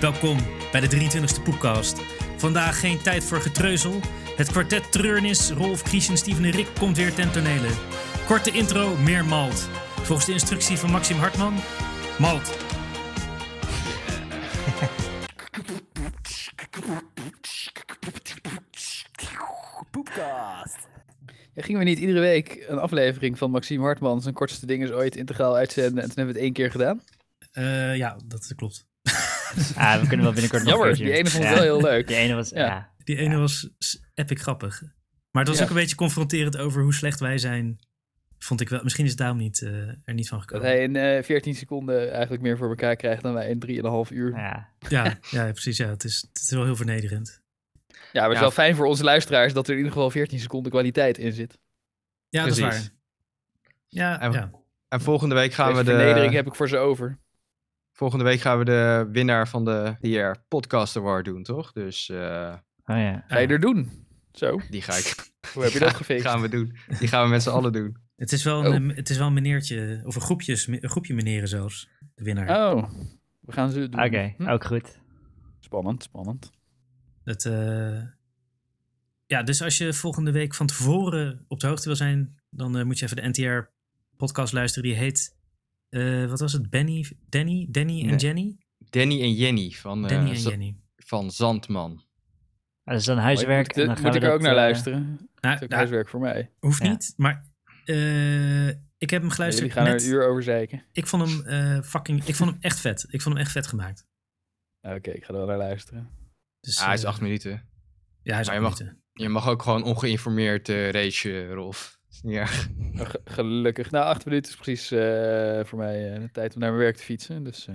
Welkom bij de 23e Poepcast. Vandaag geen tijd voor getreuzel. Het kwartet Treurnis, Rolf, Christian, Steven en Rick komt weer ten tonele. Korte intro, meer malt. Volgens de instructie van Maxim Hartman, malt. Poepcast. Ja, gingen we niet iedere week een aflevering van Maxime Hartman zijn kortste dingen ooit integraal uitzenden en toen hebben we het één keer gedaan? Eh, ja, dat klopt. Ah, we kunnen wel binnenkort nog Jammer, die ene vond ik Ja. wel heel leuk. Die ene was, Ja. ja. Die ene was epic grappig. Maar het was Ja. ook een beetje confronterend over hoe slecht wij zijn. Vond ik wel. Misschien is het daarom niet, eh, er niet van Dat gekomen. hij in eh 14 seconden eigenlijk meer voor elkaar krijgt dan wij in 3,5 uur. Ja, ja. Ja, ja, precies. Ja, het, is, het is wel heel vernederend. maar het is Ja. wel fijn voor onze luisteraars dat er in ieder geval 14 seconden kwaliteit in zit. Ja, dat is waar. Ja, En- ja. En volgende week gaan Deze we vernedering de, heb ik voor ze over. Volgende week gaan we de winnaar van de DR Podcast Award doen, toch? Dus eh, Oh ja. Ga je er doen? Zo, die ga ik. hoe heb je dat gefixt? Gaan we doen. Die gaan we met z'n allen doen. Het is wel Oh. een, het is wel een meneertje, of een, groepjes, een groepje meneren zelfs, de winnaar. Oh, we gaan ze doen. Oké, Hm? ook goed. Spannend, spannend. Het, eh, ja, dus als je volgende week van tevoren op de hoogte wil zijn, dan eh, moet je even de NTR-podcast luisteren. Die heet, eh, wat was het? Benny, Danny, Danny en Nee. Jenny? Danny en Jenny van, eh, Danny en Z- Jenny. van Zandman. Ah, dat is dan Moet huiswerk. ik, en dan moet gaan ik we er ook naar eh, luisteren? Nou, Dat is ook nou, huiswerk voor mij. hoeft Ja. niet, maar eh, ik heb hem Jullie geluisterd gaan er net. een uur over zeiken. Ik vond hem eh, fucking, ik vond hem echt vet. Ik vond hem echt vet gemaakt. Oké, ik ga er wel naar luisteren. Dus, Ah, hij is acht minuten. Ja, hij is Maar acht je mag- minuten. Je mag ook gewoon ongeïnformeerd uh, race, Rolf. Is niet erg. Ge- gelukkig. Nou, acht minuten is precies eh, voor mij eh, de tijd om naar mijn werk te fietsen. Dus eh,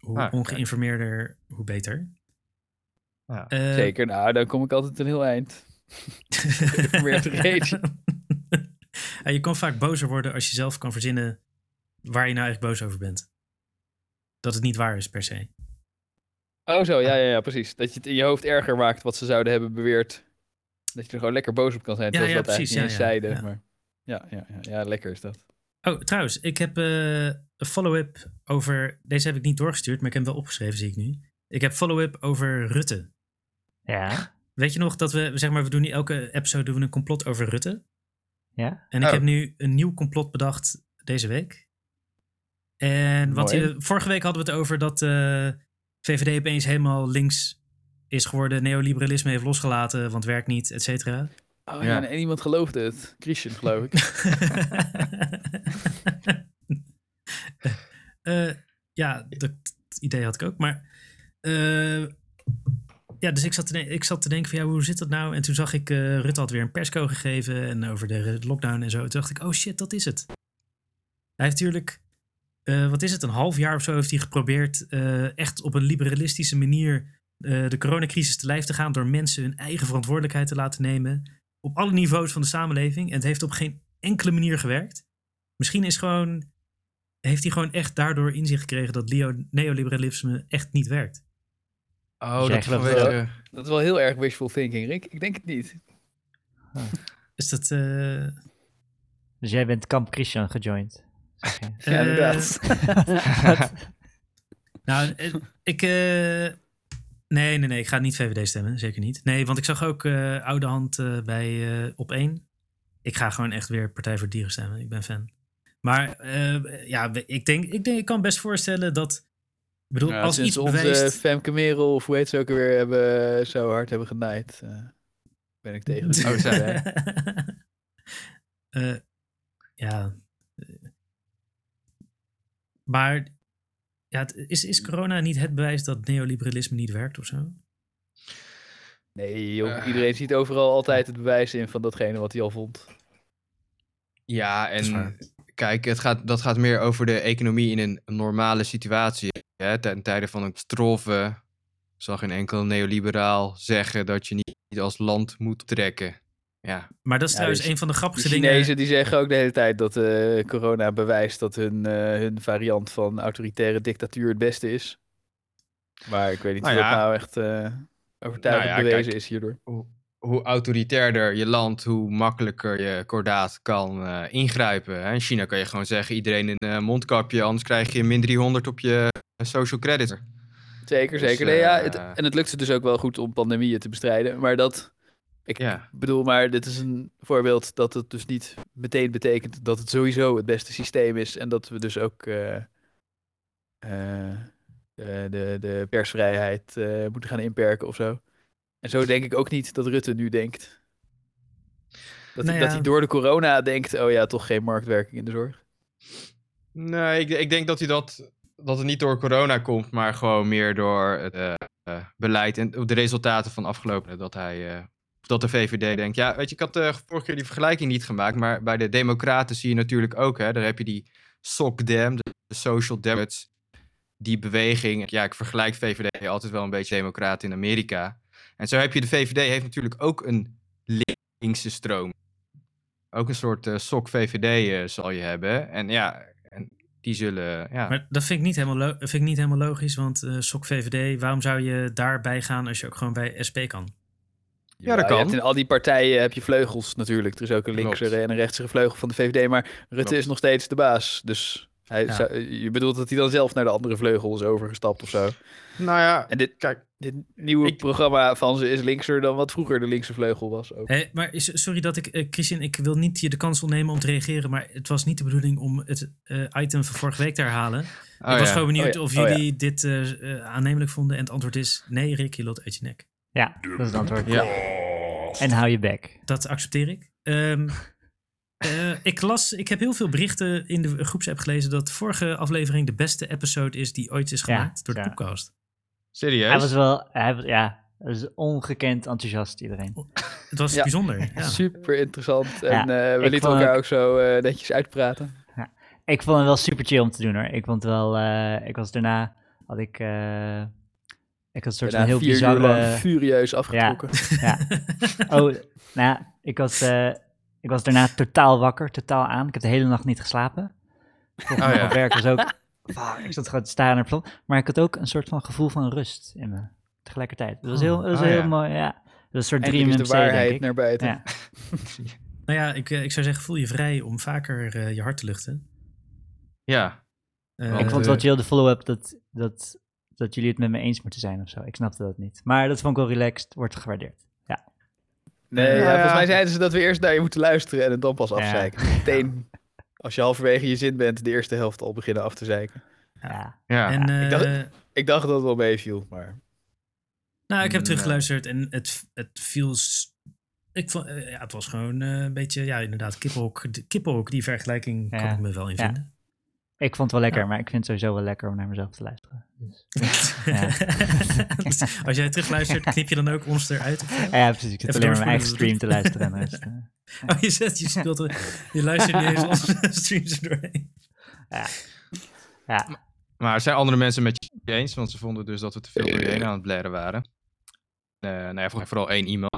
Hoe Ah, ongeïnformeerder, hoe beter. Ja. Zeker. Nou, dan kom ik altijd een heel eind. Geïnformeerd rage. Ja, je kan vaak bozer worden als je zelf kan verzinnen waar je nou eigenlijk boos over bent. Dat het niet waar is per se. Oh zo, ja, ja, ja, precies. Dat je het in je hoofd erger maakt wat ze zouden hebben beweerd. Dat je er gewoon lekker boos op kan zijn, Ja, terwijl ja, dat precies, eigenlijk niet ja, eens ja, zeiden. ja. Maar ja, ja, ja, ja, lekker is dat. Oh, trouwens, ik heb eh, een follow-up over. Deze heb ik niet doorgestuurd, maar ik heb hem wel opgeschreven, zie ik nu. Ik heb follow-up over Rutte. Ja. Weet je nog dat we, zeg maar, we doen niet elke episode doen we een complot over Rutte. Ja. En ik Oh. heb nu een nieuw complot bedacht deze week. En wat je, vorige week hadden we het over dat eh, VVD opeens helemaal links is geworden, neoliberalisme heeft losgelaten, want werkt niet, et cetera. Oh Ja. en iemand geloofde het. Christian, geloof ik. Eh, ja, dat, idee had ik ook. Maar eh, ja, dus ik zat, te, ik zat te denken van ja, hoe zit dat nou? En toen zag ik, eh Rutte had weer een persco gegeven en over de lockdown en zo. Toen dacht ik, oh shit, dat is het. Hij heeft natuurlijk, wat is het, een half jaar of zo heeft hij geprobeerd echt op een liberalistische manier de coronacrisis te lijf te gaan door mensen hun eigen verantwoordelijkheid te laten nemen op alle niveaus van de samenleving. En het heeft op geen enkele manier gewerkt. Misschien is gewoon, heeft hij gewoon echt daardoor inzicht gekregen dat leo- neoliberalisme echt niet werkt. Oh, dat vanwege... Dat is wel heel erg wishful thinking, Rick. Ik denk het niet. Is dat... eh, Dus jij bent Kamp Christian gejoind. Ja, eh, inderdaad. Nou, eh, ik... eh, nee, nee, nee. Ik ga niet VVD stemmen. Zeker niet. Nee, want ik zag ook eh, oude hand eh, bij eh, Op 1. Ik ga gewoon echt weer Partij voor Dieren stemmen. Ik ben fan. Maar eh, ja, ik denk, ik denk... Ik kan best voorstellen dat... Ik bedoel, Ja, als sinds iets onze bewijst... Femke Merel, of hoe heet ze ook alweer, hebben, zo hard hebben genaaid, eh, ben ik tegen Oh. Eh, ja. Maar ja, het- is, is corona niet het bewijs dat neoliberalisme niet werkt of zo? Nee, joh. Eh. iedereen ziet overal altijd het bewijs in van datgene wat hij al vond. Ja, en kijk, het gaat, dat gaat meer over de economie in een normale situatie. Hè? Ten tijde van een catastrofe zal geen enkel neoliberaal zeggen dat je niet als land moet trekken. Ja, Maar dat is Ja, trouwens dus een van de De grappigste Chinezen dingen. die zeggen ook de hele tijd dat eh, corona bewijst dat hun, eh, hun variant van autoritaire dictatuur het beste is. Maar ik weet niet Nou of dat ja. nou echt eh, overtuigend Nou ja, bewezen kijk. is hierdoor. hoe, hoe autoritairder je land, hoe makkelijker je kordaat kan eh, ingrijpen. Hè? In China kan je gewoon zeggen, iedereen een mondkapje, anders krijg je min 300 op je social credit. Zeker, Dus, zeker. Nee, ja, het, en het lukt ze dus ook wel goed om pandemieën te bestrijden. Maar dat, ik Ja. bedoel, maar dit is een voorbeeld dat het dus niet meteen betekent dat het sowieso het beste systeem is. En dat we dus ook eh, eh, de, de, de persvrijheid eh, moeten gaan inperken of zo. En zo denk ik ook niet dat Rutte nu denkt. Dat, Nou hij, dat hij door de corona denkt, oh ja, toch geen marktwerking in de zorg. Nee, ik, ik denk dat hij dat, dat het niet door corona komt, maar gewoon meer door het eh, eh, beleid en de resultaten van afgelopen. Dat hij, eh, dat de VVD denkt. Ja, weet je, ik had eh, vorige keer die vergelijking niet gemaakt, maar bij de Democraten zie je natuurlijk ook, hè, daar heb je die SOC-dem, de, de Social Democrats, die beweging. Ja, ik vergelijk VVD altijd wel een beetje Democraten in Amerika. En zo heb je de VVD heeft natuurlijk ook een linkse stroom. Ook een soort eh SOC-VVD eh, zal je hebben. En ja, en die zullen. Ja. Maar dat vind ik niet helemaal, vind ik niet helemaal logisch, want eh SOC VVD, waarom zou je daarbij gaan als je ook gewoon bij SP kan? Ja, dat je kan. hebt in al die partijen heb je vleugels natuurlijk. Er is ook een linkse en een rechtse vleugel van de VVD. Maar Rutte Klopt. is nog steeds de baas. Dus hij Ja. zou- je bedoelt dat hij dan zelf naar de andere vleugel is overgestapt of zo. Nou ja, En dit, kijk. dit nieuwe Ik- programma van ze is linkser dan wat vroeger de linkse vleugel was. Ook. Hé, maar is, sorry dat ik, eh, Christian, ik wil niet je de kans ontnemen om te reageren, maar het was niet de bedoeling om het eh, item van vorige week te herhalen. Oh ik was gewoon benieuwd Oh ja, of oh ja. jullie dit eh, eh, aannemelijk vonden en het antwoord is nee, Rick, je loopt uit je nek. Ja, dat is het antwoord. Ja. En hou je bek. Dat accepteer ik. Ehm, eh, ik las, ik heb heel veel berichten in de groepsapp gelezen dat de vorige aflevering de beste episode is die ooit is Ja, gemaakt door de ja. podcast. Serieus? Hij was wel, hij was, ja, hij was ongekend enthousiast iedereen. Het was Ja. bijzonder. Ja. Super interessant. En Ja, eh, we lieten elkaar ook- ook zo eh, netjes uitpraten. Ik vond hem wel super chill om te doen hoor. Ik vond het wel, eh, ik was daarna, had ik, eh, ik had een soort van heel vier uur lang bizarre... furieus afgetrokken. Ja. Oh, nou ja, ik was, eh, ik was daarna totaal wakker, totaal aan. Ik heb de hele nacht niet geslapen. Oh, ja. op werk was ook... Ik zat gewoon te staren naar het. Maar ik had ook een soort van gevoel van rust in me. Tegelijkertijd. Het was heel, het was Oh, heel ja. mooi, ja. Het was een soort dream is de MC, waarheid naar buiten. Ja. Nou ja, ik, eh, ik zou zeggen, voel je vrij om vaker eh, je hart te luchten. Ja. Eh, ik vond het wel eh, chill, de follow-up, dat, dat, dat jullie het met me eens moeten zijn of zo. Ik snapte dat niet. Maar dat vond ik wel relaxed, wordt gewaardeerd. Nee, Ja, ja, ja. volgens mij zeiden ze dat we eerst naar je moeten luisteren en het dan pas Ja. afzeiken. Meteen, als je halverwege je zin bent, de eerste helft al beginnen af te zeiken. Ja. Ja. en, ik dacht- eh, Ik dacht dat het wel meeviel, maar... nou, ik heb Nee. teruggeluisterd en het, het viel... Ik vond, eh, ja, het was gewoon eh, een beetje, ja, inderdaad, kippenhok. De kippenhok, die vergelijking kan Ja. ik me wel in Ja. vinden. Ik vond het wel lekker, Ja. maar ik vind het sowieso wel lekker om naar mezelf te luisteren. Dus, Ja. Dus Als jij terugluistert, knip je dan ook ons eruit? zo? ja, precies. Ik zit Even alleen maar mijn eigen stream te luisteren. Eh, Oh, je zet, je speelt, er- je luistert niet eens onze streams er doorheen. ja, Maar er zijn andere mensen met je eens, want ze vonden dus dat we te veel door je aan het blaren waren. Eh nou ja, voor- vooral één iemand.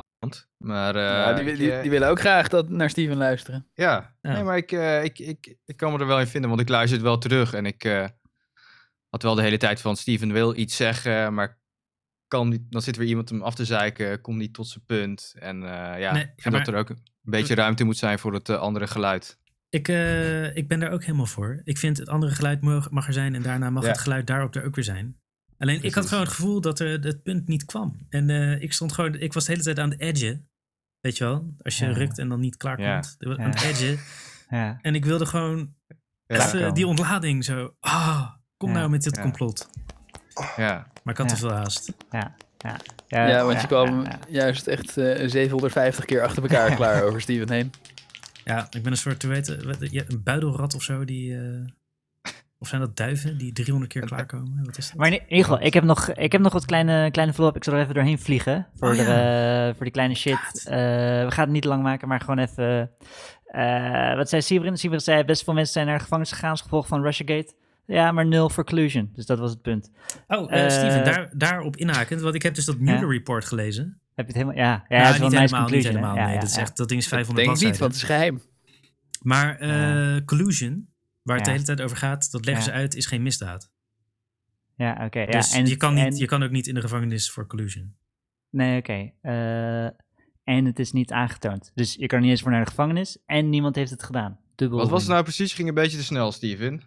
Maar eh, Ja, die, die, eh, die willen ook graag dat, naar Steven luisteren. ja. Ja. Nee, maar ik, eh, ik, ik, ik kan me er wel in vinden, want ik luister het wel terug. En ik eh, had wel de hele tijd van, Steven wil iets zeggen, maar kan niet, dan zit weer iemand hem af te zeiken, komt niet tot zijn punt. En eh, ja, Nee, maar- dat er ook een beetje ruimte moet zijn voor het eh, andere geluid. Ik, eh, ik ben daar ook helemaal voor. Ik vind het andere geluid mag, mag er zijn en daarna mag Ja. het geluid daarop er ook weer zijn. Alleen ik had gewoon het gevoel dat er het punt niet kwam. En eh, ik stond gewoon, ik was de hele tijd aan het edge. Weet je wel? Als je Ja. rukt en dan niet klaar Ja. komt. Aan Ja. het edge. ja. En ik wilde gewoon Ja, even kan. die ontlading zo. Ah, kom Ja. nou met dit Ja. complot. ja. Maar ik had Ja. te veel haast. Ja, ja. Ja, want je kwam ja, ja. juist echt eh, 750 keer achter elkaar klaar over Steven heen. Ja, ik ben een soort, wat- ja, een buidelrat of zo. Die, eh, of zijn dat duiven die 300 keer klaarkomen? Wat is dat? Maar in ieder geval, ik heb nog, ik heb nog wat kleine, kleine follow-up. Ik zal er even doorheen vliegen voor, Oh, de, eh, voor die kleine shit. Eh, we gaan het niet lang maken, maar gewoon even... eh, wat zei Sibrin? Sibrin zei, best veel mensen zijn naar de gevangenis gegaan als gevolg van Russiagate. Ja, maar nul for collusion. Dus dat was het punt. Oh, eh Eh, Steven, daar, daarop inhakend. Want ik heb dus dat Mueller report gelezen. Heb je het helemaal... Ja, ja, Ja, het is wel niet helemaal, niet conclusion. helemaal. Ja, nee, ja, dat, is ja. echt, dat ding is Denk 500 ik niet, want bladzijden. het is geheim. Maar eh, collusion, waar het de Ja. hele tijd over gaat, dat leggen Ja. ze uit, is geen misdaad. Ja, oké. ja, dus en, je, kan niet, en- je kan ook niet in de gevangenis voor collusion. Nee, oké. Eh, en het is niet aangetoond. Dus je kan niet eens voor naar de gevangenis en niemand heeft het gedaan. Dubbel Wat was het nou precies? Ging een beetje te snel, Steven.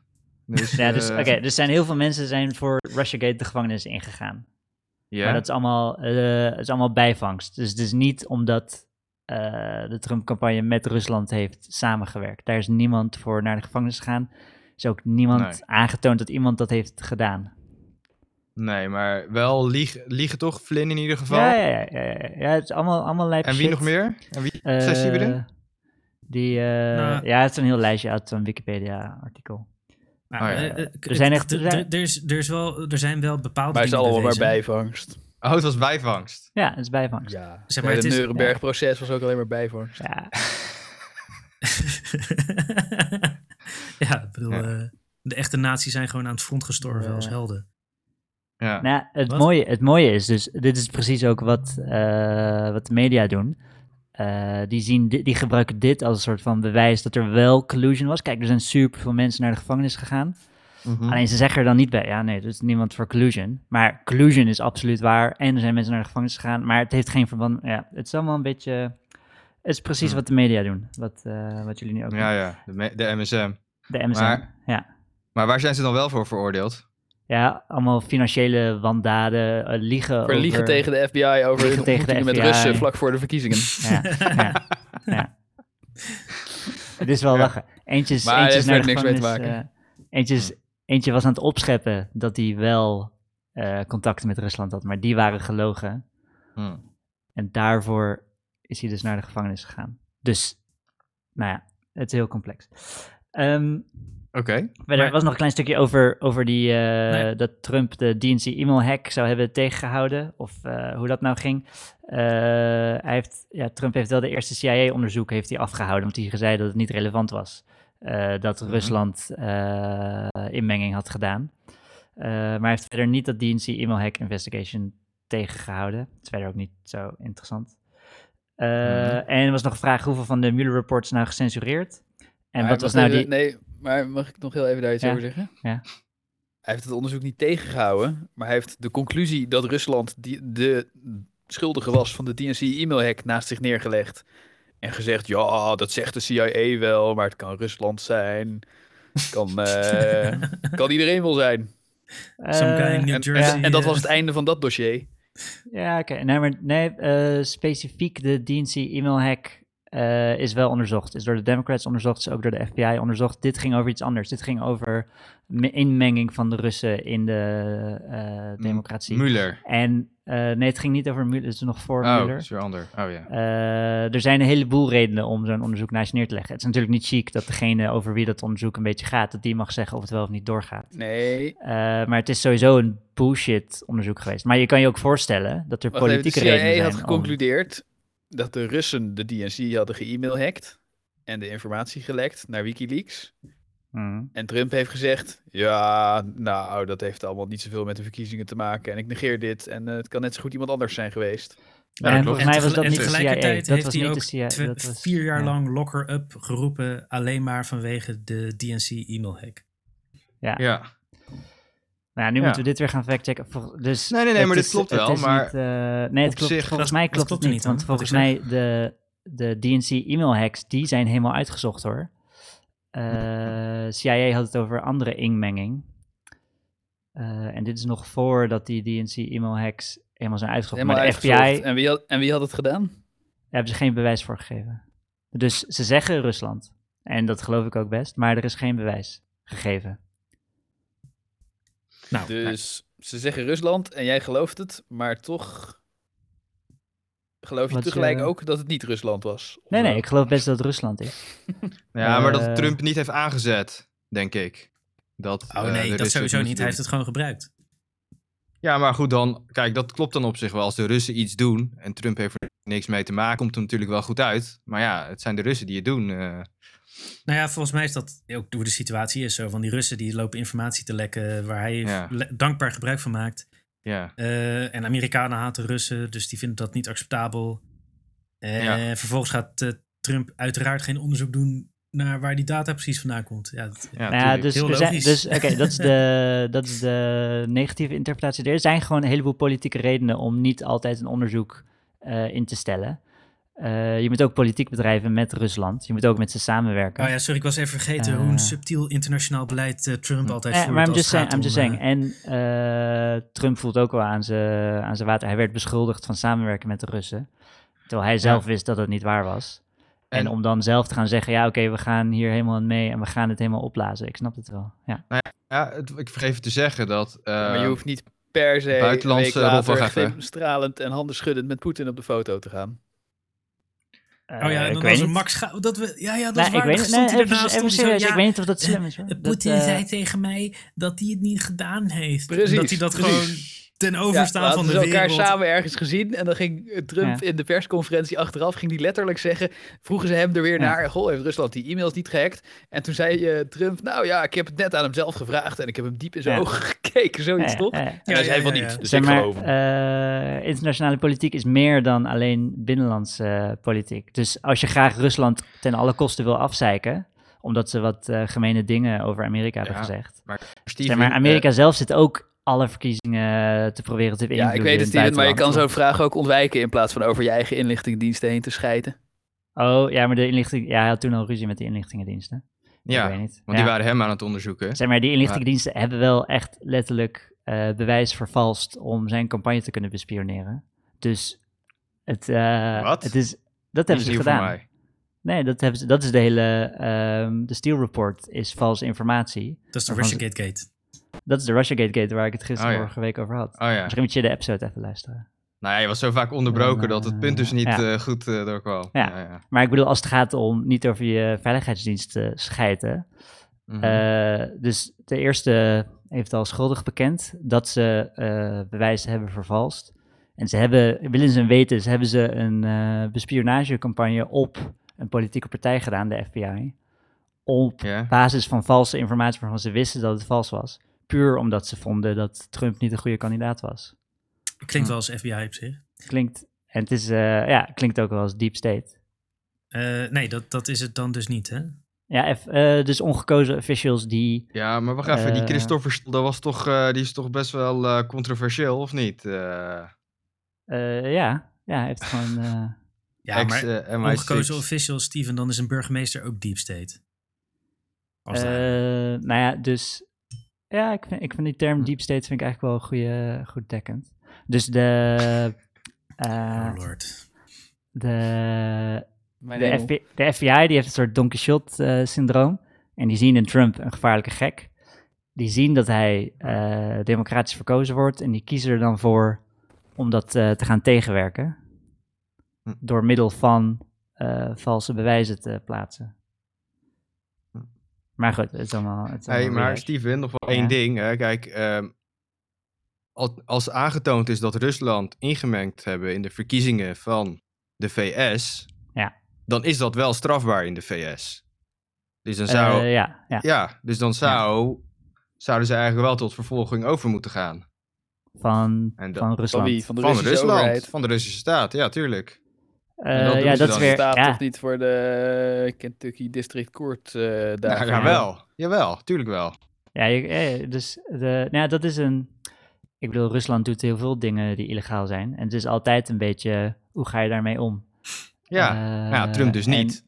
Dus, Ja, dus, eh, oké, er zijn heel veel mensen zijn voor Russiagate de gevangenis ingegaan. ja. Maar dat is allemaal, eh, dat is allemaal bijvangst. Dus het is niet omdat eh, de Trump-campagne met Rusland heeft samengewerkt. Daar is niemand voor naar de gevangenis gegaan. Er is ook niemand Nee. aangetoond dat iemand dat heeft gedaan. Nee, maar wel lieg, liegen toch, Flynn in ieder geval? Ja, ja, ja, ja, ja, ja, het is allemaal, allemaal lijp en wie shit. nog meer? En wie Siberen? Die, eh, Nou. ja, het is een heel lijstje uit zo'n Wikipedia-artikel. Maar, Oh, ja, ja. Er zijn echt- er- is- er is wel- er zijn wel bepaalde Maar het is dingen allemaal maar bijvangst. Oh, het was bijvangst. Ja, het is bijvangst. Ja. Ja, Zeg maar, het het Nuremberg-proces was ook alleen maar bijvangst. ja, ik bedoel, Ja. eh, de echte nazi's zijn gewoon aan het front gestorven Ja. als helden. Ja. Nou, het, Wat? mooie, het mooie is dus, dit is precies ook wat, eh, wat de media doen. Eh, die, zien di- die gebruiken dit als een soort van bewijs dat er wel collusion was. Kijk, er zijn super veel mensen naar de gevangenis gegaan. Mhm. Alleen ze zeggen er dan niet bij, ja nee, er is niemand voor collusion. Maar collusion is absoluut waar en er zijn mensen naar de gevangenis gegaan. Maar het heeft geen verband, ja, het is allemaal een beetje... Het is precies Hm. wat de media doen, wat, eh, wat jullie nu ook Ja, doen. ja, de, de MSM. De MSM, Maar- ja. Maar waar zijn ze dan wel voor veroordeeld? Ja, allemaal financiële wandaden, eh, liegen Voor liegen over- tegen de FBI over hun tegen de ontmoetingen met. Russen vlak voor de verkiezingen. Ja, ja, ja. Het is wel lachen. Eentje is, Maar eentje het is naar niks mee te gevangenis, eh, eentje, is- eentje was aan het opscheppen dat hij wel eh contacten met Rusland had, maar die waren gelogen. Hm. En daarvoor is hij dus naar de gevangenis gegaan. Dus, nou ja, het is heel complex. Ehm Oké. maar er was nog een klein stukje over, over die, eh, Nee. dat Trump de DNC e-mail hack zou hebben tegengehouden. Of eh, hoe dat nou ging. Eh, hij heeft, ja, Trump heeft wel de eerste CIA-onderzoek heeft hij afgehouden. Omdat hij zei dat het niet relevant was. eh, dat Mhm. Rusland eh, inmenging had gedaan. Eh, maar hij heeft verder niet dat DNC e-mail hack investigation tegengehouden. Dat is verder ook niet zo interessant. Eh, Mhm. En er was nog een vraag hoeveel van de Mueller-reports nou gecensureerd. En Maar wat was nou die... Nee, maar mag ik nog heel even daar iets Ja. over zeggen? Ja. Hij heeft het onderzoek niet tegengehouden, maar hij heeft de conclusie dat Rusland die, de schuldige was van de DNC-e-mailhack naast zich neergelegd. En gezegd, ja, dat zegt de CIA wel, maar het kan Rusland zijn. Het kan, eh, kan iedereen wel zijn. Some guy in Eh, New En, Jersey. en, en dat eh, was het einde van dat dossier. Ja, oké. Nee, maar nee, eh, specifiek de DNC e-mail hack eh, is wel onderzocht. Is door de Democrats onderzocht, is ook door de FBI onderzocht. Dit ging over iets anders. Dit ging over me- inmenging van de Russen in de eh, democratie. Mueller. En eh, nee, het ging niet over Mueller, het is nog voor Oh, dat Mueller. is weer ander. Oh ja. Eh, er zijn een heleboel redenen om zo'n onderzoek naast je neer te leggen. Het is natuurlijk niet chic dat degene over wie dat onderzoek een beetje gaat, dat die mag zeggen of het wel of niet doorgaat. Nee, Eh, maar het is sowieso een bullshit onderzoek geweest. Maar je kan je ook voorstellen dat er wacht even, de politieke CIA redenen zijn. had om- geconcludeerd dat de Russen de DNC hadden ge-e-mailhackt en de informatie gelekt naar Wikileaks. Mhm. En Trump heeft gezegd: Ja, nou, dat heeft allemaal niet zoveel met de verkiezingen te maken. En ik negeer dit. En eh, het kan net zo goed iemand anders zijn geweest. Ja, en dat volgens mij was dat niet de CIA. Dat heeft was hij niet ook de CIA. Dat was, vier jaar ja. lang locker-up geroepen, alleen maar vanwege de DNC e-mail hack. Ja. Nou, ja, nu Ja. moeten we dit weer gaan factchecken. Dus Nee, nee, nee, maar dit is- klopt het wel, is maar niet, eh, nee, het op klopt, zich- volgens mij klopt klopt het niet. Want volgens mij de, de DNC e-mail hacks, die zijn helemaal uitgezocht hoor. Eh, CIA had het over andere inmenging. Eh, en dit is nog voordat die DNC e-mail hacks helemaal zijn uitgezocht. Helemaal maar de FBI. En wie, had, en wie had het gedaan? Daar hebben ze geen bewijs voor gegeven. Dus ze zeggen Rusland. En dat geloof ik ook best, maar er is geen bewijs gegeven. Nou, Dus ze zeggen Rusland en jij gelooft het, maar toch geloof je Wat tegelijk je- ook dat het niet Rusland was. Nee, nee, ik geloof best dat het Rusland is. Ja, maar Eh, dat Trump niet heeft aangezet, denk ik. Dat, oh eh, nee, dat Russen sowieso niet. Hij heeft het gewoon gebruikt. Ja, maar goed dan. Kijk, dat klopt dan op zich wel. Als de Russen iets doen en Trump heeft er niks mee te maken, komt het natuurlijk wel goed uit. Maar ja, het zijn de Russen die het doen. eh. Nou ja, volgens mij is dat ook hoe de situatie is. Zo van die Russen die lopen informatie te lekken waar hij Ja. dankbaar gebruik van maakt. ja. Eh, en Amerikanen haten Russen, dus die vinden dat niet acceptabel. En Ja. vervolgens gaat eh, Trump uiteraard geen onderzoek doen naar waar die data precies vandaan komt. Ja, dat- Ja, Nou ja, dus, Heel zijn, logisch. dus oké, dat, is de, dat is de negatieve interpretatie. Er zijn gewoon een heleboel politieke redenen om niet altijd een onderzoek eh, in te stellen. Eh, je moet ook politiek bedrijven met Rusland. Je moet ook met ze samenwerken. Oh ja, sorry, ik was even vergeten hoe een Eh. subtiel internationaal beleid eh, Trump altijd Eh, voert. maar I'm just, saying, I'm just saying. En eh, Trump voelt ook wel aan zijn aan zijn water. Hij werd beschuldigd van samenwerken met de Russen. Terwijl hij zelf wist dat het niet waar was. En, En- om dan zelf te gaan zeggen, ja oké, we gaan hier helemaal aan mee en we gaan het helemaal opblazen. Ik snap het wel. Ja. Ja, het, ik vergeet even te zeggen dat... maar je hoeft niet per se buitenlandse later even. stralend en handen schuddend met Poetin op de foto te gaan. Oh ja, Eh, en ik dan weet was niet. Max dat we, Ja, ja, dat Nee, is ik waar. weet Nee, even, even stond hij zo, serieus. ja, ik weet niet of dat eh, slim is. hoor. eh, Dat, Poetin eh, zei tegen mij dat hij het niet gedaan heeft. Precies, dat hij dat precies. gewoon ten overstaan we van de ze elkaar wereld. samen ergens gezien en dan ging eh, Trump Ja. in de persconferentie achteraf, ging hij letterlijk zeggen, vroegen ze hem er weer Ja. naar, goh, heeft Rusland die e-mails niet gehackt? En toen zei eh, Trump, nou ja, ik heb het net aan hem zelf gevraagd en ik heb hem diep in zijn Ja. ogen gekeken, zoiets ja, toch? ja, ja. En hij zei van ja, ja. niet, dus Zeg ik maar, geloof hem. eh, internationale politiek is meer dan alleen binnenlandse politiek. Dus als je graag Rusland ten alle kosten wil afzeiken, omdat ze wat eh gemene dingen over Amerika hebben gezegd. maar Steven, Zeg maar, Amerika zelf zit ook alle verkiezingen te proberen te ja, beïnvloeden. ik weet het, Steven, maar je kan zo'n vraag ook ontwijken in plaats van over je eigen inlichtingendiensten heen te schijten. Oh, ja, maar de inlichting... Ja, hij had toen al ruzie met de inlichtingendiensten. Ja, ik weet niet. want Ja. die waren hem aan het onderzoeken. Zeg maar, die inlichtingendiensten hebben wel echt letterlijk eh, bewijs vervalst om zijn campagne te kunnen bespioneren. Dus het, eh, Wat? het is... Dat hebben is ze gedaan. mij. Nee, dat, hebben ze, dat is de hele... ehm, de Steele Report is valse informatie. Dat is de Russiagate Gate. Dat is de Russiagate Gate waar ik het gisteren Oh, ja. vorige week over had. Oh ja. Misschien moet je de episode even luisteren. Nou ja, je was zo vaak onderbroken Dan, dat het punt dus eh, niet ja. eh, goed eh, doorkwam. Ja. Maar ik bedoel, als het gaat om niet over je veiligheidsdienst te schijten. Mhm. eh, dus de eerste heeft al schuldig bekend dat ze eh bewijzen hebben vervalst. En ze hebben, willen ze weten, ze hebben ze een eh bespionagecampagne op een politieke partij gedaan, de FBI. Op basis van valse informatie waarvan ze wisten dat het vals was. Puur omdat ze vonden dat Trump niet een goede kandidaat was. Klinkt wel als FBI op zich. Klinkt, en het is, eh, ja, klinkt ook wel als deep state. Eh, nee, dat, dat is het dan dus niet, hè? Ja, F- eh, dus ongekozen officials die ja, maar wacht even, die Christopher dat was toch, eh, die is toch best wel eh, controversieel, of niet? Eh Eh, ja, ja, hij heeft gewoon. eh, Ja, ex, maar MI6. ongekozen official, Steven, dan is een burgemeester ook deep state. Eh, nou ja, dus. Ja, ik vind, ik vind die term Hm. deep state vind ik eigenlijk wel een goede, goed dekkend. Dus de. eh, oh lord. de, de. FBI, de FBI die heeft een soort Don Quixote-syndroom. en die zien in Trump een gevaarlijke gek. Die zien dat hij eh, democratisch verkozen wordt. En die kiezen er dan voor om dat eh, te gaan tegenwerken. Hm. Door middel van eh, valse bewijzen te plaatsen. Maar goed, het is allemaal. Het is Hey, allemaal maar. Steven, nog wel Ja. één ding. Hè. Kijk, ehm, al- als aangetoond is dat Rusland ingemengd hebben in de verkiezingen van de VS, Ja. dan is dat wel strafbaar in de VS. Dus dan zou, Eh, ja, ja, ja, dus dan zou, zouden ze eigenlijk wel tot vervolging over moeten gaan. van, En van Van Rusland. wie? Van de van Russische Rusland, overheid? van de Russische staat, ja, tuurlijk. Eh, dat doen ja, dat is weer. staat Ja, toch niet voor de Kentucky District Court eh daar? Ja, ja. jawel, jawel, tuurlijk wel. Ja, je- eh, dus de, nou ja, dat is een. Ik bedoel, Rusland doet heel veel dingen die illegaal zijn. En het is altijd een beetje, hoe ga je daarmee om? Ja, Eh, ja Trump dus en- niet.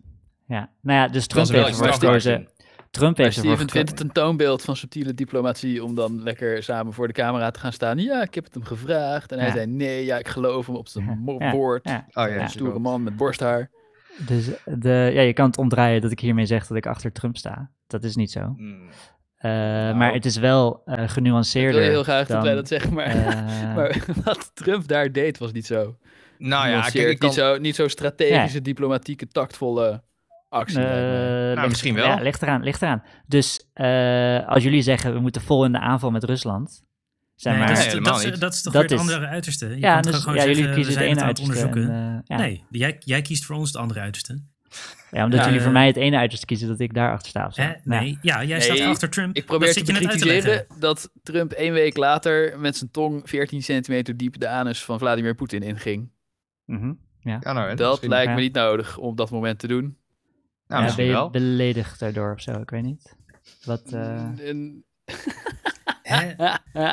ja, nou ja, dus Trump heeft ervoor gekozen. Trump heeft ervoor Steven vindt het een toonbeeld van subtiele diplomatie om dan lekker samen voor de camera te gaan staan. Ja, ik heb het hem gevraagd. En hij Ja. zei nee, ja, ik geloof hem op zijn ja, woord. ja. Oh ja, Een stoere man met borsthaar. Dus de, ja, je kan het omdraaien dat ik hiermee zeg dat ik achter Trump sta. Dat is niet zo. Mm. Eh, Nou. maar het is wel eh Ik wil genuanceerder. heel graag dat wij dat zeggen, maar, eh, maar wat Trump daar deed was niet zo. Nou ja, kijk, ik kan... niet, zo niet zo strategische, diplomatieke, taktvolle actie. Eh, ligt- misschien wel. Ja, ligt eraan, ligt eraan. Dus eh, als jullie zeggen we moeten vol in de aanval met Rusland, Nee, maar. dat, is, helemaal dat, is, niet. dat is toch Dat weer het is- andere uiterste. Je ja, kan toch dus, gewoon ja, zeggen, jullie kiezen we het zijn ene uiterste. onderzoeken. en, eh, ja. Nee, jij, jij kiest voor ons het andere uiterste. ja, omdat Ja, jullie voor mij het ene uiterste kiezen dat ik daar achter sta. Of zo. Hè? Ja. Nee, ja, jij staat Nee, achter Trump. Ik probeer dat te zit je net uit te leggen. bekritiseren dat Trump één week later met zijn tong 14 centimeter diep de anus van Vladimir Poetin inging. Mhm. Ja, nou, hè, Dat misschien- lijkt me niet nodig om op dat moment te doen. Nou, Ja, ben je wel. beledigd daardoor of zo? Ik weet niet. Wat, eh.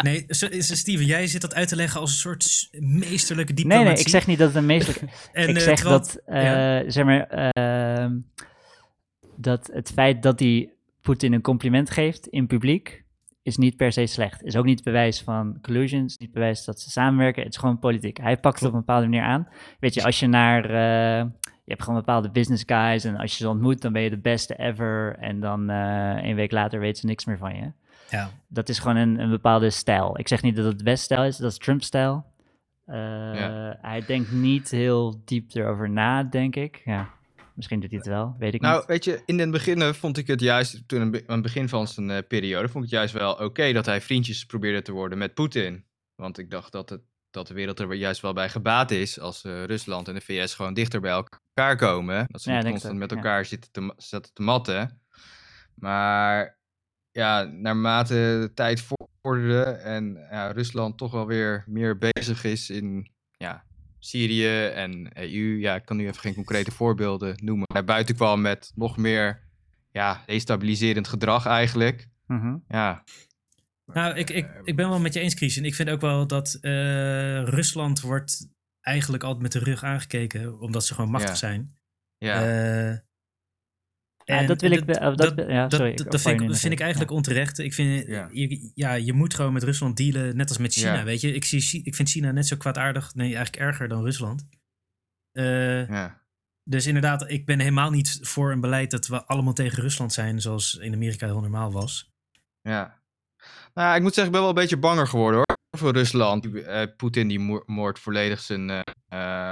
Nee, Steven, jij zit dat uit te leggen als een soort meesterlijke Nee, diplomatie. nee, ik zeg niet dat het een meestelijke... En, ik eh, zeg terwijl- dat, eh, ja. zeg maar, ehm, dat het feit dat hij Poetin een compliment geeft in publiek, is niet per se slecht. Is ook niet bewijs van collusion, is niet bewijs dat ze samenwerken. Het is gewoon politiek. Hij pakt het op een bepaalde manier aan. Weet je, als je naar, eh, je hebt gewoon bepaalde business guys en als je ze ontmoet, dan ben je de beste ever. En dan eh een week later weten ze niks meer van je. Ja. Dat is gewoon een, een bepaalde stijl. Ik zeg niet dat het de beste stijl is, dat is Trump-stijl. Eh, Hij denkt niet heel diep erover na, denk ik. Ja, misschien doet hij het wel, weet ik Nou, niet. weet je, in het begin vond ik het juist, toen aan het begin van zijn eh, periode, vond ik het juist wel oké dat hij vriendjes probeerde te worden met Poetin. Want ik dacht dat, het, dat de wereld er juist wel bij gebaat is als eh, Rusland en de VS gewoon dichter bij elkaar komen. Dat ze Ja, niet denk constant met ja. elkaar zitten te, zitten te matten. Maar ja, naarmate de tijd vorderde en ja, Rusland toch wel weer meer bezig is in ja, Syrië en EU. Ja, ik kan nu even geen concrete voorbeelden noemen. Naar buiten kwam met nog meer ja, destabiliserend gedrag eigenlijk. Mhm. Ja, Nou, ik, ik, ik ben wel met je eens, Christian. Ik vind ook wel dat eh, Rusland wordt eigenlijk altijd met de rug aangekeken, omdat ze gewoon machtig Ja. zijn. ja. Eh, Ja, en dat wil ik... dat, ja, sorry. ik- vind, ik, vind eigenlijk onterecht. Ik vind, Ja. Je, ja, je moet gewoon met Rusland dealen, net als met China, Ja. weet je. Ik, zie, ik vind China net zo kwaadaardig, nee, eigenlijk erger dan Rusland. Eh, ja. Dus inderdaad, ik ben helemaal niet voor een beleid dat we allemaal tegen Rusland zijn, zoals in Amerika heel normaal was. Ja. Nou, ja, ik moet zeggen, ik ben wel een beetje banger geworden hoor. Voor Rusland. Eh, Poetin die moor- moordt volledig zijn, eh,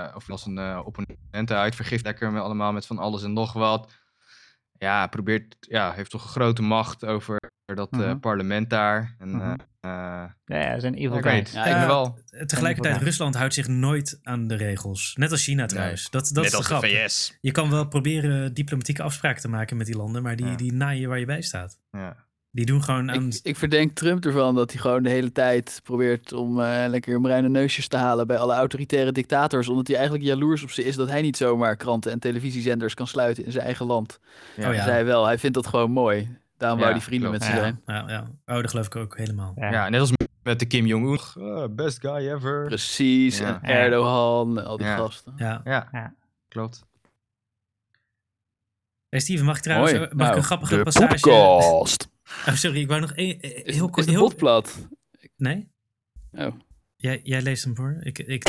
eh, of als eh, opponenten uit. Vergift lekker met, allemaal met van alles en nog wat. Ja, probeert, ja, heeft toch een grote macht over dat eh, Mhm. parlement daar. En, eh, Ja, ja, ze zijn evil. Ja, ik Ja, wel. Tegelijkertijd. Rusland houdt zich nooit aan de regels. Net als China trouwens. Dat, dat Net is de als grap. VS. Je kan wel proberen diplomatieke afspraken te maken met die landen, maar die, Ja. die naaien waar je bij staat. Ja. Die doen gewoon aan... Ik, ik verdenk Trump ervan dat hij gewoon de hele tijd probeert om eh, lekker bruine neusjes te halen bij alle autoritaire dictators. Omdat hij eigenlijk jaloers op ze is dat hij niet zomaar kranten en televisiezenders kan sluiten in zijn eigen land. Ja. Oh ja. Zij wel, hij vindt dat gewoon mooi. Daarom Ja, wou hij vrienden klopt. met ze ja, zijn. ja, ja. Oh, dat geloof ik ook helemaal. Ja. Ja, net als met de Kim Jong-un. Best guy ever. Precies, Ja. en Erdogan, al die Ja. gasten. Ja. Ja, Ja. klopt. Hey Steven, mag ik trouwens Mooi. mag ik Nou, een grappige de passage... podcast. Oh, sorry, ik wou nog één... eh, Is, Heel is kort... de Heel... bot plat? Nee? Oh. Jij, jij leest hem voor. Ik, ik,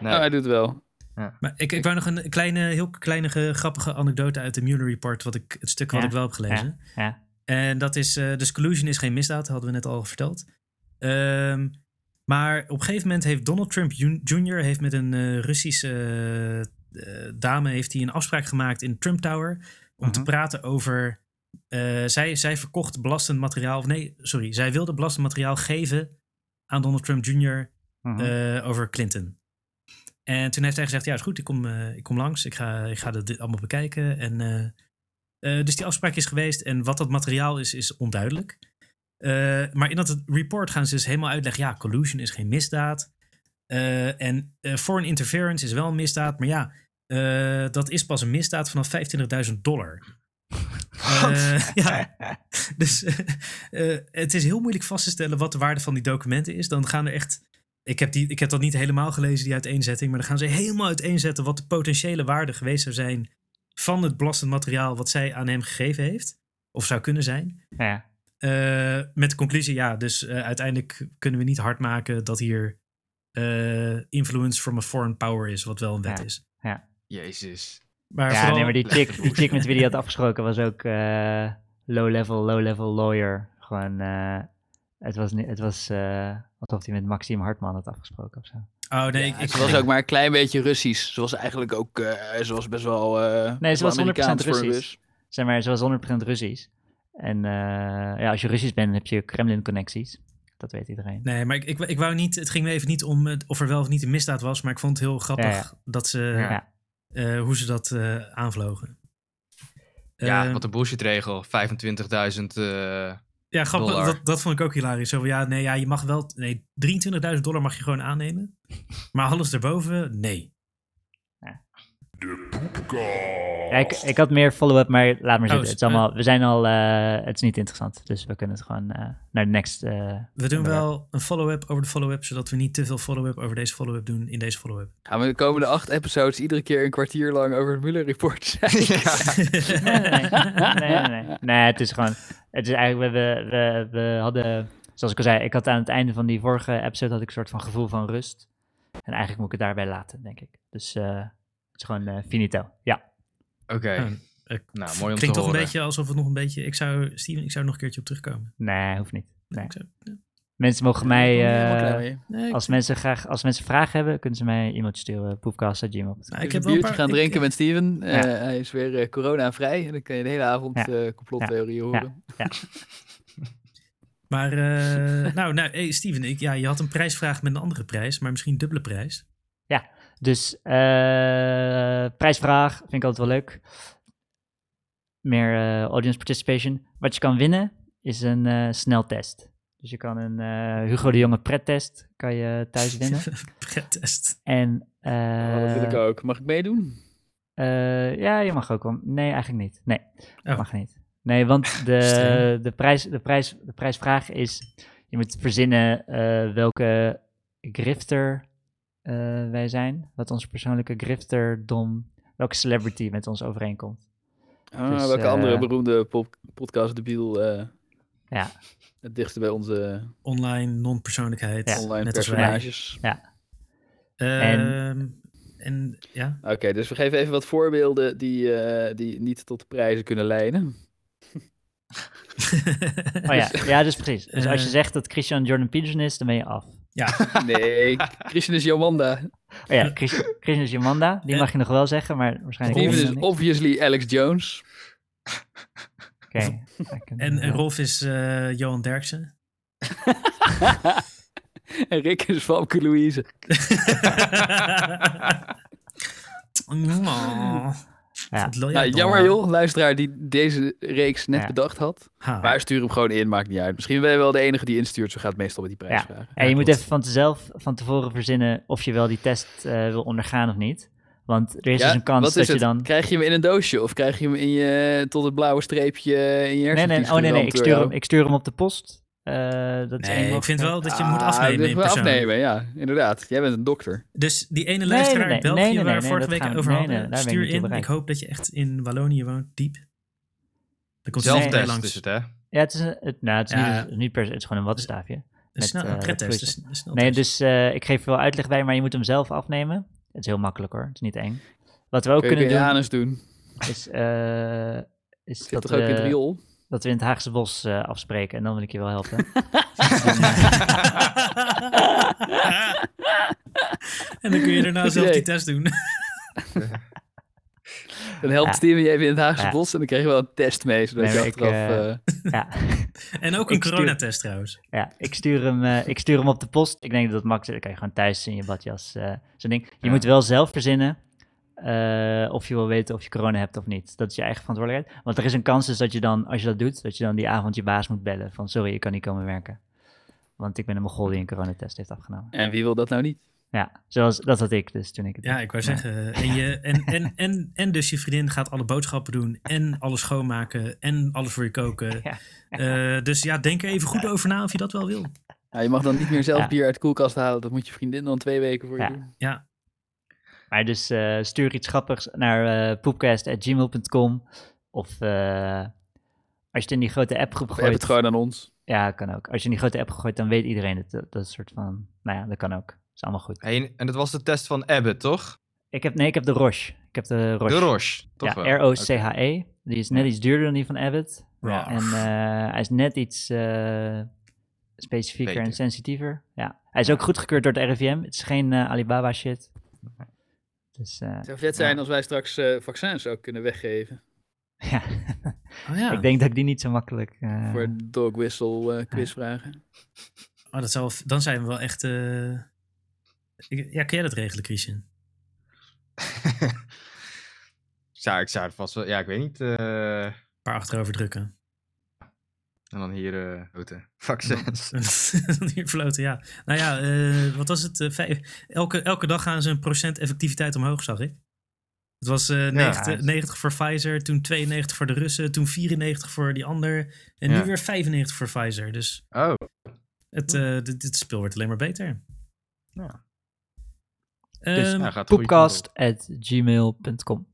Nee. Oh, hij doet wel. maar ik, ik wou nog een kleine, heel kleine ge- grappige anekdote uit de Mueller Report, wat ik, het stuk wat Ja. ik wel heb gelezen. Ja. En dat is, eh dus collusion is geen misdaad, hadden we net al verteld. Ehm, maar op een gegeven moment heeft Donald Trump Jr. heeft met een eh, Russische dame heeft hij een afspraak gemaakt in Trump Tower om te Mhm. praten over. Eh, zij, zij verkocht belastend materiaal, of nee, sorry, zij wilde belastend materiaal geven aan Donald Trump Jr. Mhm. eh, over Clinton. En toen heeft hij gezegd: Ja, is goed, ik kom, eh, ik kom langs, ik ga, ik ga dat allemaal bekijken. En, dus die afspraak is geweest en wat dat materiaal is, is onduidelijk. Maar in dat report gaan ze dus helemaal uitleggen: ja, collusion is geen misdaad. En foreign interference is wel een misdaad, maar ja, dat is pas een misdaad vanaf 25.000 dollar. Eh, ja, dus eh, eh, het is heel moeilijk vast te stellen wat de waarde van die documenten is. Dan gaan er echt. Ik heb, die, ik heb dat niet helemaal gelezen, die uiteenzetting. Maar dan gaan ze helemaal uiteenzetten wat de potentiële waarde geweest zou zijn. van het belastend materiaal wat zij aan hem gegeven heeft. Of zou kunnen zijn. ja. Eh, met de conclusie, ja, dus eh, uiteindelijk kunnen we niet hard maken dat hier influence from a foreign power is, wat wel een wet Ja. is. Jezus. Maar ja, vooral, nee, maar die chick, die chick met wie hij had afgesproken was ook eh, low-level, low-level lawyer. Gewoon, eh, het was, het was eh, alsof hij met Maxime Hartman had afgesproken of zo. Oh nee, Ja, ik, ik, ze was ook maar een klein beetje Russisch. Ze was eigenlijk ook, eh, ze was best wel. eh, Nee, ze was 100% Amerikaans voor een Russisch. Rus. Zeg maar, ze was 100% Russisch. En eh, ja, als je Russisch bent, heb je Kremlin-connecties. Dat weet iedereen. Nee, maar ik, ik, ik wou niet. Het ging me even niet om het, of er wel of niet een misdaad was. Maar ik vond het heel grappig Ja, ja. Dat ze, Ja. Eh, hoe ze dat eh, aanvlogen. Ja, Eh, wat een bullshitregel. 25.000. eh ja, grappig. Dat, dat vond ik ook hilarisch. Zo van, ja, nee, ja, je mag wel. Nee, 23.000 dollar mag je gewoon aannemen. Maar alles erboven, nee. Ja. Ja, ik, ik had meer follow-up, maar laat maar Oh, zitten. Het is eh, allemaal, we zijn al, eh, het is niet interessant. Dus we kunnen het gewoon eh, naar de next. eh, We doen wel een follow-up over de follow-up, zodat we niet te veel follow-up over deze follow-up doen in deze follow-up. Gaan we de komende acht episodes iedere keer een kwartier lang over het Muller Report zijn? Nee, nee, nee. nee, nee, nee. Nee, het is gewoon, het is eigenlijk, we, we, we hadden, zoals ik al zei, ik had aan het einde van die vorige episode had ik een soort van gevoel van rust. En eigenlijk moet ik het daarbij laten, denk ik. Dus eh, het is gewoon eh, finito. Ja. Oké. Eh, Nou, mooi om Klinkt te toch een beetje alsof het nog een beetje... Ik zou, Steven, ik zou er nog een keertje op terugkomen. Nee, hoeft niet. Nee. Ik zou- ja. Mensen mogen mij, eh, nee, als mensen graag, als mensen vragen hebben, kunnen ze mij e-mailtje sturen. Poepcast.gmail.com. nou, Ik ik heb een wel een biertje paar- gaan ik- drinken met Steven. Eh, Ja. hij is weer eh, corona-vrij. En dan kan je de hele avond Ja. eh complottheorieën horen. Maar, eh, nou, nou hey, Steven, ik, ja, je had een prijsvraag met een andere prijs, maar misschien dubbele prijs. Dus eh, prijsvraag vind ik altijd wel leuk. Meer eh, audience participation. Wat je kan winnen is een eh, sneltest. Dus je kan een eh, Hugo de Jonge prettest kan je thuis winnen. Prettest. En Oh, dat wil ik eh, ook. Mag ik meedoen? eh, ja, je mag ook wel. Nee, eigenlijk niet. Nee, Oh. mag niet. Nee, want de, de, prijs, de, prijs, de prijsvraag is: je moet verzinnen eh, welke grifter eh, wij zijn. Wat onze persoonlijke grifterdom, welke celebrity met ons overeenkomt. Ah, dus, welke eh, andere beroemde pop podcast debiel eh Ja. het dichtste bij onze Online non-persoonlijkheid. Ja. online net personages? Ehm, en ja, Oké, dus we geven even wat voorbeelden die, eh, die niet tot de prijzen kunnen leiden. Oh ja, ja dus precies. Dus als je zegt dat Christian Jordan Peterson is, dan ben je af. Nee, Christian is Jomanda. Oh ja, Chris- Christian is Jomanda, die mag je nog wel zeggen, maar waarschijnlijk Steven niet. is obviously Alex Jones. Oké. En, en ja. Rolf is eh, Johan Derksen. en Rick is Famke Louise. Oh. Ja. Nou, jammer joh, luisteraar die deze reeks net Ja. bedacht had. Ha. Maar stuur hem gewoon in, maakt niet uit. Misschien ben je wel de enige die instuurt, zo gaat het meestal met die prijsvragen. En je Ja, moet even van zelf van tevoren verzinnen of je wel die test eh, wil ondergaan of niet. Want er is Ja, dus een kans wat dat je dan... Krijg je hem in een doosje of krijg je hem in je, tot het blauwe streepje in je Nee, nee, oh nee, nee, ik stuur, jou? hem, ik stuur hem op de post. Eh, dat Nee, ik vind wel dat je moet Ah, afnemen dus in wel persoon. afnemen, ja, inderdaad. Jij bent een dokter. Dus die ene luisteraar nee, nee, in België nee, nee, waar we nee, vorige week we- over hadden, stuur in. Ik hoop dat je echt in Wallonië woont, diep. Dan komt Zelf hij Nee, Zelftest langs. is het, hè? Ja, het is, een- het, nou, het is, Ja. niet, niet per se, het is gewoon een wattenstaafje. Een met, snel, eh, een prettest. dus-. Nee, dus eh, ik geef er wel uitleg bij, maar je moet hem zelf afnemen. Het is heel makkelijk hoor, het is niet eng. Wat we ook Kun je kunnen je doen, doen. is, eh, is Zit dat, ook in het riool? Dat we in het Haagse Bos eh, afspreken. En dan wil ik je wel helpen. en dan kun je daarna zelf die test doen. Dan helpt Ja. Steven je even in het Haagse Ja. bos en dan krijg je wel een test mee, zodat Nee, je maar ik, achteraf... eh, eh, ja, en ook een Ik stuur- coronatest trouwens. ja ik, stuur hem, eh, ik stuur hem op de post. Ik denk dat het makkelijk is. Dan kan je gewoon thuis in je badjas eh zo'n ding. Je Ja. moet wel zelf verzinnen eh, of je wil weten of je corona hebt of niet. Dat is je eigen verantwoordelijkheid. Want er is een kans dus dat je dan, als je dat doet, dat je dan die avond je baas moet bellen. Van sorry, ik kan niet komen werken. Want ik ben een mogol die een coronatest heeft afgenomen. En wie wil dat nou niet? Ja, zoals, dat had ik dus toen ik het Ja, ik wou zeggen. En, je, en, en, en, en dus je vriendin gaat alle boodschappen doen. En alles schoonmaken. En alles voor je koken. Ja. Eh, dus ja, denk er even goed over na of je dat wel wil. Ja, je mag dan niet meer zelf Ja. bier uit de koelkast halen. Dat moet je vriendin dan twee weken voor je Ja. doen. Ja, Maar dus eh, stuur iets grappigs naar uh, poepcast.gmail.com. Of eh, als je het in die grote appgroep Of heb het gooit. gewoon aan ons. Ja, kan ook. Als je in die grote app gooit, dan weet iedereen het. Dat, dat is soort van... Nou ja, dat kan ook. Dat is allemaal goed. Hey, en dat was de test van Abbott, toch? Ik heb, nee, ik heb de Roche. Ik heb de Roche. De Roche, toch ja? R-O-C-H-E. E. Die is net iets duurder dan die van Abbott. Roche. En eh, hij is net iets eh, specifieker en sensitiever. Ja. Hij is ook goedgekeurd door het RIVM. Het is geen eh, Alibaba shit. Dus eh, Het zou vet zijn als wij straks eh, vaccins ook kunnen weggeven. ja. oh, ja. ik denk dat ik die niet zo makkelijk... eh, Voor dog whistle eh, quizvragen. Oh, dat zou, dan zijn we wel echt... eh, ik- ja, kun jij dat regelen, Christian? Ja, ik zou het vast wel... Ja, ik weet niet. eh, Een paar achterover drukken. En dan hier uh, houten. Vaccins. Dan Hier floten, ja. Nou ja, eh, wat was het? Eh, vijf- elke, elke dag gaan ze een procent effectiviteit omhoog, zag ik. Het was eh 90, 90 voor Pfizer, toen 92 voor de Russen, toen 94 voor die ander. En Ja. nu weer 95 voor Pfizer. Dus Oh, het, eh, dit, dit spel wordt alleen maar beter. Ja. Nou, at gmail.com.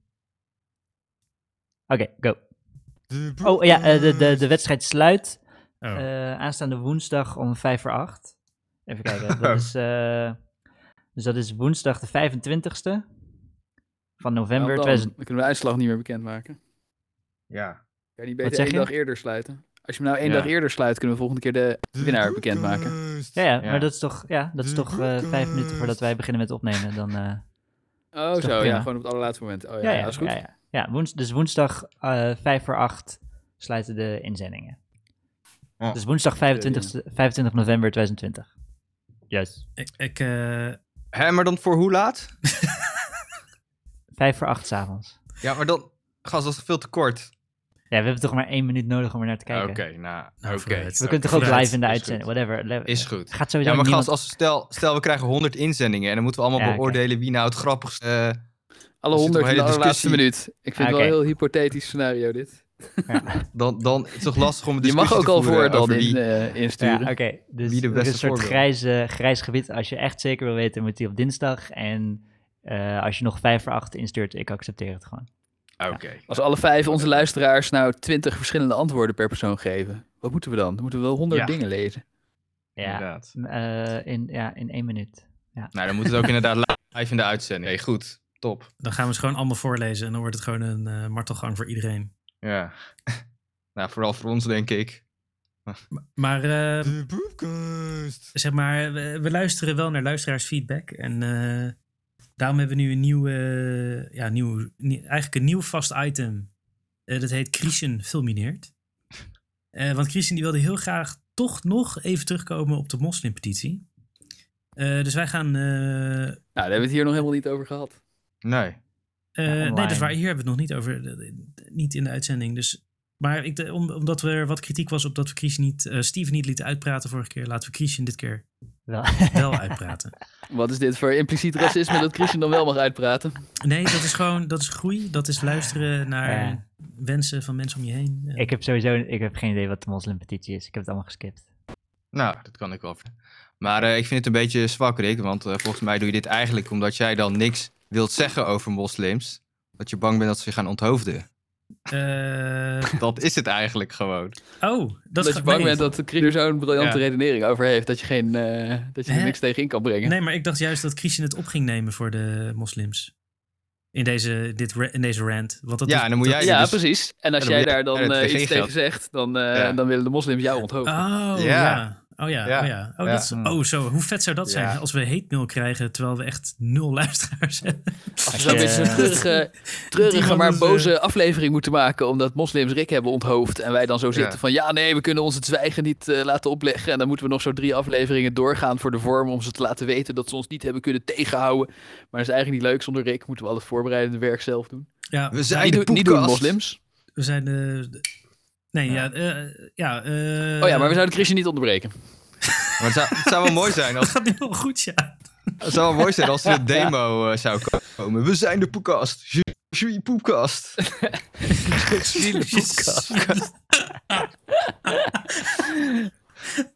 Oké, go. Oh ja, eh, de, de, de wedstrijd sluit oh. eh, aanstaande woensdag om vijf voor acht. Even kijken. Dat is, eh, dus dat is woensdag de 25ste van november. Nou, dan, 2000 dan kunnen we de uitslag niet meer bekendmaken. Ja. Kan je niet Wat beter zeg één je? dag eerder sluiten? Als je hem nou één Ja. dag eerder sluit, kunnen we volgende keer de winnaar bekendmaken. Ja, ja, Ja. maar dat is toch, ja, dat is toch eh, vijf minuten voordat wij beginnen met opnemen. Dan, eh, Oh, zo. Ja, gewoon op het allerlaatste moment. Oh ja, ja, ja, ja, dat is goed. Ja, woens, dus woensdag eh vijf voor acht sluiten de inzendingen. Ja. Dus woensdag 25, 25 november 2020. Juist. ik, ik, eh, Hè, maar dan voor hoe laat? Vijf voor acht s'avonds. Ja, maar dan... Gast, dat is veel te kort. Ja, we hebben toch maar één minuut nodig om er naar te Oké, kijken. nou, Nou, oké. We kunnen toch ook live in de uitzending, whatever. Is goed. Gaat sowieso Ja, maar niemand... gast, als stel, stel we krijgen 100 inzendingen en dan moeten we allemaal Ja, oké. beoordelen wie nou het grappigste... eh, Alle een honderd in de allerlaatste discussie. minuut. Ik vind het Oké. wel een heel hypothetisch scenario dit. dan, dan is het toch lastig om een Je mag discussie ook al voor dan over in, eh, insturen. Ja, oké. Dus Wie de er is een soort grijs, eh, grijs gebied. Als je echt zeker wil weten, moet die op dinsdag. En eh, als je nog vijf voor acht instuurt, ik accepteer het gewoon. Oké. Als alle vijf onze luisteraars nou twintig verschillende antwoorden per persoon geven, wat moeten we dan? Dan moeten we wel honderd Ja. dingen lezen. Ja, eh, in, ja, in één minuut. Nou, dan moet het ook inderdaad live in de uitzending. Hey, goed. Top. dan gaan we ze gewoon allemaal voorlezen en dan wordt het gewoon een eh, martelgang voor iedereen. Ja. nou, vooral voor ons, denk ik. Maar eh, De zeg maar, we, we luisteren wel naar luisteraarsfeedback. En eh, daarom hebben we nu een nieuw, eh, ja, nieuw, nie- eigenlijk een nieuw vast item. Eh, dat heet Christian Fulmineert. Eh, want Christian die wilde heel graag toch nog even terugkomen op de moslimpetitie. Eh dus wij gaan... eh, Nou, daar hebben we het hier nog helemaal niet over gehad. Nee. eh, nee, dat is waar. Hier hebben we het nog niet over. Niet in de uitzending. Dus, maar ik, de- om, omdat er wat kritiek was op dat we Christian niet, eh, Steven niet lieten uitpraten vorige keer, laten we Christian dit keer Wel. wel uitpraten. Wat is dit voor impliciet racisme dat Christian dan wel mag uitpraten? Nee, dat is gewoon dat is groei. Dat is luisteren naar Ja. wensen van mensen om je heen. Ik heb sowieso ik heb geen idee wat de moslimpetitie is. Ik heb het allemaal geskipt. Nou, dat kan ik wel. Maar eh, ik vind het een beetje zwak, Rick. Want volgens mij doe je dit eigenlijk omdat jij dan niks wilt zeggen over moslims. Dat je bang bent dat ze je gaan onthoofden. eh, Dat is het eigenlijk gewoon. oh, dat, Dat, is je bang nee. bent dat Christian er zo'n briljante Ja. redenering over heeft dat je, geen, eh, dat je er Hè? niks tegen in kan brengen. Nee, maar ik dacht juist dat Christian het op ging nemen voor de moslims. In deze, dit, in deze rant. Want dat Ja, is- en dan moet dat- jij ja, dus- precies. En als jij daar dan eh, iets tegen zegt, dan, eh, Ja. dan willen de moslims jou onthoofden. Oh, Ja. Oh ja, Ja. oh ja. Oh, Ja. Dat is, oh, zo. Hoe vet zou dat zijn Ja. als we hate mail krijgen terwijl we echt nul luisteraars hebben? Als we beetje een treurige, treurige maar dus, boze aflevering moeten maken omdat moslims Rick hebben onthoofd. En wij dan zo zitten Ja. van ja nee, we kunnen ons het zwijgen niet eh, laten opleggen. En dan moeten we nog zo drie afleveringen doorgaan voor de vorm om ze te laten weten dat ze ons niet hebben kunnen tegenhouden. Maar dat is eigenlijk niet leuk zonder Rick. Moeten we al het voorbereidende werk zelf doen. Ja, We zijn niet, de niet doen moslims. we zijn de... de- nee, ja. eh, ja eh, oh ja, maar we zouden Christian niet onderbreken. Maar het zou, het zou wel mooi zijn Dat als, gaat nu wel goed, ja. het zou wel mooi zijn als er een demo eh, zou komen. We zijn de podcast. Podcast.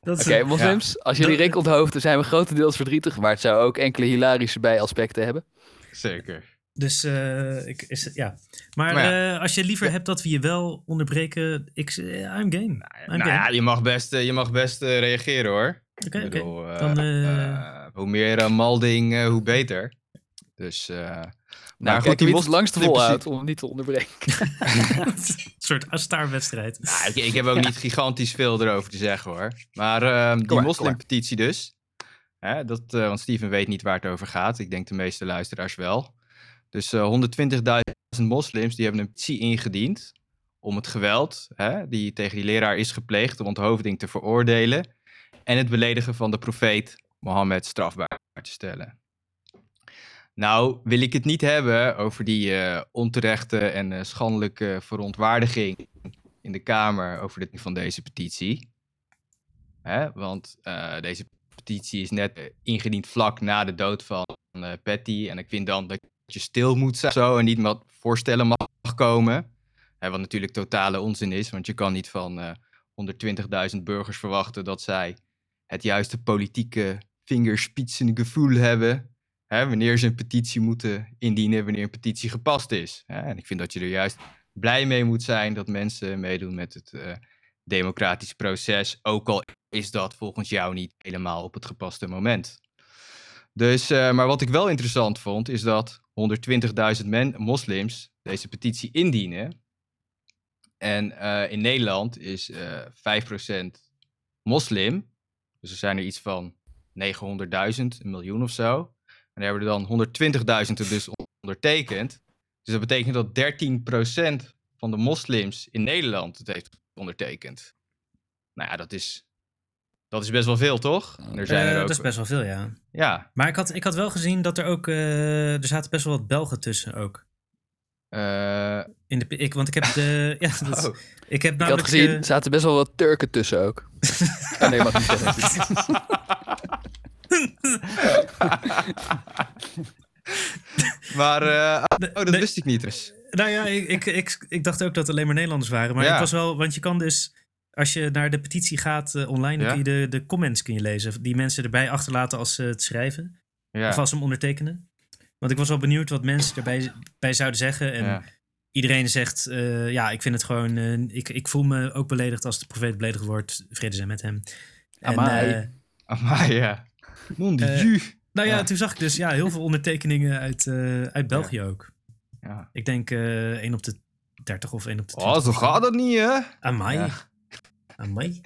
Dat is Oké, moslims, als jullie Dat- Rick onthoofden zijn we grotendeels verdrietig. Maar het zou ook enkele hilarische bijaspecten hebben. Zeker. Dus eh, ik, is, ja. Maar, Maar ja. eh, als je liever hebt dat we je wel onderbreken, ik, eh, I'm game. I'm Nou game. ja, je mag best, je mag best reageren hoor. Oké, eh, eh, hoe meer malding, eh, hoe beter. Dus, eh Nou, goed, kijk die langste moslim- volhoudt om hem niet te onderbreken. een soort Astar-wedstrijd. Nou, ik, ik heb ook niet gigantisch veel erover te zeggen hoor. Maar ehm, die moslimpetitie dus. Hè, dat, eh, want Steven weet niet waar het over gaat. Ik denk de meeste luisteraars wel. Dus eh 120.000 moslims die hebben een petitie ingediend. Om het geweld hè, die tegen die leraar is gepleegd, de onthoofding te veroordelen. En het beledigen van de profeet Mohammed strafbaar te stellen. Nou, wil ik het niet hebben over die eh, onterechte en eh, schandelijke verontwaardiging in de Kamer over de van deze petitie. Hè? Want eh, deze petitie is net eh, ingediend vlak na de dood van eh, Patty. En ik vind dan dat je stil moet zijn zo, en niet met voorstellen mag komen. Hè, wat natuurlijk totale onzin is, want je kan niet van eh 120.000 burgers verwachten dat zij het juiste politieke vingerspitsengevoel hebben. Hè, wanneer ze een petitie moeten indienen, wanneer een petitie gepast is. Hè. En ik vind dat je er juist blij mee moet zijn dat mensen meedoen met het eh, democratisch proces. Ook al is dat volgens jou niet helemaal op het gepaste moment. Dus, eh, maar wat ik wel interessant vond, is dat 120.000 men- moslims deze petitie indienen. En eh, in Nederland is eh 5% moslim. Dus er zijn er iets van 900.000, een miljoen of zo. En daar hebben er dan 120.000 er dus ondertekend. Dus dat betekent dat 13% van de moslims in Nederland het heeft ondertekend. Nou ja, dat is, dat is best wel veel, toch? Er zijn Eh, er ook, Dat is best wel veel, ja. Ja, Maar ik had, ik had wel gezien dat er ook... eh, er zaten best wel wat Belgen tussen ook. eh, In de, ik, want ik heb de... Ja, dat, oh, Ik heb Ik had namelijk... gezien, eh, er zaten best wel wat Turken tussen ook. oh, nee, mag niet zeggen. maar, eh, oh, dat wist ik niet dus. Nou ja, ik, ik, ik, ik dacht ook dat het alleen maar Nederlanders waren. Maar Ja. ik was wel... Want je kan dus... Als je naar de petitie gaat eh, online, dan Ja. kun je de, de comments kun je lezen. Die mensen erbij achterlaten als ze het schrijven. Ja, Of als ze hem ondertekenen. Want ik was wel benieuwd wat mensen erbij bij zouden zeggen. En ja. iedereen zegt, eh, ja, ik vind het gewoon... eh, ik, ik voel me ook beledigd als de profeet beledigd wordt. Vrede zijn met hem. En, Amai. eh, Amai, ja. Mon dieu. nou ja, Ja. toen zag ik dus ja, heel veel ondertekeningen uit, eh, uit België ook. Ja. Ik denk eh 1 op de 30 of 1 op de 20. Oh, zo gaat dat niet, hè? Amai. Ja. Amai.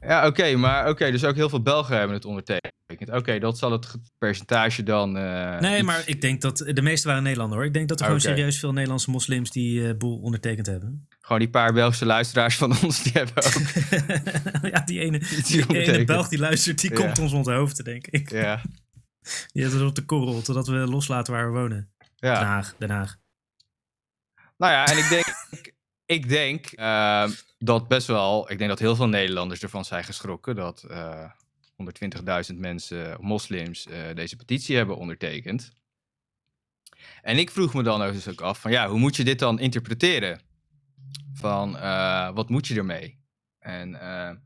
Ja, oké, maar oké, dus ook heel veel Belgen hebben het ondertekend. Oké, dat zal het ge- percentage dan. eh, Nee, iets- maar ik denk dat de meeste waren Nederlander hoor. Ik denk dat er gewoon serieus veel Nederlandse moslims die eh boel ondertekend hebben. Gewoon die paar Belgische luisteraars van ons, die hebben ook ja, die ene, die ene. Belg die luistert, die Ja. komt ons onder hoofd, denk ik. Ja, Die heeft het op de korrel, totdat we loslaten waar we wonen. Den ja. Haag, Den Haag. Nou ja, en ik denk, ik denk ehm, dat best wel, ik denk dat heel veel Nederlanders ervan zijn geschrokken dat eh 120.000 mensen, moslims, eh, deze petitie hebben ondertekend. En ik vroeg me dan dus ook af van ja, hoe moet je dit dan interpreteren? Van eh, wat moet je ermee? En eh,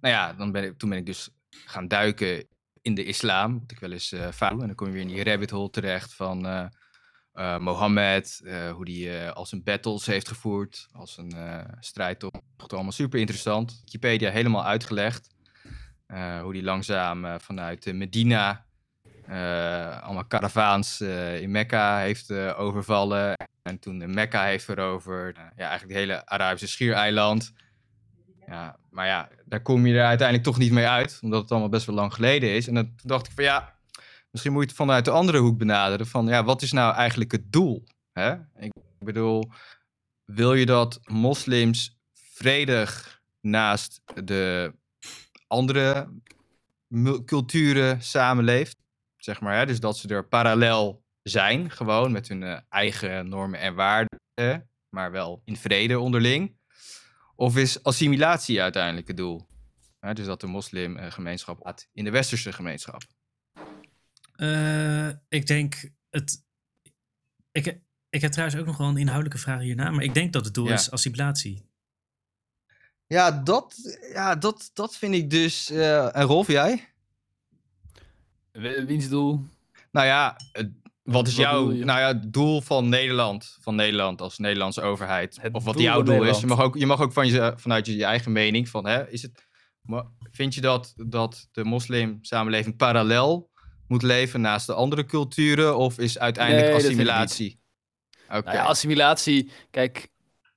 nou ja, dan ben ik, toen ben ik dus gaan duiken in de islam, wat ik wel eens eh fout. En dan kom je weer in die rabbit hole terecht van eh, Mohammed, eh, hoe die eh, als een battles heeft gevoerd, als een eh strijdtocht. Allemaal super interessant. Wikipedia helemaal uitgelegd. Hoe die langzaam vanuit Medina allemaal karavaans in Mekka heeft overvallen. En toen Mekka heeft veroverd. Ja, eigenlijk het hele Arabische schiereiland. Ja, maar ja, daar kom je er uiteindelijk toch niet mee uit, omdat het allemaal best wel lang geleden is. En dan dacht ik van ja, misschien moet je het vanuit de andere hoek benaderen. Van ja, wat is nou eigenlijk het doel? Hè? Ik bedoel, wil je dat moslims vredig naast de andere culturen samenleeft? Zeg maar, hè? dus dat ze er parallel zijn, gewoon met hun eh, eigen normen en waarden, maar wel in vrede onderling. Of is assimilatie uiteindelijk het doel? Dus dat de moslimgemeenschap in de westerse gemeenschap. Eh, ik denk het. Ik, ik heb trouwens ook nog wel een inhoudelijke vraag hierna, maar ik denk dat het doel Ja. is assimilatie. Ja, dat, ja, dat, dat vind ik dus. eh, en Rolf, jij? Wie- Wiens doel? Nou ja, het- wat is Wat jouw bedoel je? nou ja, het doel van Nederland? Van Nederland als Nederlandse overheid? Het of wat doel jouw doel is? Je mag ook, je mag ook van je, vanuit je, je eigen mening van, hè, is het, maar vind je dat, dat de moslimsamenleving parallel moet leven naast de andere culturen? Of is uiteindelijk Nee, assimilatie? Oké. Nou ja, assimilatie, kijk,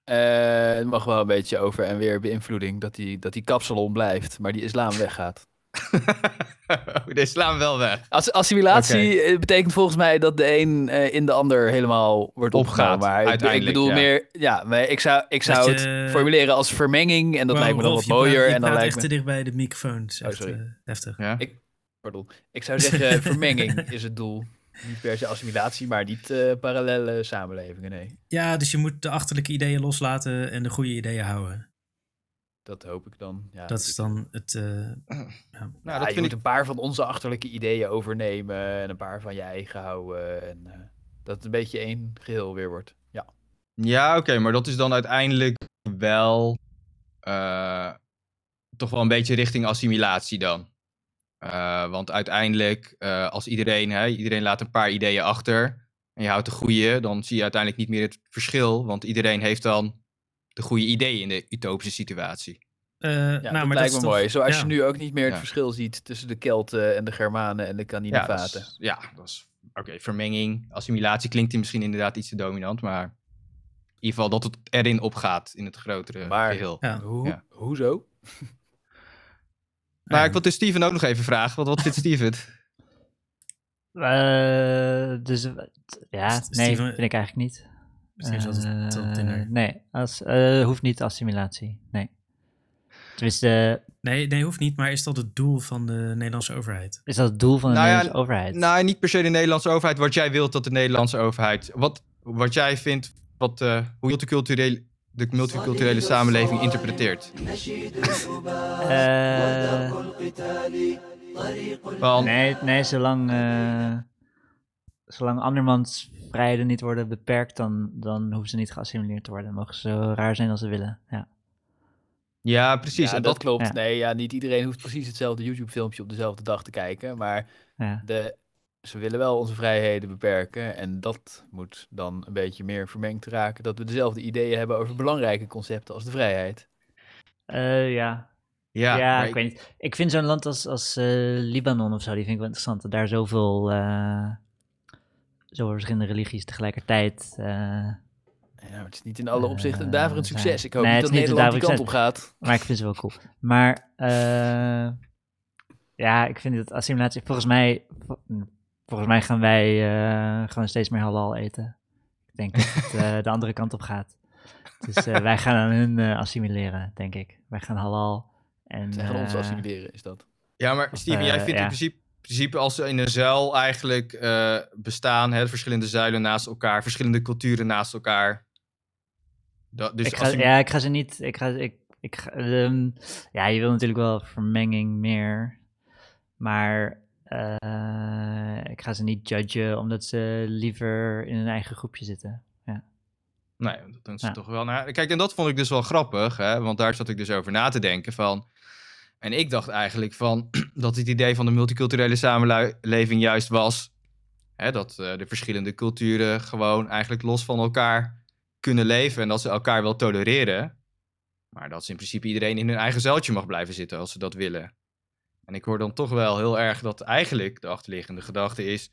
eh, het mag wel een beetje over en weer beïnvloeding dat die, dat die kapsalon blijft, maar die islam weggaat. de islam wel weg. As assimilatie eh, betekent volgens mij dat de een eh, in de ander helemaal wordt opgenomen. Maar ik- bedoel ja. meer, ja, maar ik zou, ik zou je- het formuleren als vermenging en dat Wow, lijkt me dan wat je praat- mooier. Je en dan praat lijkt echt me, te dicht bij de microfoon. Is Oh, echt heftig. Ja? Ik- pardon, ik zou zeggen vermenging is het doel. Niet per se assimilatie, maar niet eh, parallele samenlevingen, nee. Ja, dus je moet de achterlijke ideeën loslaten en de goede ideeën houden. dat hoop ik dan. Ja, Dat is dan het... eh, Nou, ja, dat je vind moet ik... een paar van onze achterlijke ideeën overnemen en een paar van je eigen houden. En eh, dat het een beetje één geheel weer wordt. Ja. Ja, oké, maar dat is dan uiteindelijk wel eh, toch wel een beetje richting assimilatie dan. Eh, want uiteindelijk, eh, als iedereen, hè, iedereen laat een paar ideeën achter en je houdt de goede, dan zie je uiteindelijk niet meer het verschil, want iedereen heeft dan de goede ideeën in de utopische situatie. eh, Ja, nou, dat maar lijkt dat me mooi. Zoals ja. je nu ook niet meer het Ja. verschil ziet tussen de Kelten en de Germanen en de Ja, dat Caninevaten. is, ja, dat is oké. vermenging, assimilatie klinkt hier misschien inderdaad iets te dominant, maar in ieder geval dat het erin opgaat in het grotere Maar- geheel. Ja. Hoe, Ja. Hoezo? Maar Ja. ik wil dus Steven ook nog even vragen, want wat vindt Steven? Eh, dus eh, ja, nee, Steven- vind ik eigenlijk niet. Misschien is dat het- het nee, als, eh, hoeft niet assimilatie. Nee. Tenminste, Nee, nee, hoeft niet. Maar is dat het doel van de Nederlandse overheid? is dat het doel van de Nou ja, Nederlandse overheid? Nou, niet per se de Nederlandse overheid. Wat jij wilt dat de Nederlandse overheid. Wat, wat jij vindt. Wat, eh, hoe multicultureel, de multiculturele samenleving interpreteert. Eh, Want, nee, nee, zolang, eh, zolang andermans vrijheden niet worden beperkt, dan, dan hoeven ze niet geassimileerd te worden. Dan mogen ze zo raar zijn als ze willen. Ja. Ja, precies. Ja, en dat, dat, klopt. ja. Nee, ja, niet iedereen hoeft precies hetzelfde YouTube-filmpje op dezelfde dag te kijken. Maar Ja. de, ze willen wel onze vrijheden beperken. En dat moet dan een beetje meer vermengd raken. Dat we dezelfde ideeën hebben over belangrijke concepten als de vrijheid. Eh, ja, ja, ik weet niet. Ik vind zo'n land als, als eh, Libanon of zo, die vind ik wel interessant. Dat Daar zoveel, eh, zoveel verschillende religies tegelijkertijd. eh, Ja, maar het is niet in alle opzichten een daverend succes. Ik hoop Nee, niet het dat niet een Nederland die kant op gaat. maar ik vind ze wel cool. Maar eh, ja, ik vind dat assimilatie. Volgens mij, volgens mij gaan wij eh, gewoon steeds meer halal eten. Ik denk dat het eh, de andere kant op gaat. Dus eh, wij gaan aan hun eh, assimileren, denk ik. Wij gaan halal. En, Zij gaan ons assimileren, is dat. ja, maar Steven, jij vindt ja. in principe, principe als ze in een zuil eigenlijk eh, bestaan. Hè, verschillende zuilen naast elkaar. Verschillende culturen naast elkaar. Dat, dus ik ga, als je- ja, ik ga ze niet. Ik ga, ik, ik ga, ehm, ja, je wil natuurlijk wel vermenging meer. Maar eh, ik ga ze niet judgen omdat ze liever in hun eigen groepje zitten. Ja. Nee, dat doen ze Ja. toch wel. Nou, kijk, en dat vond ik dus wel grappig, hè? want daar zat ik dus over na te denken van. En ik dacht eigenlijk van dat het idee van de multiculturele samenleving juist was hè, dat eh, de verschillende culturen gewoon eigenlijk los van elkaar kunnen leven en dat ze elkaar wel tolereren. Maar dat ze in principe iedereen in hun eigen zuiltje mag blijven zitten als ze dat willen. En ik hoor dan toch wel heel erg dat eigenlijk de achterliggende gedachte is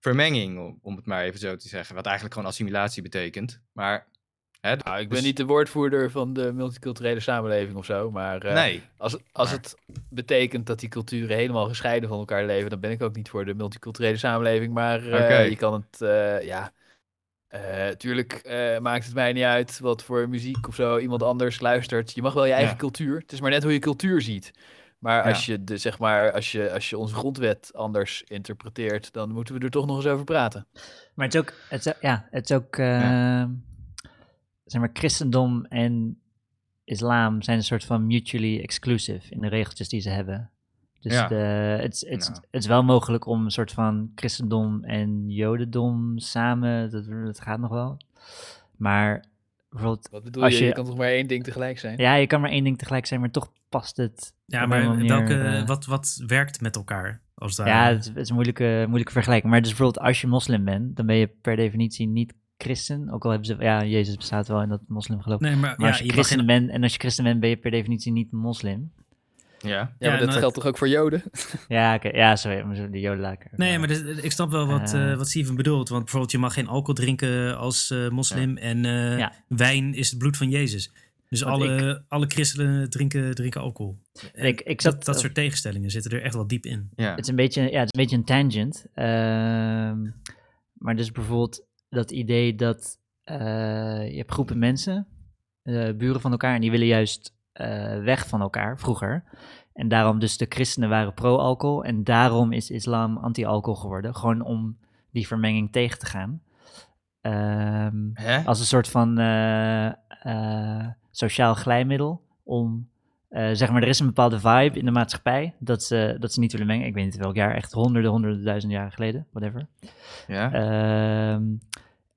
vermenging, om, het maar even zo te zeggen. Wat eigenlijk gewoon assimilatie betekent. Maar. Hè, Nou, ik ben dus- niet de woordvoerder van de multiculturele samenleving of zo. Maar eh, Nee. als, als maar- het betekent dat die culturen helemaal gescheiden van elkaar leven, dan ben ik ook niet voor de multiculturele samenleving. Maar eh, je kan het, eh, ja. eh tuurlijk maakt het mij niet uit wat voor muziek of zo iemand anders luistert. Je mag wel je eigen Ja. cultuur. Het is maar net hoe je cultuur ziet. Maar als, je de, zeg maar, als, je, als je onze grondwet anders interpreteert, dan moeten we er toch nog eens over praten. Maar het is ook, het is, ja, het is ook, eh, zeg maar, christendom en islam zijn een soort van mutually exclusive in de regeltjes die ze hebben. Dus Ja. de, het, is- het, is- Ja. het is wel mogelijk om een soort van christendom en jodendom samen, dat, dat gaat nog wel. Maar bijvoorbeeld, Wat bedoel Als je? Je kan toch maar één ding tegelijk zijn? ja, je kan maar één ding tegelijk zijn, maar toch past het. Ja, maar manier, welke, eh, wat, wat werkt met elkaar? Als daar, Ja, het is, het is een moeilijke, moeilijke vergelijking. Maar dus bijvoorbeeld als je moslim bent, dan ben je per definitie niet christen. Ook al hebben ze, ja, Jezus bestaat wel in dat moslimgeloof. Nee, maar, Maar ja, als je, je christen geen- bent, en als je christen bent, ben je per definitie niet moslim. Ja. Ja, Ja, maar dat geldt toch ook voor Joden? Ja, oké, ja, sorry, de joden laat ik er- Nee, maar dus, ik snap wel wat, Eh. eh wat Steven bedoelt. Want bijvoorbeeld, je mag geen alcohol drinken als eh, moslim. En eh, Ja. wijn is het bloed van Jezus. Dus Want alle, alle christenen drinken, drinken alcohol. En Ik- ik zat- dat, dat soort tegenstellingen zitten er echt wel diep in. ja. Het is een beetje, ja, het is een beetje een tangent. Ehm, maar dus bijvoorbeeld dat idee dat eh, je hebt groepen mensen, eh, buren van elkaar, en die willen juist weg van elkaar, vroeger. En daarom dus de christenen waren pro-alcohol en daarom is islam anti-alcohol geworden. Gewoon om die vermenging tegen te gaan. Ehm, als een soort van eh, eh, sociaal glijmiddel om, eh, zeg maar, er is een bepaalde vibe in de maatschappij dat ze, dat ze niet willen mengen. Ik weet niet welk jaar, echt honderden, honderden duizenden jaren geleden, whatever. Ja? Ehm,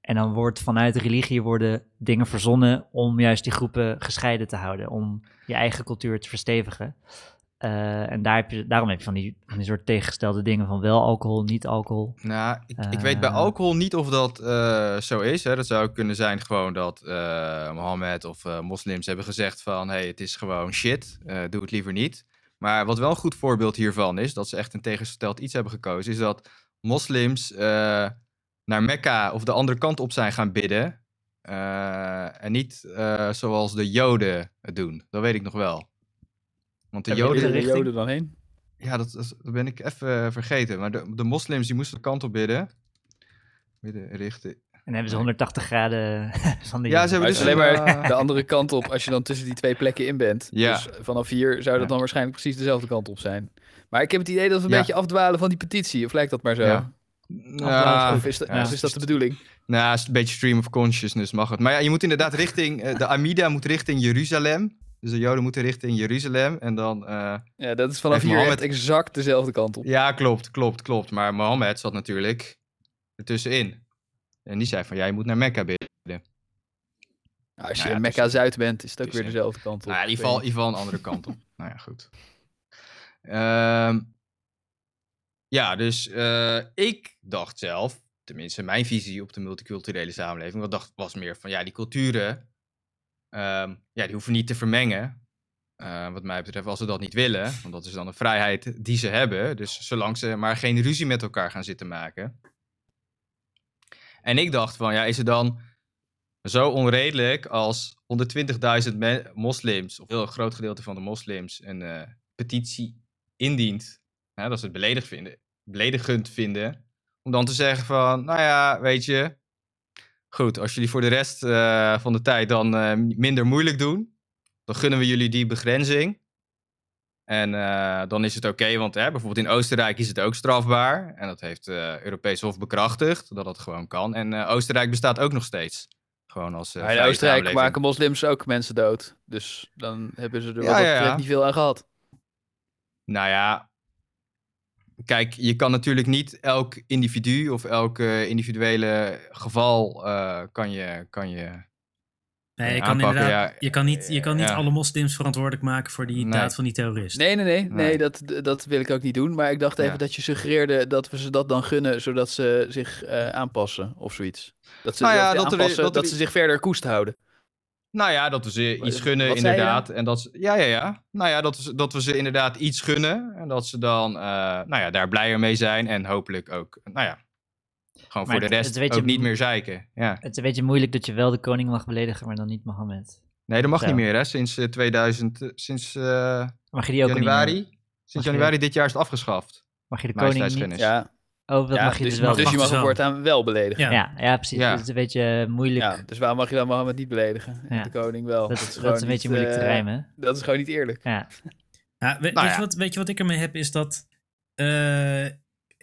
en dan wordt vanuit de religie worden dingen verzonnen om juist die groepen gescheiden te houden, om je eigen cultuur te verstevigen. Eh, en daar heb je, daarom heb je van die, van die soort tegengestelde dingen van wel alcohol, niet alcohol. Nou, ik, ik weet bij Eh. alcohol niet of dat eh, zo is. Hè. Dat zou kunnen zijn gewoon dat Mohammed of moslims hebben gezegd van... hé, hey, het is gewoon shit, doe het liever niet. Maar wat wel een goed voorbeeld hiervan is... dat ze echt een tegengesteld iets hebben gekozen... is dat moslims naar Mekka of de andere kant op zijn gaan bidden... eh, en niet eh, zoals de joden het doen. Dat weet ik nog wel. Want de joden... de? Joden dan heen? Ja, dat, ben ik even vergeten. Maar de, de moslims die moesten de kant op bidden. Bidden richten. En dan hebben ze 180 graden van de Ja, ze hebben dus alleen een, maar eh, de andere kant op als je dan tussen die twee plekken in bent. Ja. Dus vanaf hier zou dat Ja. dan waarschijnlijk precies dezelfde kant op zijn. Maar ik heb het idee dat we een Ja. beetje afdwalen van die petitie. Of lijkt dat maar zo? Ja. Of is, dat, Ja. is dat de bedoeling? Nou, is een beetje stream of consciousness mag het. Maar ja, je moet inderdaad richting, eh, de Amida moet richting Jeruzalem. Dus de Joden moeten richting Jeruzalem. En dan, eh, Ja, dat is vanaf hier Mohammed- echt exact dezelfde kant op. ja, klopt, klopt, klopt. Maar Mohammed zat natuurlijk ertussenin. En die zei van, ja, je moet naar Mekka bidden. Nou, als Nou je ja, in Mekka Zuid bent, is het ook weer tussenin. dezelfde kant op. Nou ja, in Ik ieder geval, weet in ieder geval een andere kant op. nou ja, goed. Ehm, ja, dus eh, ik dacht zelf, tenminste mijn visie op de multiculturele samenleving, wat dacht, was meer van, ja, die culturen, ehm, ja, die hoeven niet te vermengen. Eh, wat mij betreft, als ze dat niet willen, want dat is dan een vrijheid die ze hebben. Dus zolang ze maar geen ruzie met elkaar gaan zitten maken. En ik dacht van, ja, is het dan zo onredelijk als 120.000 me- moslims, of een heel groot gedeelte van de moslims, een eh, petitie indient, dat ze het beledigd vinden, beledigend vinden, om dan te zeggen van, nou ja, weet je, goed, als jullie voor de rest eh, van de tijd dan eh, minder moeilijk doen, dan gunnen we jullie die begrenzing. En eh, dan is het oké, want hè, bijvoorbeeld in Oostenrijk is het ook strafbaar. En dat heeft Europees Hof bekrachtigd, dat dat gewoon kan. En Oostenrijk bestaat ook nog steeds. Gewoon als in Oostenrijk maken moslims ook mensen dood. Dus dan hebben ze er wat Ja, ja, niet veel aan gehad. Nou ja, kijk, je kan natuurlijk niet elk individu of elk eh, individuele geval eh, kan je, kan je Nee, je Ja, kan inderdaad, ja. je kan niet, je kan niet Ja. alle moslims verantwoordelijk maken voor die Nee. daad van die terrorist. Nee, nee, nee, nee, Nee. dat, dat wil ik ook niet doen. Maar ik dacht even Ja. dat je suggereerde dat we ze dat dan gunnen, zodat ze zich eh, aanpassen of zoiets. Dat ze, Nou ja, of dat er- aanpassen, dat dat, ze zich verder koest houden. Nou ja, dat we ze iets gunnen, wat inderdaad. En dat ze, ja, ja, ja. Nou ja, dat we, dat we ze inderdaad iets gunnen. En dat ze dan, eh, nou ja, daar blijer mee zijn. En hopelijk ook, nou ja, gewoon Maar voor de rest ook je- niet meer zeiken. Ja. Het is een beetje moeilijk dat je wel de koning mag beledigen, maar dan niet Mohammed. Nee, dat mag Zo. niet meer, hè. Sinds eh, 2000, eh, sinds Mag je die ook niet meer- januari. Mag Sinds je- januari dit jaar is het afgehad. Mag je de koning niet... Ja, Oh, dat ja, mag je dus, dus, wel. dus je mag hem voortaan wel beledigen. Ja. Ja, ja, precies. Ja. Dat is een beetje moeilijk. Ja, dus waarom mag je dan Mohammed niet beledigen? En de koning wel. dat, is, dat is een beetje niet, moeilijk te eh, rijmen. Dat is gewoon niet eerlijk. Ja. Nou weet, ja. Je wat, weet je wat ik ermee heb, is dat... eh,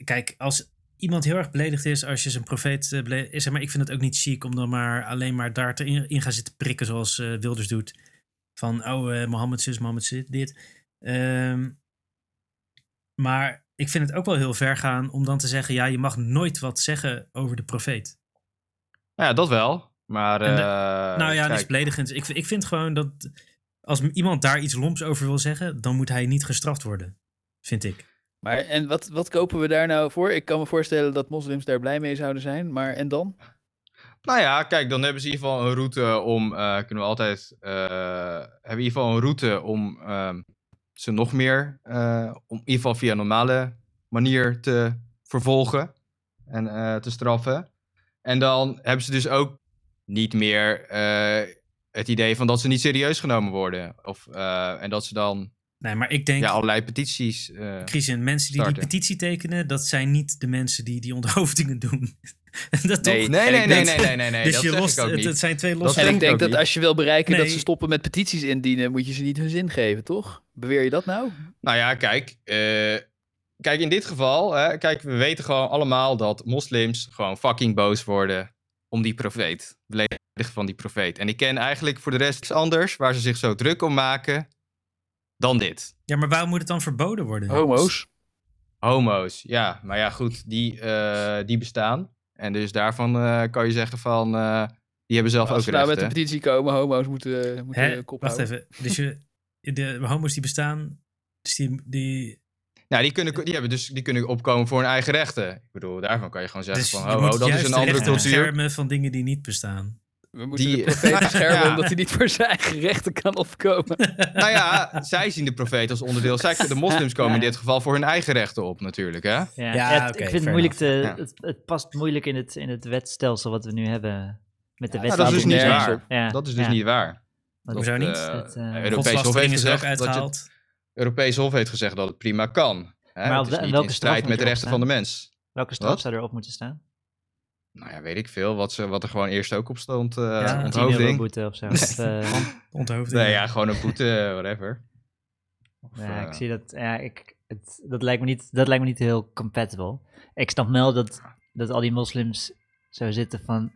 kijk, als iemand heel erg beledigd is, als je zijn profeet uh, zeg maar, ik vind het ook niet chic om dan maar alleen maar daar te in, in gaan zitten prikken zoals eh, Wilders doet. Van, oh, eh Mohammed zus, Mohammed zit dit. Ehm, maar ik vind het ook wel heel ver gaan om dan te zeggen, ja, je mag nooit wat zeggen over de profeet. Nou ja, dat wel. Maar, En de- eh, nou ja, dat is beledigend. Ik, ik vind gewoon dat als iemand daar iets loms over wil zeggen, dan moet hij niet gestraft worden. Vind ik. Maar en wat, wat kopen we daar nou voor? Ik kan me voorstellen dat moslims daar blij mee zouden zijn. Maar en dan? Nou ja, kijk, dan hebben ze in ieder geval een route om, eh, kunnen we altijd, eh, hebben we in ieder geval een route om ehm, ze nog meer, eh, om in ieder geval via een normale manier te vervolgen en eh, te straffen. En dan hebben ze dus ook niet meer eh, het idee van dat ze niet serieus genomen worden. Of, eh, en dat ze dan Nee, maar ik denk, ja, allerlei petities. eh, Christian, mensen die starten. die petitie tekenen, dat zijn niet de mensen die die onthoofdingen doen. dat Nee, toch? nee, nee, nee, nee, nee, nee, nee, dus dat je lost, ik ook het, niet. het zijn twee Dat losse... En ik denk dat niet. als je wil bereiken dat Nee. ze stoppen met petities indienen, moet je ze niet hun zin geven, toch? Beweer je dat nou? Nou ja, kijk. eh, kijk, in dit geval, hè, kijk, we weten gewoon allemaal dat moslims gewoon fucking boos worden om die profeet. Beledigen van die profeet. En ik ken eigenlijk voor de rest niks anders waar ze zich zo druk om maken dan dit. Ja, maar waarom moet het dan verboden worden? Homo's. Homo's, ja. Maar ja, goed, die, eh, die bestaan. En dus daarvan eh, kan je zeggen van, eh, die hebben zelf Als ook we nou met rechten. de petitie komen, homo's moeten, moeten Hè? kop Wacht houden. even. Dus je, de homo's die bestaan, dus die, die, Nou, die kunnen, die, hebben dus, die kunnen opkomen voor hun eigen rechten. Ik bedoel, daarvan kan je gewoon zeggen dus van, moet ho, dat is een de andere cultuur. beschermen van dingen die niet bestaan. We moeten Die- de profeet beschermen Ja. omdat hij niet voor zijn eigen rechten kan opkomen. Nou ja, zij zien de profeet als onderdeel. Zij, de moslims komen in dit geval voor hun eigen rechten op natuurlijk, hè? Ja, Ja, ja, het- oké, ik vind het moeilijk te. Het, het past moeilijk in het, in het wetstelsel wat we nu hebben. Met de Ja, wet Nou, dat is dus niet waar. Dat is dus ja. niet waar. Dat- Hoezo niet? eh, dat, eh, Europese Hof heeft ook gezegd dat je uitgehaald. Europees Hof heeft gezegd dat het prima kan. Hè? Maar het is niet welke in strijd met de rechten van de mens. Welke straf Wat? zou erop moeten staan? Nou ja, weet ik veel. Wat, ze, wat er gewoon eerst ook op stond. eh Ja, 10 euro onthoofding. boete of zo. Of, eh, Onthoofding. Nee, ja, gewoon een boete, whatever. Of, ja, eh, ik zie dat. Ja, ik, het, dat, lijkt me niet, dat lijkt me niet heel compatible. Ik snap wel dat, dat al die moslims zo zitten van.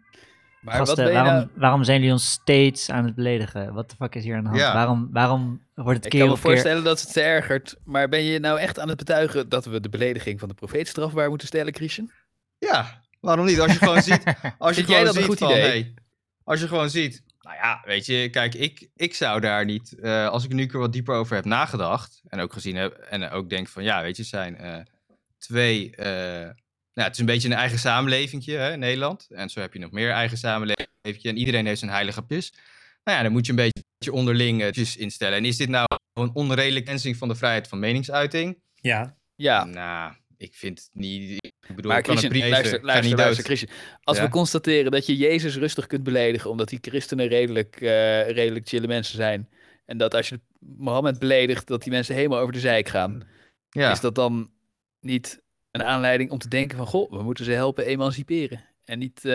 Maar wat Gasten, waarom, nou... waarom zijn jullie ons steeds aan het beledigen? Wat de fuck is hier aan de hand? Ja. Waarom, waarom wordt het Ik keer kan me keer... voorstellen dat het ergert, maar ben je nou echt aan het betuigen dat we de belediging van de profeet strafbaar moeten stellen, Christian? Ja, waarom niet? Als je gewoon ziet, als je Vind jij gewoon dat een ziet goed van, idee? hey, als je gewoon ziet, nou ja, weet je, kijk, ik, ik zou daar niet, eh, als ik er nu een keer wat dieper over heb nagedacht en ook gezien heb en ook denk van, ja, weet je, het zijn eh, twee, eh, nou, het is een beetje een eigen samenlevingje hè, in Nederland en zo heb je nog meer eigen samenlevingje en iedereen heeft zijn heilige pis. Nou ja, dan moet je een beetje onderling eh, instellen. En is dit nou een onredelijke grenzing van de vrijheid van meningsuiting? Ja, Ja, Nou, ik vind het niet. Ik bedoel, maar ik kan Christian, prima luister, luister, niet luister, dood. Christian. Als Ja? we constateren dat je Jezus rustig kunt beledigen, omdat die christenen redelijk, eh, redelijk chille mensen zijn, en dat als je Mohammed beledigt, dat die mensen helemaal over de zijk gaan, Ja. is dat dan niet een aanleiding om te denken van, goh, we moeten ze helpen emanciperen en niet eh,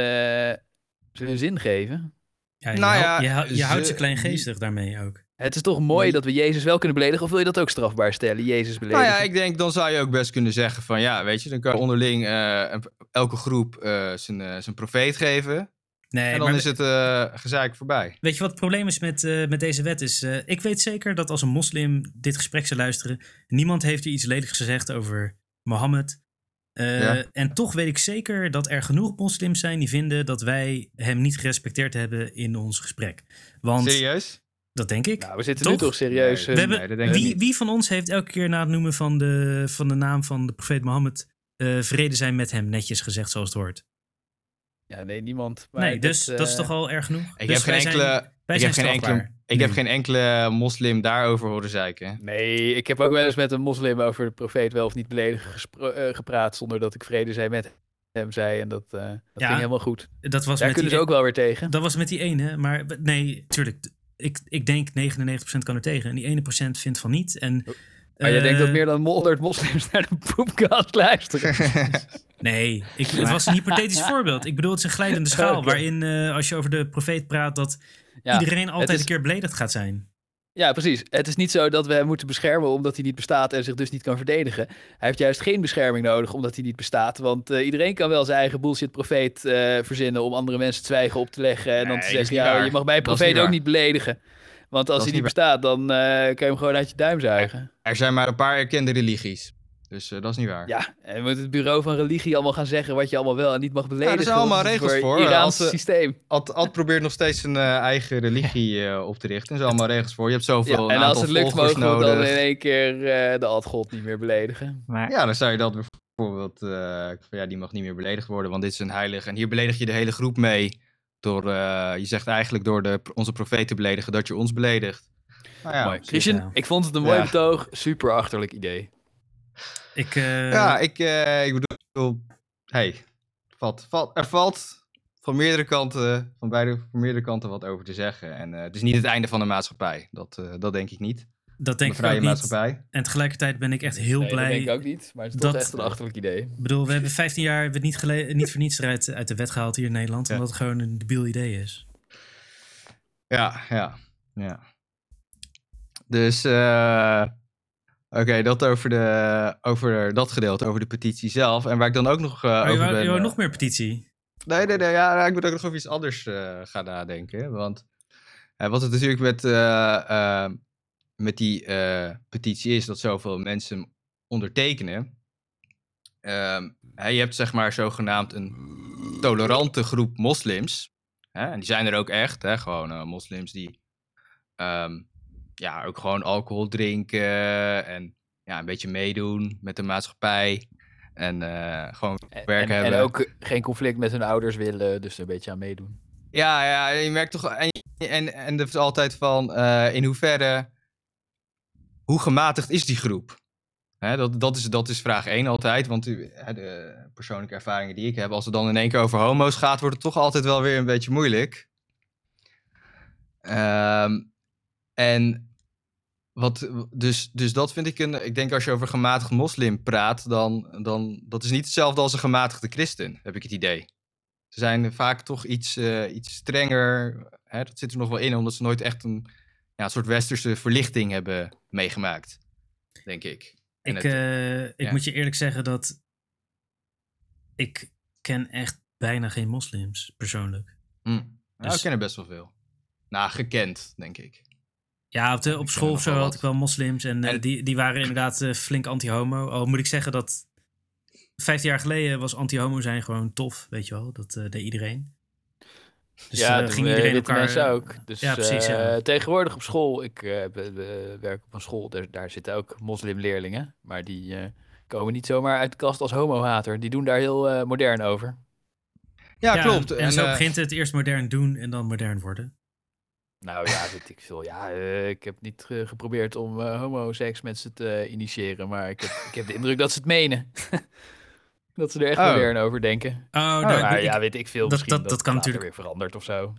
ze hun zin geven? ja, je, Nou ja, je, hou- je houdt ze- ze kleingeestig daarmee ook. Het is toch mooi dat we Jezus wel kunnen beledigen, of wil je dat ook strafbaar stellen, Jezus beledigen? Nou ja, ik denk dan zou je ook best kunnen zeggen van ja, weet je, dan kan je onderling eh, elke groep eh, zijn, zijn profeet geven. Nee, en dan maar is het eh gezeik voorbij. weet je wat het probleem is met, eh, met deze wet? Is, eh, ik weet zeker dat als een moslim dit gesprek zou luisteren, niemand heeft er iets ledigs gezegd over Mohammed. Eh, Ja. En toch weet ik zeker dat er genoeg moslims zijn die vinden dat wij hem niet gerespecteerd hebben in ons gesprek. Want Serieus? dat denk ik. Nou, we zitten Toch? nu toch serieus... Nee, eh, We hebben- nee, dat denk ik Wie, wie van ons heeft elke keer na het noemen van de, van de naam van de profeet Mohammed eh, vrede zijn met hem netjes gezegd zoals het hoort? Ja, nee, niemand. Maar nee, dus dit, dat is toch al erg genoeg? Ik Dus heb geen wij zijn- enkele, wij ik zijn heb geen enkele, ik heb Nu. geen enkele moslim daarover horen zeiken. Nee, ik heb ook wel eens met een moslim over de profeet wel of niet beledigen gespro- eh, gepraat zonder dat ik vrede zei met hem zei. En dat, eh, dat Ja, ging helemaal goed. Dat was Daar met kunnen die, ze ook wel weer tegen. Dat was met die ene, maar nee, tuurlijk. Ik, ik denk 99% kan er tegen en die ene procent vindt van niet. En, Maar je denkt dat eh, meer dan 100 moslims naar de poepkast luisteren. Nee, ik, het was een hypothetisch voorbeeld. Ik bedoel, het is een glijdende schaal waarin eh, als je over de profeet praat dat Ja, iedereen altijd is- een keer beledigd gaat zijn. ja, precies. Het is niet zo dat we hem moeten beschermen omdat hij niet bestaat en zich dus niet kan verdedigen. Hij heeft juist geen bescherming nodig omdat hij niet bestaat. Want eh, iedereen kan wel zijn eigen bullshit profeet eh, verzinnen om andere mensen zwijgen op te leggen. En dan Nee, te zeggen, ja, waar. je mag mijn profeet niet ook niet beledigen. Want als Dat hij niet bestaat, dan eh, kan je hem gewoon uit je duim zuigen. er zijn maar een paar erkende religies. Dus eh, dat is niet waar. Ja, en moet het bureau van religie allemaal gaan zeggen wat je allemaal wel en niet mag beledigen. er zijn allemaal het regels voor, Iraanse als, eh, systeem. Ad, Ad probeert nog steeds een eh, eigen religie eh, op te richten. Er zijn allemaal regels voor. Je hebt zoveel Ja, en als het lukt, mogen we dan nodig. in één keer eh, de ad-god niet meer beledigen. Maar Ja, dan zou je dat bijvoorbeeld... eh, van, ja, die mag niet meer beledigd worden, want dit is een heilig. En hier beledig je de hele groep mee. Door, eh, je zegt eigenlijk door de, onze profeet te beledigen dat je ons beledigt. Nou ja, Mooi. Christian, ja. ik vond het een mooi Ja. betoog. Super achterlijk idee. Ik, eh, ja ik, eh, ik bedoel... Hey, valt, valt, er valt van meerdere kanten, van beide, van meerdere kanten wat over te zeggen. En eh, het is niet het einde van de maatschappij. Dat, eh, dat denk ik niet. dat Denk denk de ik ook niet. En tegelijkertijd ben ik echt heel Nee, dat blij. denk ik ook niet, maar het is dat- toch echt een achterlijk idee. Ik bedoel, we hebben 15 jaar hebben het niet, gele- niet voor niets eruit uit de wet gehaald hier in Nederland. Ja. Omdat het gewoon een debiel idee is. Ja, ja, ja. Dus, eh, oké, dat over, de, over dat gedeelte, over de petitie zelf. En waar ik dan ook nog eh, je over ben... je eh, nog meer petitie. Nee, nee, nee. Ja, ik moet ook nog over iets anders eh, gaan nadenken. Want wat het natuurlijk met, met die petitie is, dat zoveel mensen hem ondertekenen. Ehm, je hebt zeg maar zogenaamd een tolerante groep moslims. Hè, en die zijn er ook echt. Hè, gewoon moslims die ehm, ja, ook gewoon alcohol drinken. En ja, een beetje meedoen met de maatschappij. En eh, gewoon En, werk en, en hebben. ook geen conflict met hun ouders willen, dus een beetje aan meedoen. Ja, ja, je merkt toch. En, en, en er is altijd van eh, in hoeverre. Hoe gematigd is die groep? Hè, dat, dat, is, dat is vraag 1 altijd. Want hè, de persoonlijke ervaringen die ik heb, als het dan in één keer over homo's gaat, wordt het toch altijd wel weer een beetje moeilijk. Ehm, en wat, dus, dus dat vind ik een. Ik denk als je over gematigd moslim praat, dan, dan dat is niet hetzelfde als een gematigde christen, heb ik het idee. Ze zijn vaak toch iets, eh, iets strenger. Hè, dat zit er nog wel in, omdat ze nooit echt een, ja, soort westerse verlichting hebben meegemaakt. Denk ik. En Ik, het- eh, ik ja. moet je eerlijk zeggen dat ik ken echt bijna geen moslims persoonlijk. Hm. Nou, Dus- ik ken er best wel veel. Nou, gekend, denk ik. Ja, op, de, op school of zo had ik wel moslims en, eh, En- die, die waren inderdaad eh, flink anti-homo. Al moet ik zeggen dat 15 jaar geleden was anti-homo zijn gewoon tof, weet je wel. Dat eh, deed iedereen. Dus ja, doen ging iedereen elkaar... mensen ook. Dus, ja, precies, eh, ja. Tegenwoordig op school, ik be- be- werk op een school, daar, daar zitten ook moslimleerlingen. Maar die eh, komen niet zomaar uit de kast als homohater. Die doen daar heel eh, modern over. Ja, Ja, klopt. En, zo begint het eerst modern doen en dan modern worden. Nou ja, weet ik veel. Ja, eh, ik heb niet eh, geprobeerd om eh homoseks met ze te initiëren. Maar ik heb, ik heb de indruk dat ze het menen. dat ze er echt Oh. modern over denken. Oh, nou, maar ik- ja, weet ik veel. dat- Misschien dat- dat, dat kan natuurlijk- weer veranderd of zo.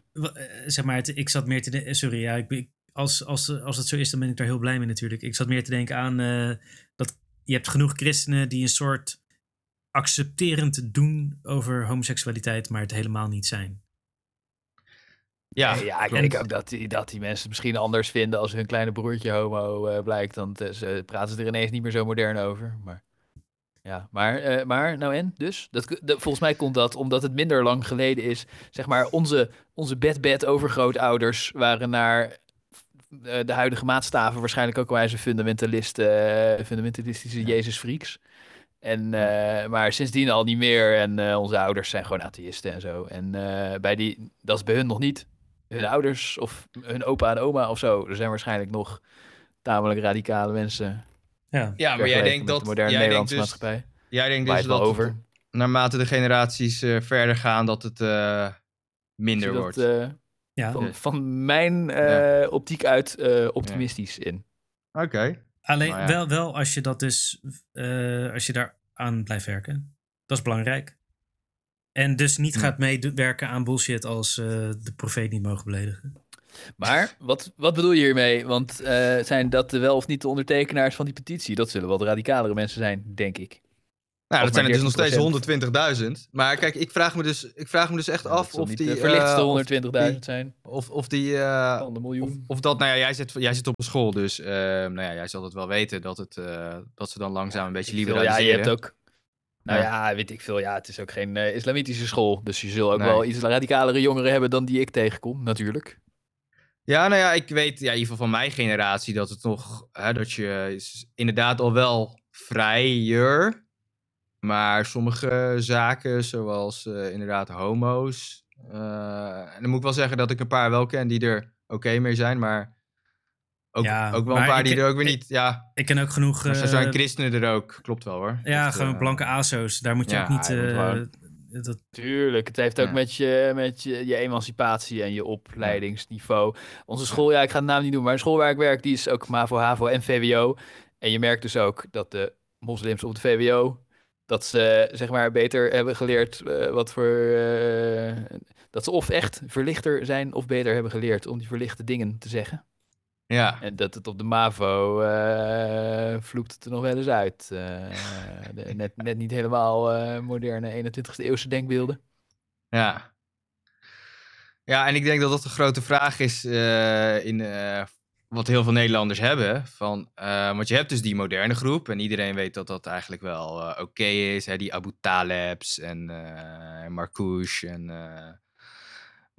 Zeg maar, het- ik zat meer te denken. Sorry, ja, ik, als, als, als het zo is, dan ben ik daar heel blij mee natuurlijk. Ik zat meer te denken aan eh, dat je hebt genoeg christenen die een soort accepterend doen over homoseksualiteit, maar het helemaal niet zijn. Ja, ja, ik denk ook dat die, dat die mensen het misschien anders vinden als hun kleine broertje homo eh, blijkt. Dan ze, praten ze er ineens niet meer zo modern over. Maar, ja, maar, eh, maar nou en? Dus? Dat, volgens mij komt dat omdat het minder lang geleden is. Zeg maar, onze, onze bed-bed overgrootouders waren naar eh, de huidige maatstaven waarschijnlijk ook wijze fundamentalisten, fundamentalistische Jezus-freaks. En, maar sindsdien al niet meer. En onze ouders zijn gewoon atheïsten en zo. En bij die, dat is bij hun nog niet. Hun ouders of hun opa en oma of zo. Er zijn waarschijnlijk nog tamelijk radicale mensen. Ja, Ja, maar jij denkt dat. de moderne jij denkt Nederlandse dus, maatschappij. jij denkt dus wel dat over. het naarmate de generaties eh, verder gaan, dat het eh, minder wordt. dat, eh, ja. van, van mijn eh, optiek uit eh, optimistisch in. Oké. Alleen Nou ja. wel, wel als je dat dus, eh, als je daar aan blijft werken. Dat is belangrijk. En dus niet Hm. gaat meewerken aan bullshit als eh, de profeet niet mogen beledigen. Maar wat, wat bedoel je hiermee? Want eh, zijn dat de wel of niet de ondertekenaars van die petitie? Dat zullen wel de radicalere mensen zijn, denk ik. Nou, Of dat zijn er dus nog steeds 13%. 120.000. Maar kijk, ik vraag me dus, ik vraag me dus echt Ja, af zal of die... de eh, verlichtste of 120.000 die- zijn. Of, of die... eh, Van de of, miljoen. of dat, nou ja, jij zit, jij zit op een school, dus eh, nou ja, jij zal het wel weten dat, het, eh, dat ze dan langzaam een beetje liberaliseren. Ja, je hebt ook. Nou Ja. ja. weet ik veel. Ja, het is ook geen eh, islamitische school. Dus je zult ook Nee. wel iets radicalere jongeren hebben dan die ik tegenkom, natuurlijk. Ja, nou ja, ik weet ja, in ieder geval van mijn generatie dat het nog, hè, dat je is inderdaad al wel vrijer, maar sommige zaken, zoals eh, inderdaad homo's, eh, en dan moet ik wel zeggen dat ik een paar wel ken die er oké mee zijn, maar ook, Ja, ook wel een paar ik- die er ook weer ik- niet, ja, Ik ken ook genoeg. maar zo eh, zijn christenen er ook, klopt wel hoor. ja, Dat, gewoon eh, blanke ASO's. Daar moet je ja, ook niet. eh, dat, Tuurlijk, het heeft ook Ja. met, je, met je, je emancipatie en je opleidingsniveau. Onze school, ja, ik ga de naam niet noemen, maar de school waar ik werk, die is ook MAVO, HAVO en VWO. En je merkt dus ook dat de moslims op de VWO, dat ze zeg maar beter hebben geleerd wat voor... eh, dat ze of echt verlichter zijn of beter hebben geleerd om die verlichte dingen te zeggen. Ja, En dat het op de MAVO eh, vloekt het er nog wel eens uit. Eh, de- net, net niet helemaal eh, moderne 21ste eeuwse denkbeelden. Ja. Ja, en ik denk dat dat de grote vraag is in, wat heel veel Nederlanders hebben. Van, want je hebt dus die moderne groep. En iedereen weet dat dat eigenlijk wel oké is. Hè? Die Abu Talebs en eh Marcouch. En,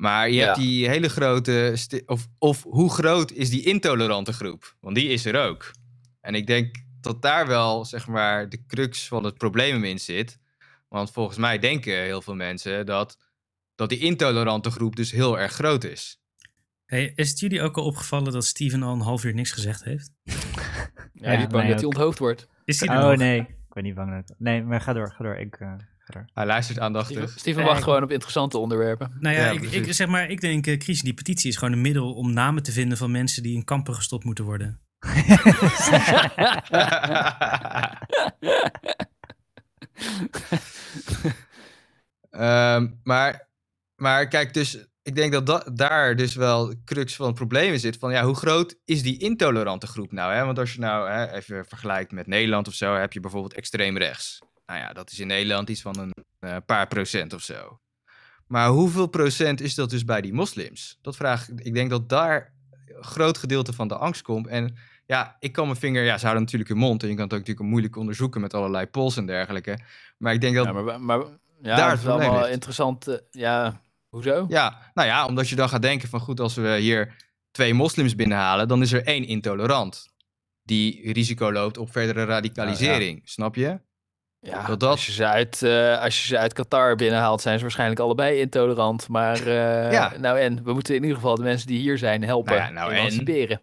maar je hebt die hele grote... Of, of hoe groot is die intolerante groep? Want die is er ook. En ik denk dat daar wel, zeg maar, de crux van het probleem in zit. Want volgens mij denken heel veel mensen dat, dat die intolerante groep dus heel erg groot is. Hey, is het jullie ook al opgevallen dat Steven al een half uur niks gezegd heeft? Ja, Ja, die is bang dat hij onthoofd wordt. Is hij er Oh nog? nee, ik ben niet bang. dat- Nee, maar ga door, ga door. Ik, eh, Hij luistert Steven, aandachtig. Steven Ja, wacht ik- gewoon op interessante onderwerpen. Nou ja, Ja, ik, ik, zeg maar, ik denk, eh Chris, die petitie is gewoon een middel om namen te vinden van mensen die in kampen gestopt moeten worden. Ehm, maar, maar kijk, dus ik denk dat da- daar dus wel de crux van het probleem in zit. Van ja, hoe groot is die intolerante groep nou? Hè? Want als je nou hè, even vergelijkt met Nederland of zo, heb je bijvoorbeeld extreem rechts. Nou ja, dat is in Nederland iets van een eh, paar procent of zo. Maar hoeveel procent is dat dus bij die moslims? Dat vraag ik. Ik denk dat daar een groot gedeelte van de angst komt. En ja, ik kan mijn vinger, ja, ze houden natuurlijk hun mond. En je kan het ook natuurlijk moeilijk onderzoeken met allerlei polls en dergelijke. Maar ik denk dat Ja, maar, maar ja, Daar is allemaal ligt. interessant. eh, ja, hoezo? Ja, nou ja, omdat je dan gaat denken van goed, als we hier twee moslims binnenhalen, dan is er één intolerant. Die risico loopt op verdere radicalisering, snap je? Ja, Dat dat- Als, je ze uit, eh, als je ze uit Qatar binnenhaalt, zijn ze waarschijnlijk allebei intolerant. Maar eh, Ja. nou en, we moeten in ieder geval de mensen die hier zijn helpen Nou ja, nou en?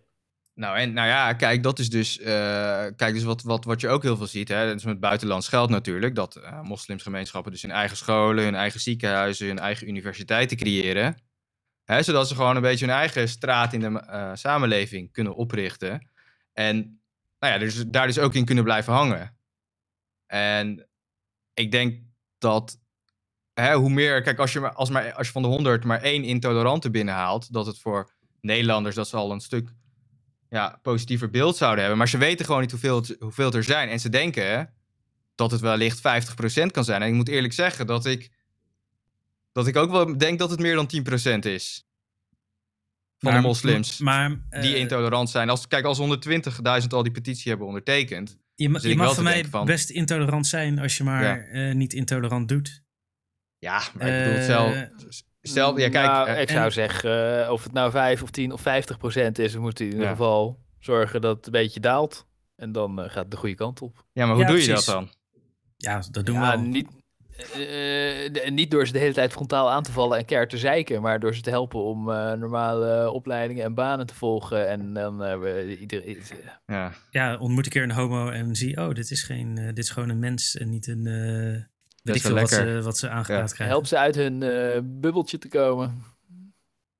Nou, en nou ja, kijk, dat is dus, eh, kijk, dus wat, wat, wat je ook heel veel ziet, hè, dat is met buitenlands geld natuurlijk, dat moslimsgemeenschappen dus hun eigen scholen, hun eigen ziekenhuizen, hun eigen universiteiten creëren. Hè, zodat ze gewoon een beetje hun eigen straat in de samenleving kunnen oprichten. En nou ja, dus, daar dus ook in kunnen blijven hangen. En ik denk dat hè, hoe meer, kijk, als je, maar, als, maar, als je van de 100 maar één intolerante binnenhaalt, dat het voor Nederlanders dat ze al een stuk ja, positiever beeld zouden hebben. Maar ze weten gewoon niet hoeveel, het, hoeveel er zijn. En ze denken dat het wellicht 50% kan zijn. En ik moet eerlijk zeggen dat ik, dat ik ook wel denk dat het meer dan 10% is. Van Maar- de moslims Maar, die eh, intolerant zijn. Als, kijk, als 120.000 al die petitie hebben ondertekend. Je, ma- je mag te mij van- best intolerant zijn als je maar Ja. eh, niet intolerant doet. Ja, maar ik bedoel het zelf. Eh, Stel, ja, kijk, Nou, eh, ik zou en- zeggen, eh, of het nou 5 of 10 of 50 procent is, we moeten in ieder Ja. geval zorgen dat het een beetje daalt. En dan eh, gaat het de goede kant op. ja, maar hoe Ja, doe je dat dan? Ja, dat doen ja, we al. niet, eh, de- niet door ze de hele tijd frontaal aan te vallen en keihard te zeiken, maar door ze te helpen om eh, normale opleidingen en banen te volgen. En dan hebben we iedereen. Ja. Ja, ontmoet een keer een homo en zie, oh, dit is, geen, eh, dit is gewoon een mens en niet een... eh weet ik wel veel wat lekker. ze, wat ze aangepraat krijgen. Help ze uit hun eh, bubbeltje te komen.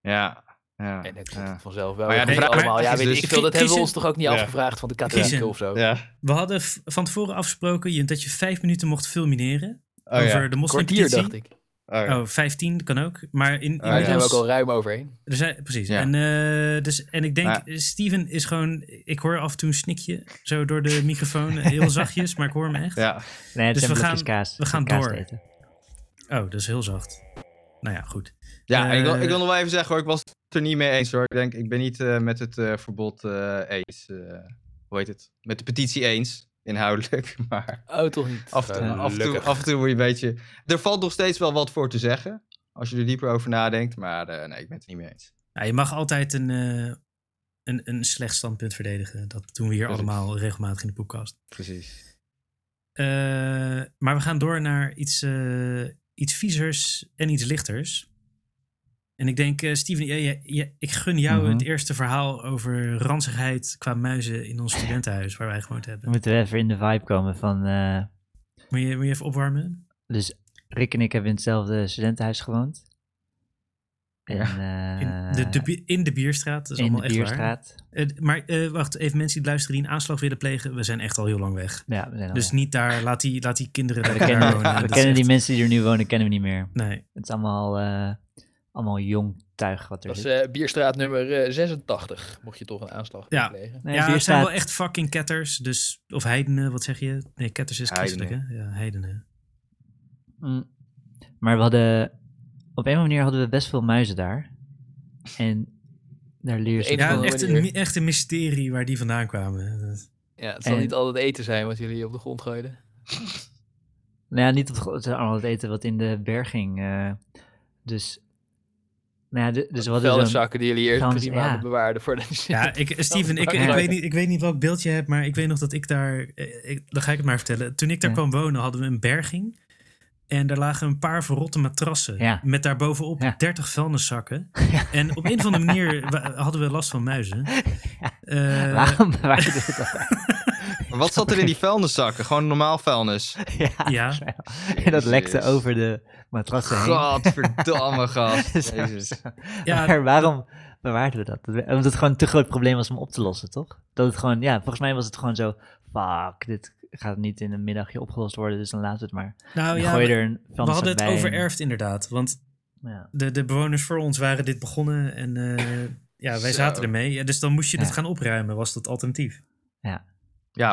Ja. ja, En dan komt ja. vanzelf wel. Maar ja, vraag allemaal. is Ja, weet dus- ik veel. Dat hebben we ons toch ook niet Ja. afgevraagd van de katholieken of zo. Ja. We hadden van tevoren afgesproken je- dat je vijf minuten mocht fulmineren Oh, over ja. de Kwartier moslimpetitie. dacht ik. Oh, ja. Oh, 15 kan ook. Maar in, in Oh, Daar zijn we ook al ruim overheen. er zijn, precies. Ja. En, eh, dus, en ik denk, Steven is gewoon... Ik hoor af en toe een snikje zo door de microfoon. Heel zachtjes, maar ik hoor hem echt. ja. Nee, het Dus zijn we gaan- kaas. we gaan kaas door. eten. Oh, dat is heel zacht. Nou ja, goed. Ja, en ik, wil, Eh, ik wil nog wel even zeggen hoor, ik was het er niet mee eens hoor. Ik denk, ik ben niet eh, met het eh, verbod eh, eens. eh, hoe heet het? Met de petitie eens, inhoudelijk. Maar Oh, toch niet. af, en toe- Eh, af, toe, af en toe word je een beetje... Er valt nog steeds wel wat voor te zeggen, als je er dieper over nadenkt. Maar eh, nee, ik ben het er niet mee eens. Ja, je mag altijd een, eh, een, een slecht standpunt verdedigen. Dat doen we hier Precies. allemaal regelmatig in de podcast. Precies. Eh, maar we gaan door naar iets, eh, iets viezers en iets lichters. En ik denk, eh, Steven, ik gun jou Mhm. het eerste verhaal over ranzigheid qua muizen in ons studentenhuis waar wij gewoond hebben. moeten we even in de vibe komen van... eh, Moet je, moet je even opwarmen? dus Rick en ik hebben in hetzelfde studentenhuis gewoond. En, In eh, de, de, in de Bierstraat, dat is in de allemaal echt waar. Maar wacht, even mensen die luisteren die een aanslag willen plegen. We zijn echt al heel lang weg. Ja, we zijn al- Dus niet daar, laat die, laat die kinderen we lekker daar kennen, wonen. we kennen die mensen die er nu wonen, kennen we niet meer. Nee, Het is allemaal, allemaal jong tuig wat er Dat is eh, bierstraat nummer eh, 86, mocht je toch een aanslag Ja. plegen. Nee, ja, het zijn wel echt fucking ketters. Dus, of heidenen, wat zeg je? Nee, ketters is christelijk, hè? Heidenen. Ja, heidenen. Mm. Maar we hadden... Op een manier hadden we best veel muizen daar. En Daar leer je Ja, echt een, echt een mysterie waar die vandaan kwamen. Dat- Ja, het zal En- niet altijd eten zijn wat jullie op de grond gooiden. Nou ja, niet op, het is allemaal het eten wat in de berging. eh dus, nou ja, de- dus zo'n... Vuilniszakken die jullie eerst drie ja. bewaarden voor de Ja, ik, Steven, ik, ik, weet niet, ik weet niet welk beeld je hebt, maar ik weet nog dat ik daar... eh, Ik, dan ga ik het maar vertellen. Toen ik daar Ja. kwam wonen, hadden we een berging. En daar lagen een paar verrotte matrassen. Ja. Met daarbovenop Ja. 30 vuilniszakken. En op een of andere manier hadden we last van muizen. Eh, Waarom bewaarden we dat? Wat zat er in die vuilniszakken? Gewoon normaal vuilnis. ja, Ja. En dat lekte over de matrassen heen. Godverdamme, gast. Zo, Jezus. Ja. Maar waarom bewaarden we dat? Dat- Omdat het gewoon een te groot probleem was om op te lossen, toch? Dat het gewoon, ja, volgens mij was het gewoon zo, fuck, dit gaat niet in een middagje opgelost worden, dus dan laten we het maar. nou Dan ja, gooi er een we hadden het bij en- overerfd inderdaad. Want Ja. de, de bewoners voor ons waren dit begonnen. En eh, ja, wij Zo. zaten ermee. Ja, dus dan moest je Ja. het gaan opruimen, was dat alternatief. Ja,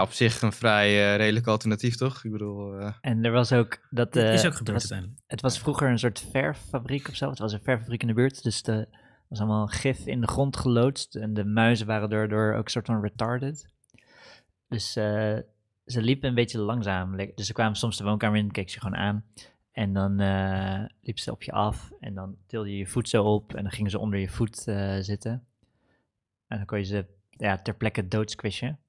op zich een vrij eh, redelijk alternatief, toch? Ik bedoel, eh, En er was ook, dat, eh, is ook er gebeurd was- uiteindelijk. Het was vroeger een soort verffabriek of zo. Het was een verffabriek in de buurt. Dus er was allemaal gif in de grond geloodst. En de muizen waren daardoor ook een soort van retarded. Dus eh, ze liepen een beetje langzaam. Dus ze kwamen soms de woonkamer in, keek ze gewoon aan. En dan eh liep ze op je af. En dan tilde je je voet zo op. En dan gingen ze onder je voet eh, zitten. En dan kon je ze ja, ter plekke doodsquishen.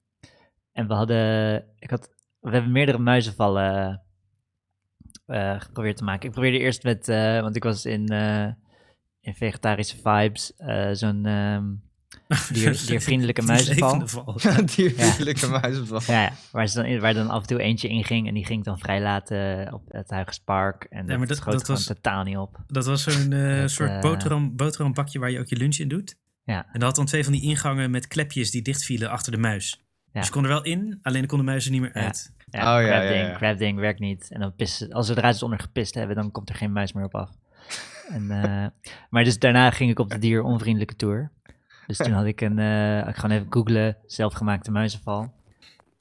En we hadden... Ik had, we hebben meerdere muizenvallen eh, geprobeerd te maken. Ik probeerde eerst met, eh, want ik was in, eh, in vegetarische vibes, eh, zo'n ehm, dier, diervriendelijke Die muizenval. levende val. die vriendelijke muizenval. Ja, ja, waar, ze dan, in- waar dan af en toe eentje inging en die ging ik dan vrijlaten op het Huigerspark. En dat, maar dat- schoot dat gewoon was- totaal niet op. Dat was zo'n eh, Dat, soort boterham, boterhambakje waar je ook je lunch in doet. Ja. En dat had dan twee van die ingangen met klepjes die dichtvielen achter de muis. Ja. Dus je kon er wel in, alleen dan kon de muizen niet meer uit. Ja, Oh, ja, grab ja, ding, ja. grab ding werkt niet. En dan pissen, als we eruit eens onder gepist hebben, dan komt er geen muis meer op af. En, eh, maar dus daarna ging ik op de dieronvriendelijke tour. Dus toen had ik een, eh, ik gewoon even googlen, zelfgemaakte muizenval.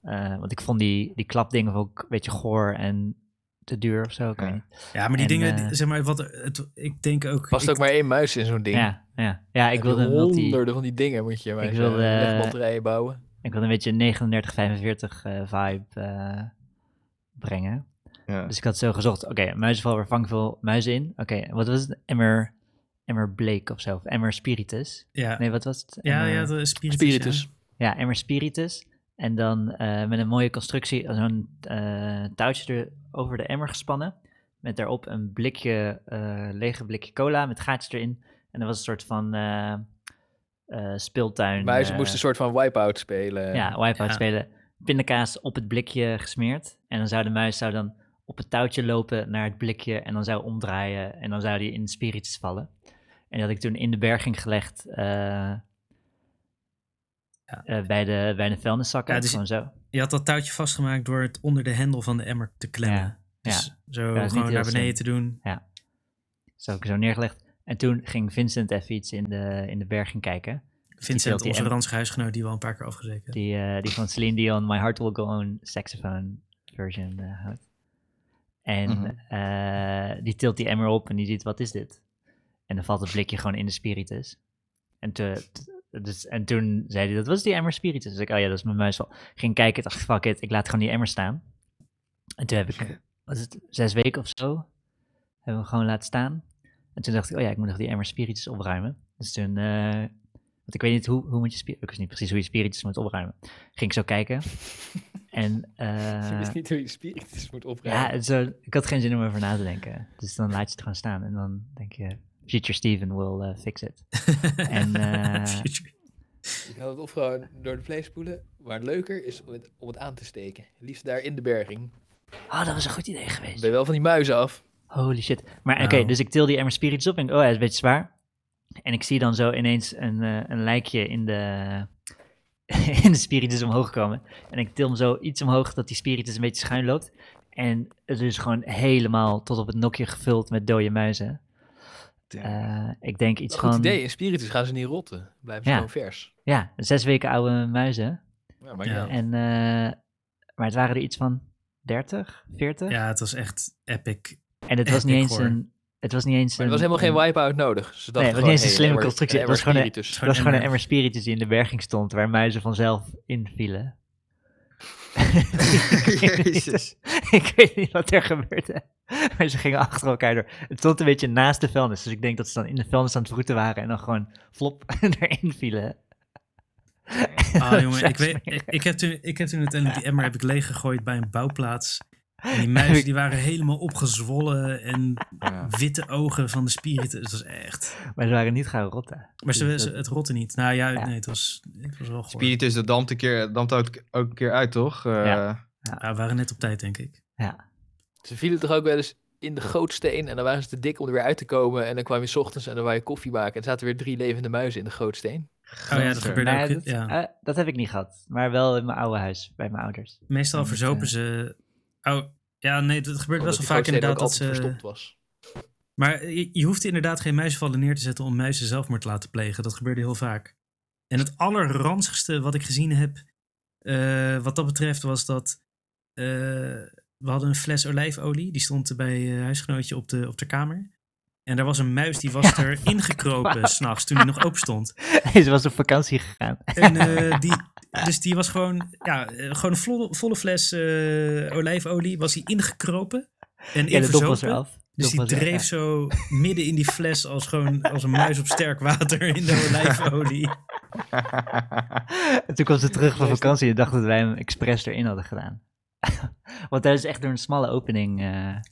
Eh, want ik vond die, die klapdingen ook een beetje goor en te duur of zo. Ja. maar die En, dingen, die- zeg maar, wat, het, ik denk ook... Past ik- ook maar één muis in zo'n ding. Ja, ja. ja, ik wilde, een multi, honderden van die dingen moet je maar Ik eens, wilde, legbatterijen bouwen. Ik wilde een beetje een 3945 eh vibe eh, brengen. Ja. Dus ik had zo gezocht, oké, muizenval, waar vang veel muizen in? Oké, wat was het? Emmer, Emmer Blake of zo, of Emmer Spiritus. Ja, Nee, wat was het? ja, Emmer- ja, de spiritus. Spiritus. Ja, Emmer Spiritus. En dan eh, met een mooie constructie, zo'n eh, touwtje er over de emmer gespannen. Met daarop een blikje, eh lege blikje cola met gaatjes erin. En dat was een soort van speeltuin. Muizen eh, moesten een soort van wipeout spelen. Ja, wipeout Ja. spelen. Pindakaas op het blikje gesmeerd. En dan zou de muis zou dan op het touwtje lopen naar het blikje. En dan zou omdraaien. En dan zou die in de spiritus vallen. En dat had ik toen in de berging gelegd. eh, eh, bij, de, bij de vuilniszakken. Ja, dus- Gewoon zo. Je had dat touwtje vastgemaakt door het onder de hendel van de emmer te klemmen. Ja, Dus zo Ja, gewoon naar beneden te doen. Zo heb ik zo neergelegd. En toen ging Vincent even iets in de, in de berging kijken. Vincent, die onze ranzige huisgenoot, die we al een paar keer afgezeken hebben. Die, eh, die van Celine Dion, My Heart Will Go On saxophone version eh, houdt. En Mhm. eh, die tilt die emmer op en die ziet, wat is dit? En dan valt het blikje gewoon in de spiritus. En, te, te- dus, en toen zei hij, dat was die emmer spiritus. Dus ik, oh ja, dat is mijn muisval. Ging kijken, dacht, fuck it, ik laat gewoon die emmer staan. En toen heb ik, was het zes weken of zo, hebben we hem gewoon laten staan. En toen dacht ik, oh ja, ik moet nog die emmer spiritus opruimen. Dus toen, eh, want ik weet niet hoe, hoe moet je spiritus, ik wist niet precies hoe je spiritus moet opruimen. Ging ik zo kijken. en eh, Je wist niet hoe je spiritus moet ja, opruimen. het zo, ik had geen zin om over na te denken. Dus dan laat je het gewoon staan en dan denk je, future Steven will eh, fix it. En, eh. Je kan het of gewoon door de vlees spoelen. Maar het leuker is om het, om het aan te steken. Liefst daar in de berging. oh, dat was een goed idee geweest. ben wel van die muizen af. Holy shit. Maar oké, Nou. dus ik til die emmer spiritus op en ik, oh, hij is een beetje zwaar. En ik zie dan zo ineens een, eh, een lijkje in de, in de spiritus omhoog komen. En ik til hem zo iets omhoog dat die spiritus een beetje schuin loopt. En het is gewoon helemaal tot op het nokje gevuld met dode muizen. Eh, ik denk iets Goed van... idee. In spiritus gaan ze niet rotten. Blijven ze Ja. gewoon vers. Ja, zes weken oude muizen. Ja, maar Ja. ja. En, eh, maar het waren er iets van 30, 40. Ja, het was echt epic. En het was niet eens hoor. een Het was niet eens Maar er een- was helemaal geen een- wipeout nodig. Ze dachten Nee, het was gewoon, niet eens een slimme emmer- constructie. een Het was emmer gewoon een- was gewoon een emmer. emmer spiritus die in de berging stond, waar muizen vanzelf invielen. Jezus. ik weet niet wat er gebeurde. Maar ze gingen achter elkaar door. Het stond een beetje naast de vuilnis. Dus ik denk dat ze dan in de vuilnis aan het vroeten waren en dan gewoon flop erin vielen. Ah, jongen, ik, weet, ik heb toen, ik heb toen uiteindelijk die emmer heb ik leeggegooid bij een bouwplaats. En die muizen die waren helemaal opgezwollen en Ja. witte ogen van de spiritus. Het was echt... Maar ze waren niet gaan rotten. Maar ze, Dus ze- het rotte niet. Nou ja, Ja. nee, het was, het was wel goor. Spiritus, dat dampt, een keer, dampt ook, ook een keer uit, toch? Eh, Ja. Ja, we waren net op tijd, denk ik. Ja. Ze vielen toch ook wel eens in de gootsteen en dan waren ze te dik om er weer uit te komen. En dan kwam je 's ochtends en dan wou je koffie maken. En er zaten weer drie levende muizen in de gootsteen. Oh ja, dat gebeurde Nee, ook. dat, ja. eh, dat heb ik niet gehad. Maar wel in mijn oude huis, bij mijn ouders. Meestal verzopen eh, ze... Oh, ja, nee, dat gebeurt best wel vaak inderdaad dat ze... verstopt was. Maar je, je hoeft inderdaad geen muizenvallen neer te zetten om muizen zelfmoord te laten plegen. Dat gebeurde heel vaak. En het allerranzigste wat ik gezien heb, eh, wat dat betreft, was dat eh, we hadden een fles olijfolie. Die stond bij eh, huisgenootje op de, op de kamer. En daar was een muis die was Ja, erin gekropen s s'nachts toen hij nog open stond. Ze was op vakantie gegaan. En eh, die, dus die was gewoon, ja, eh, gewoon een volle, volle fles eh, olijfolie was hij ingekropen. En Ja, eraf. Dus die dreef zo midden in die fles als, gewoon, als een muis op sterk water in de olijfolie. En toen kwam ze terug van vakantie en dacht dat wij hem expres erin hadden gedaan. Want daar is echt door een smalle opening. eh, Ja,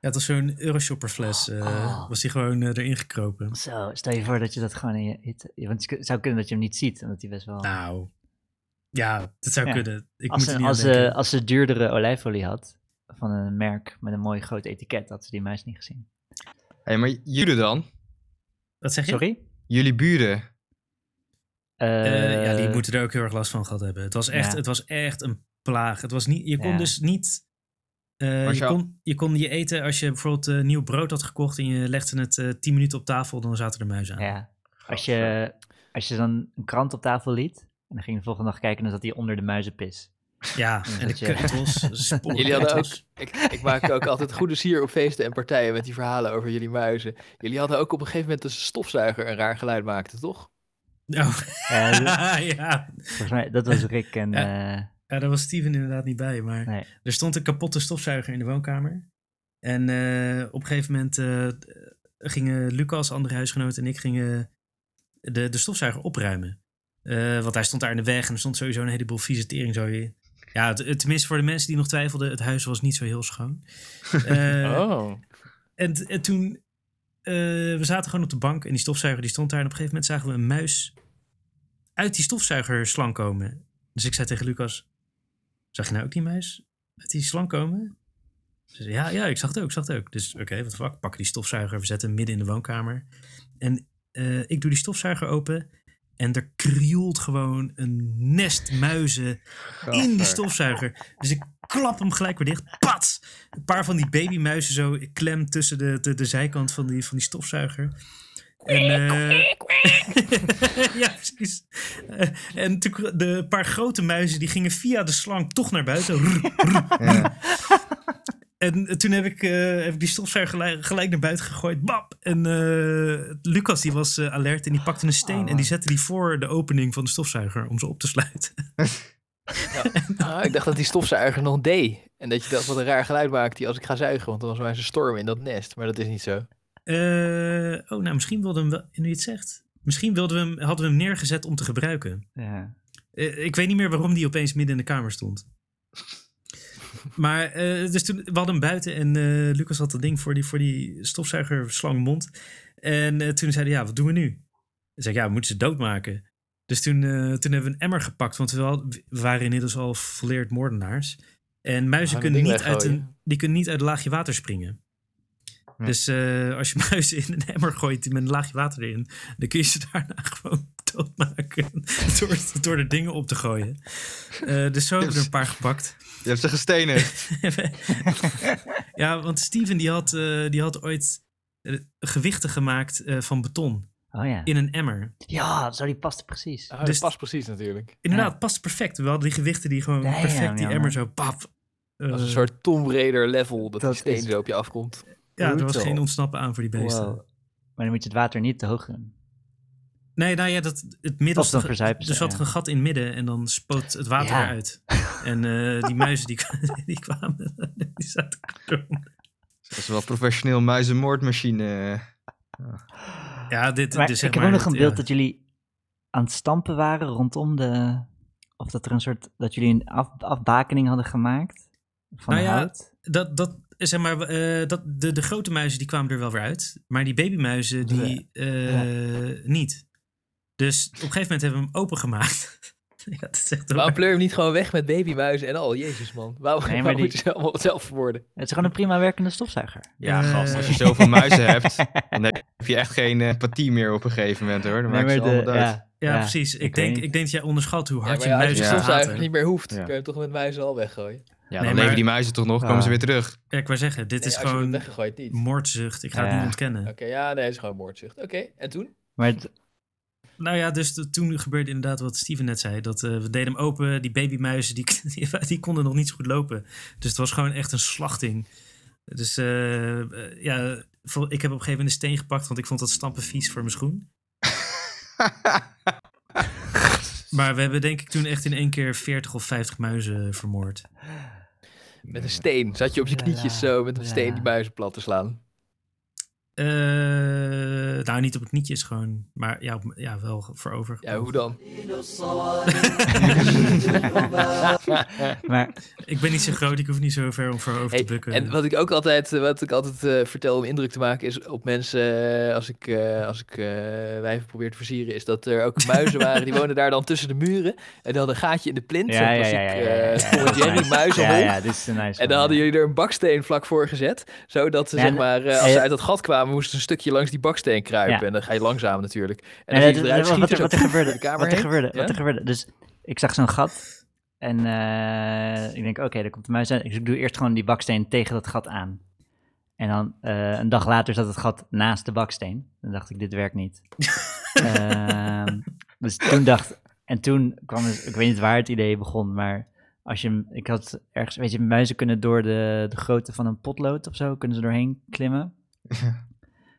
het was zo'n Euroshopper fles. eh, Oh. Was die gewoon erin gekropen. zo, stel je voor dat je dat gewoon in je. hit- Want het zou kunnen dat je hem niet ziet, omdat hij best wel. Nou, ja, dat zou Ja. kunnen. Ik als, moet ze, niet als, ze, denken. als ze duurdere olijfolie had, van een merk met een mooi groot etiket, had ze die muis niet gezien. hey, maar jullie dan? Wat zeg je? Sorry? Jullie buren? Eh, ja, die Eh, moeten er ook heel erg last van gehad hebben. Het was echt, Ja. het was echt een plaag. Het was niet, je kon Ja. dus niet... eh, je, kon, je kon je eten als je bijvoorbeeld eh, nieuw brood had gekocht en je legde het eh 10 minuten op tafel, dan zaten er muizen aan. Ja. Als je, als je dan een krant op tafel liet, en dan ging je de volgende dag kijken, dan zat hij onder de muizenpis. Ja, Ja, en de dat je- keutels. sporen Jullie hadden ook, ik, ik maak ook altijd goede sier op feesten en partijen met die verhalen over jullie muizen. Jullie hadden ook op een gegeven moment een stofzuiger een raar geluid maakte, toch? Oh. Ja, volgens mij, dat was Rick en... Ja. eh, ja, daar was Steven inderdaad niet bij. Maar nee. er stond een kapotte stofzuiger in de woonkamer. En eh, op een gegeven moment eh, gingen Lucas, andere huisgenoot en ik gingen de, de stofzuiger opruimen. Eh, want hij stond daar in de weg en er stond sowieso een heleboel vieze teringzooi. Ja, het- het- tenminste voor de mensen die nog twijfelden, het huis was niet zo heel schoon. Eh, oh. En, en toen, eh, we zaten gewoon op de bank en die stofzuiger die stond daar. En op een gegeven moment zagen we een muis uit die stofzuigerslang komen. Dus ik zei tegen Lucas, zag je nou ook die muis uit die slang komen? Ze zei, ja, ja, ik zag het ook, ik zag het ook. Dus oké, wat de fuck, pakken die stofzuiger, we zetten hem midden in de woonkamer. En ik doe die stofzuiger open en er krioelt gewoon een nest muizen in die stofzuiger. Dus ik klap hem gelijk weer dicht. Pat! Een paar van die babymuizen zo klem tussen de, de, de zijkant van die, van die stofzuiger. En, eh, ja, precies. Eh, en de paar grote muizen die gingen via de slang toch naar buiten. Rrr, rrr. Ja. En toen heb ik, eh, heb ik die stofzuiger gelijk, gelijk naar buiten gegooid. Bap! En eh, Lucas die was eh, alert en die pakte een steen Oh, en die zette die voor de opening van de stofzuiger om ze op te sluiten. Ah, ik dacht dat die stofzuiger nog deed. En dat je dacht, wat een raar geluid maakt hij als ik ga zuigen. Want dan was maar een storm in dat nest. Maar dat is niet zo. Eh, oh, nou, misschien wilden we hem wel, nu je het zegt. Misschien wilden we hem, hadden we hem neergezet om te gebruiken. Ja. Eh, ik weet niet meer waarom die opeens midden in de kamer stond. Maar, eh, dus toen, we hadden hem buiten en eh, Lucas had dat ding voor die, voor die stofzuigerslangmond. En eh, toen zeiden ja, wat doen we nu? Ik zei, ja, we moeten ze doodmaken. Dus toen, toen hebben we een emmer gepakt, want we, waren inmiddels al volleerd moordenaars. En muizen kunnen niet, uit een, die kunnen niet uit een laagje water springen. Hm. Dus als je muizen in een emmer gooit met een laagje water erin, dan kun je ze daarna gewoon doodmaken door, door er dingen op te gooien. Dus zo hebben we er een paar gepakt. Je hebt ze gestenigd. ja, want Steven die had, eh, die had ooit eh, gewichten gemaakt eh, van beton Oh ja. in een emmer. Ja, zo die paste precies. Ah, Dus- dat past precies natuurlijk. Inderdaad, Ja. past perfect. We hadden die gewichten die gewoon Damn, perfect die emmer zo pap. Als eh, een soort Tomb Raider level. Dat, dat die steen is- zo op je afkomt. Ja, er was geen ontsnappen aan voor die beesten. Wow. Maar dan moet je het water niet te hoog doen. Nee, nou ja, dat, het middelste... Ze, er zat ja. een gat in het midden en dan spoot het water Ja. eruit. En eh, die muizen die, die kwamen, die zaten. Dat is wel een professioneel muizenmoordmachine. Ja, dit, Maar dus zeg ik heb maar, ook nog een beeld ja. dat jullie aan het stampen waren rondom de... Of dat er een soort... Dat jullie een af, afbakening hadden gemaakt van Nou ja, hout. dat, dat, zeg maar, eh, dat, de, de grote muizen die kwamen er wel weer uit. Maar die babymuizen, die eh, niet. Dus op een gegeven moment hebben we hem opengemaakt. ja, dat is echt Waarom pleur je hem niet gewoon weg met babymuizen en al? Jezus man. Waarom, Nee, maar waarom die- moet je ze allemaal zelf verwoorden? Het is gewoon een prima werkende stofzuiger. Ja, Eh, gast, als je zoveel muizen hebt, dan heb je echt geen eh, empathie meer op een gegeven moment hoor. Dan Nee, maak je allemaal dood. ja, Ja, precies. Ik, ik denk, ik denk dat jij onderschat hoe hard je ja, als je muizen Ja. stofzuiger niet meer hoeft, Ja. kun je hem toch met muizen al weggooien? Ja, Nee, dan maar- leven die muizen toch nog, komen ze weer terug. Ja, ik wou zeggen, dit Nee, is gewoon weggegooid moordzucht. Ik ga het niet ontkennen. Oké, ja, nee, het is gewoon moordzucht. Oké, en toen? Maar het- Nou ja, dus de- toen gebeurde inderdaad wat Steven net zei. Dat eh, we deden hem open, die babymuizen, die, die, die konden nog niet zo goed lopen. Dus het was gewoon echt een slachting. Dus eh, eh, ja, ik heb op een gegeven moment een steen gepakt, want ik vond dat stampen vies voor mijn schoen. Maar we hebben denk ik toen echt in één keer 40 of 50 muizen vermoord. Met een steen. Zat je op je knietjes zo met een steen die muizen plat te slaan? Eh, nou, niet op het knietjes gewoon, maar ja, op- ja wel voorover. Ja, hoe dan? maar Ik ben niet zo groot, ik hoef niet zo ver om voorover Hey, te bukken. en wat ik ook altijd, wat ik altijd eh, vertel om indruk te maken is op mensen, eh, als ik, eh, als ik eh, wijven probeer te versieren, is dat er ook muizen waren, die woonden daar dan tussen de muren. En hadden een gaatje in de plint, ja, ja, ja, ja, eh, is Jerry muizenhol. Ja, ja, dit is een nice En dan one, hadden jullie er een baksteen vlak voor gezet, zodat ze Ja, zeg maar, als ze uit dat gat kwamen, moesten ze een stukje langs die baksteen kruipen. Ja. En dan ga je langzaam natuurlijk. En dan wat, er, wat er gebeurde, de kamer wat er gebeurde, Ja? wat er gebeurde. Dus ik zag zo'n gat en eh, ik denk, oké, daar komt de muis uit. Dus ik doe eerst gewoon die baksteen tegen dat gat aan. En dan eh, een dag later zat het gat naast de baksteen. Dan dacht ik, dit werkt niet. Ehm, dus toen dacht, en toen kwam, dus, ik weet niet waar het idee begon, maar als je, hem- ik had ergens, weet je, muizen kunnen door de, de grootte van een potlood of zo, kunnen ze doorheen klimmen.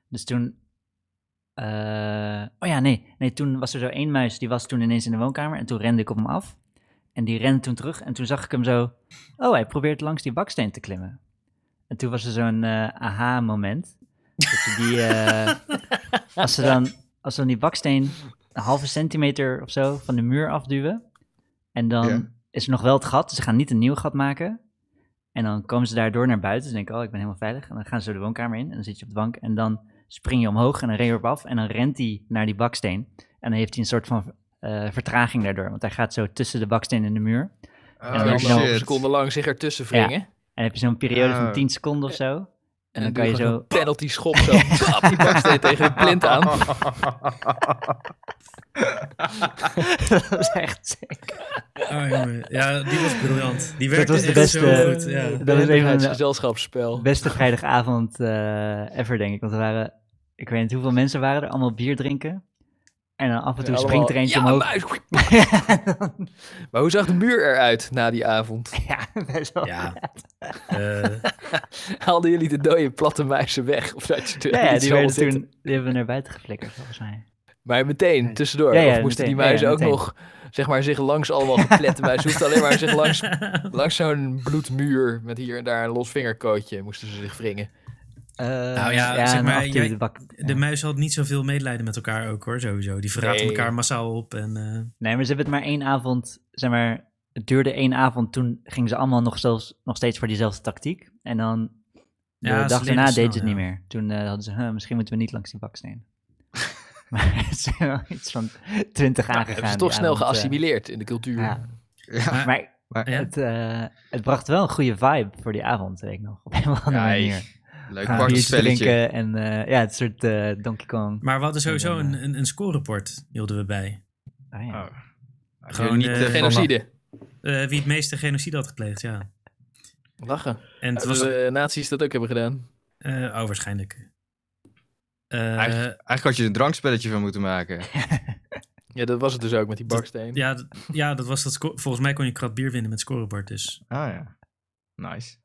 Dus toen. eh, oh ja, nee, nee. Toen was er zo één muis, die was toen ineens in de woonkamer. En toen rende ik op hem af. En die rende toen terug. En toen zag ik hem zo. Oh, hij probeert langs die baksteen te klimmen. En toen was er zo'n eh, aha-moment. Dat die. eh, als ze dan. Als ze dan die baksteen een halve centimeter of zo van de muur afduwen. En dan is er nog wel het gat. Ze gaan niet een nieuw gat maken. En dan komen ze daardoor naar buiten. Ze denken, oh, ik ben helemaal veilig. En dan gaan ze de woonkamer in. En dan zit je op de bank. En dan spring je omhoog en dan ren je erop af. En dan rent hij naar die baksteen. En dan heeft hij een soort van eh, vertraging daardoor. Want hij gaat zo tussen de baksteen en de muur. Oh, dan En heb dan je nog zo- een shit. seconde lang zich ertussen wringen. En dan heb je zo'n periode van Oh. 10 seconden of zo. En dan kan je zo... penalty schop zo. Klap die baksteen tegen de plint aan. dat is echt sick. Oh, jongen. Ja, die was briljant. Die Dat werkte was de beste- zo goed. Ja. Dat was even een- gezelschapsspel. Beste vrijdagavond eh, ever, denk ik. Want er waren... Ik weet niet hoeveel mensen waren er. Allemaal bier drinken. En dan af en toe Ja, springt er eentje ja, omhoog. muis. Maar hoe zag de muur eruit na die avond? ja, best wel. Ja. Eh, Haalden jullie de dode platte muizen weg? Of zat je er Ja, die, werden toen, die hebben we naar buiten geflikkerd, volgens mij. Maar meteen, tussendoor. Ja, ja, of moesten die meteen. Muizen ja, ook nog, zeg maar, zich langs allemaal geplette muizen. Hoeft alleen maar zich langs, langs zo'n bloedmuur met hier en daar een los vingerkootje moesten ze zich wringen. Nou ja, zeg maar, jij- de bak- de muis had niet zoveel medelijden met elkaar ook hoor, sowieso. Die verraten Nee. elkaar massaal op. En, eh, Nee, maar ze hebben het maar één avond, zeg maar, het duurde één avond. Toen gingen ze allemaal nog, zelfs, nog steeds voor diezelfde tactiek. En dan de Ja, dag daarna deden ze het ja. niet meer. Toen eh, hadden ze, huh, misschien moeten we niet langs die baksteen. maar het zijn wel iets van twintig Nou, aangegaan. hebben ze toch die snel avond, eh. geassimileerd in de cultuur. ja. Ja, Maar maar, Ja. het, eh, het bracht wel een goede vibe voor die avond, weet ik nog. Op een of andere manier. Leuk biertje drinken en eh, ja, het soort eh, Donkey Kong. Maar we hadden sowieso En dan, een, een, een scoreport, hielden we bij. Oh, ja. Oh. Gewoon, niet, eh, eh, Genocide. Eh, wie het meeste genocide had gepleegd, ja. Lachen. En het was... de nazi's dat ook hebben gedaan. eh, oh, waarschijnlijk. Eh, Eigenlijk, eigenlijk had je er een drankspelletje van moeten maken. Ja, dat was het dus ook met die baksteen. ja, ja, dat was dat volgens mij kon je krat bier winnen met scorebord, dus... Ah ja, nice.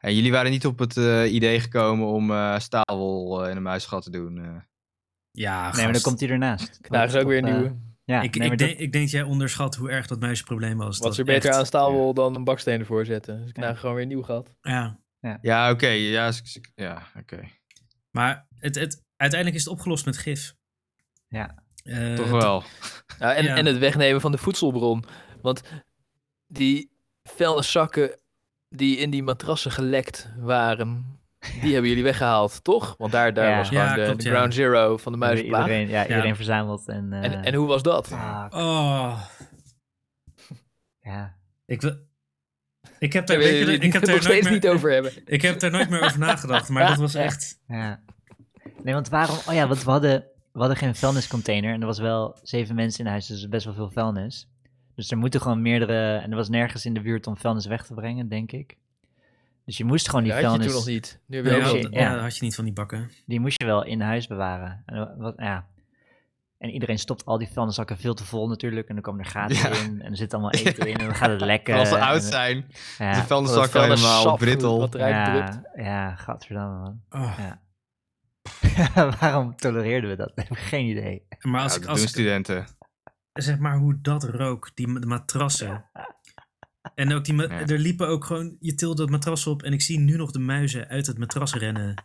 En jullie waren niet op het eh, idee gekomen om eh, staalwol eh, in een muisgat te doen. eh. Ja, Nee, maar dan komt hij ernaast. Daar is ook weer een nieuwe. Ja, ik, nee, ik, denk, dat- ik denk dat jij onderschat hoe erg dat muisprobleem was. Wat is er beter echt- aan staalwol dan een baksteen ervoor zetten? Dus ik Ja. gewoon weer een nieuw gat. Ja, Ja, oké. ja, s- s- ja, oké. maar het, het, uiteindelijk is het opgelost met gif. Ja. Eh, Toch wel. Ja, en, Ja. en het wegnemen van de voedselbron. Want die vuilniszakken die in die matrassen gelekt waren, die hebben jullie weggehaald, toch? Want daar, daar Ja. was gewoon Ja, de, klopt, de ja. ground zero van de muisplaag. iedereen, ja, Ja. iedereen verzameld. En, eh, En, en hoe was dat? Oh, ja. ik wil... Ik heb daar, weet je, ik heb daar nog nooit steeds meer, niet over hebben. Ik heb daar nooit meer over nagedacht, maar dat was echt... Ja. Nee, want waarom... Oh ja, want we hadden, we hadden geen vuilniscontainer. En er was wel zeven mensen in huis, dus er is best wel veel vuilnis. Dus er moeten gewoon meerdere... En er was nergens in de buurt om vuilnis weg te brengen, denk ik. Dus je moest gewoon die Dat had je vuilnis... toen nog niet. Nu heb je Nee, ja, had je niet van die bakken. Die moest je wel in huis bewaren. En, wat, ja. en iedereen stopt al die vuilniszakken veel te vol natuurlijk. En dan komen er gaten Ja. in. En er zit allemaal eten in. En dan gaat het lekker. Als ze oud zijn, Ja, de vuilniszak Dat vuilnissap helemaal brittel. Wat eruit drupt. ja, ja, gadverdamme man. Oh. Ja. Waarom tolereerden we dat? Ik heb geen idee. Maar als Ja, ik, als ik studenten. Zeg maar hoe dat rook, die ma- de matrassen. En ook die, ma- Ja. er liepen ook gewoon, je tilde het matras op en ik zie nu nog de muizen uit het matras rennen.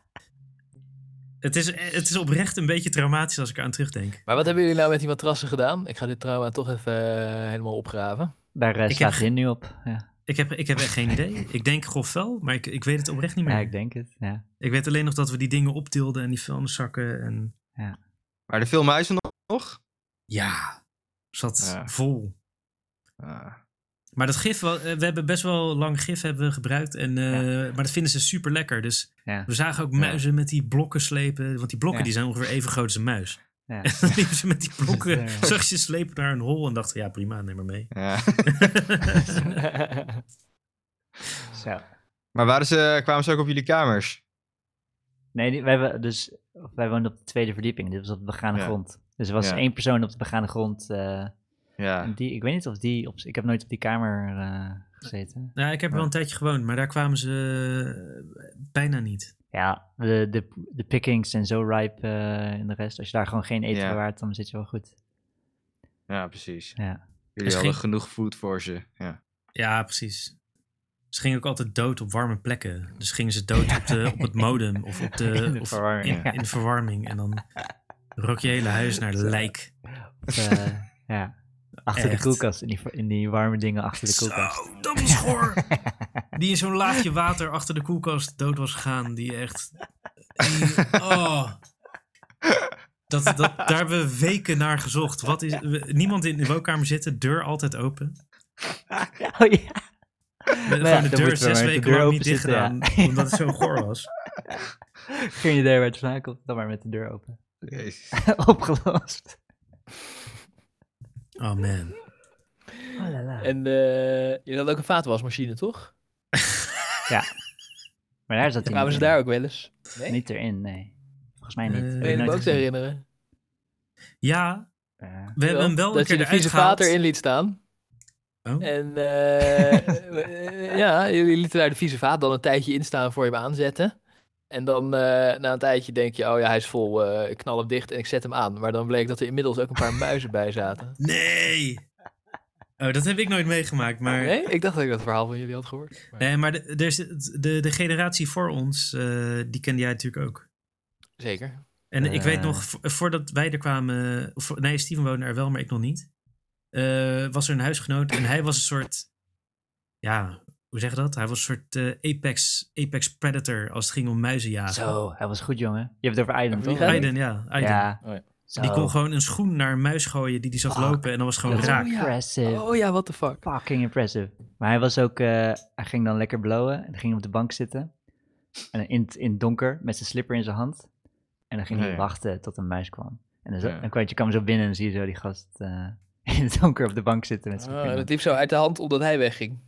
Het is, het is oprecht een beetje traumatisch als ik eraan terugdenk. Maar wat hebben jullie nou met die matrassen gedaan? Ik ga dit trauma toch even eh, helemaal opgraven. Daar eh, heb staat nu op. Ja. Ik heb, ik heb echt geen idee. Ik denk grof wel, maar ik, ik weet het oprecht niet meer. ja, ik, ik denk het. Ja. weet alleen nog dat we die dingen optilden en die vuilniszakken en... Maar er veel muizen nog? nog? Ja, zat Ja. vol. Ah. Maar dat gif, eh, we hebben best wel lang gif hebben we gebruikt. En, eh, Maar dat vinden ze super lekker. Dus Ja. we zagen ook Ja. muizen met die blokken slepen. Want die blokken Ja. die zijn ongeveer even groot als een muis. Ja. En dan liepen ze met die blokken, Ja. zag je ze slepen naar een hol. En dachten, ja prima, neem maar mee. Ja. Zo. maar waren ze, kwamen ze ook op jullie kamers? Nee, die, wij, hebben dus, wij woonden op de tweede verdieping. Dit was op de begane Ja. grond. Dus er was Ja. één persoon op de begane grond. eh, Ja. en die, ik weet niet of die... Op, ik heb nooit op die kamer eh, gezeten. Nou, ik heb er wel een tijdje gewoond, maar daar kwamen ze eh, bijna niet. Ja, de, de, de pickings zijn zo ripe in de rest. Als je daar gewoon geen eten Ja. bewaart, dan zit je wel goed. ja, precies. Ja. Jullie Er hadden ging- genoeg food voor ze. Ja. Ja, precies. Ze gingen ook altijd dood op warme plekken. Dus gingen ze dood op, de, op het modem of op de, In de of verwarming, In, ja. in de verwarming. En dan rook je hele huis naar lijk. Of, eh, ja. Achter Echt. de koelkast, in die, in die warme dingen achter de koelkast. Zo, dat was goor. Die in zo'n laagje water achter de koelkast dood was gegaan. Die echt... die- oh. Dat, dat, daar hebben we weken naar gezocht. Wat is, we- niemand in de woonkamer zitten, deur altijd open. oh ja. We ja, de deur zes de weken deur lang niet dicht zitten, ja. gedaan. Omdat het zo goor was. Geen idee waar het vandaan komt, dan maar met de deur open. Jezus. Opgelost. Oh man. Oh la la. En eh je had ook een vaatwasmachine, toch? Maar daar zat hij Kwamen ze daar ook wel eens? Nee? Niet erin, nee. Volgens mij niet. Ik je me ook te herinneren? Ja, Ja. we hebben hem wel een dat keer je de vieze gehaald. vaat erin liet staan. Oh. En eh, eh, ja, jullie lieten daar de vieze vaat dan een tijdje in staan voor je hem aanzetten. En dan eh, na een tijdje denk je, oh ja, hij is vol, eh, ik knal hem dicht en ik zet hem aan. Maar dan bleek dat er inmiddels ook een paar muizen bij zaten. Nee! Oh, dat heb ik nooit meegemaakt. Maar, Nee? Ik dacht dat ik dat verhaal van jullie had gehoord. Maar- nee, maar de, er is- de, de generatie voor ons, eh, die kende jij natuurlijk ook. Zeker. En ik weet nog, vo- voordat wij er kwamen... Of, nee, Steven woonde er wel, maar ik nog niet. eh, was er een huisgenoot en hij was een soort... Ja, hoe zeg je dat? Hij was een soort eh, apex, apex predator als het ging om muizen jagen. Zo, hij was goed, jongen. Je hebt het over Aiden, toch? Aiden, ja. Aiden. Ja. Oh ja. Zo. Die kon gewoon een schoen naar een muis gooien die die zag Fuck. lopen en dan was gewoon Dat raak. ja. Impressive. Oh ja, what the fuck. Fucking impressive. Maar hij was ook, eh, hij ging dan lekker blowen en ging op de bank zitten. En in, het- in het donker met zijn slipper in zijn hand. En dan ging hij wachten tot een muis kwam. En dan, zo, Ja. dan kwam je, kwam zo binnen en zie je zo die gast eh, in het donker op de bank zitten met zijn Oh, dat liep zo uit de hand omdat hij wegging.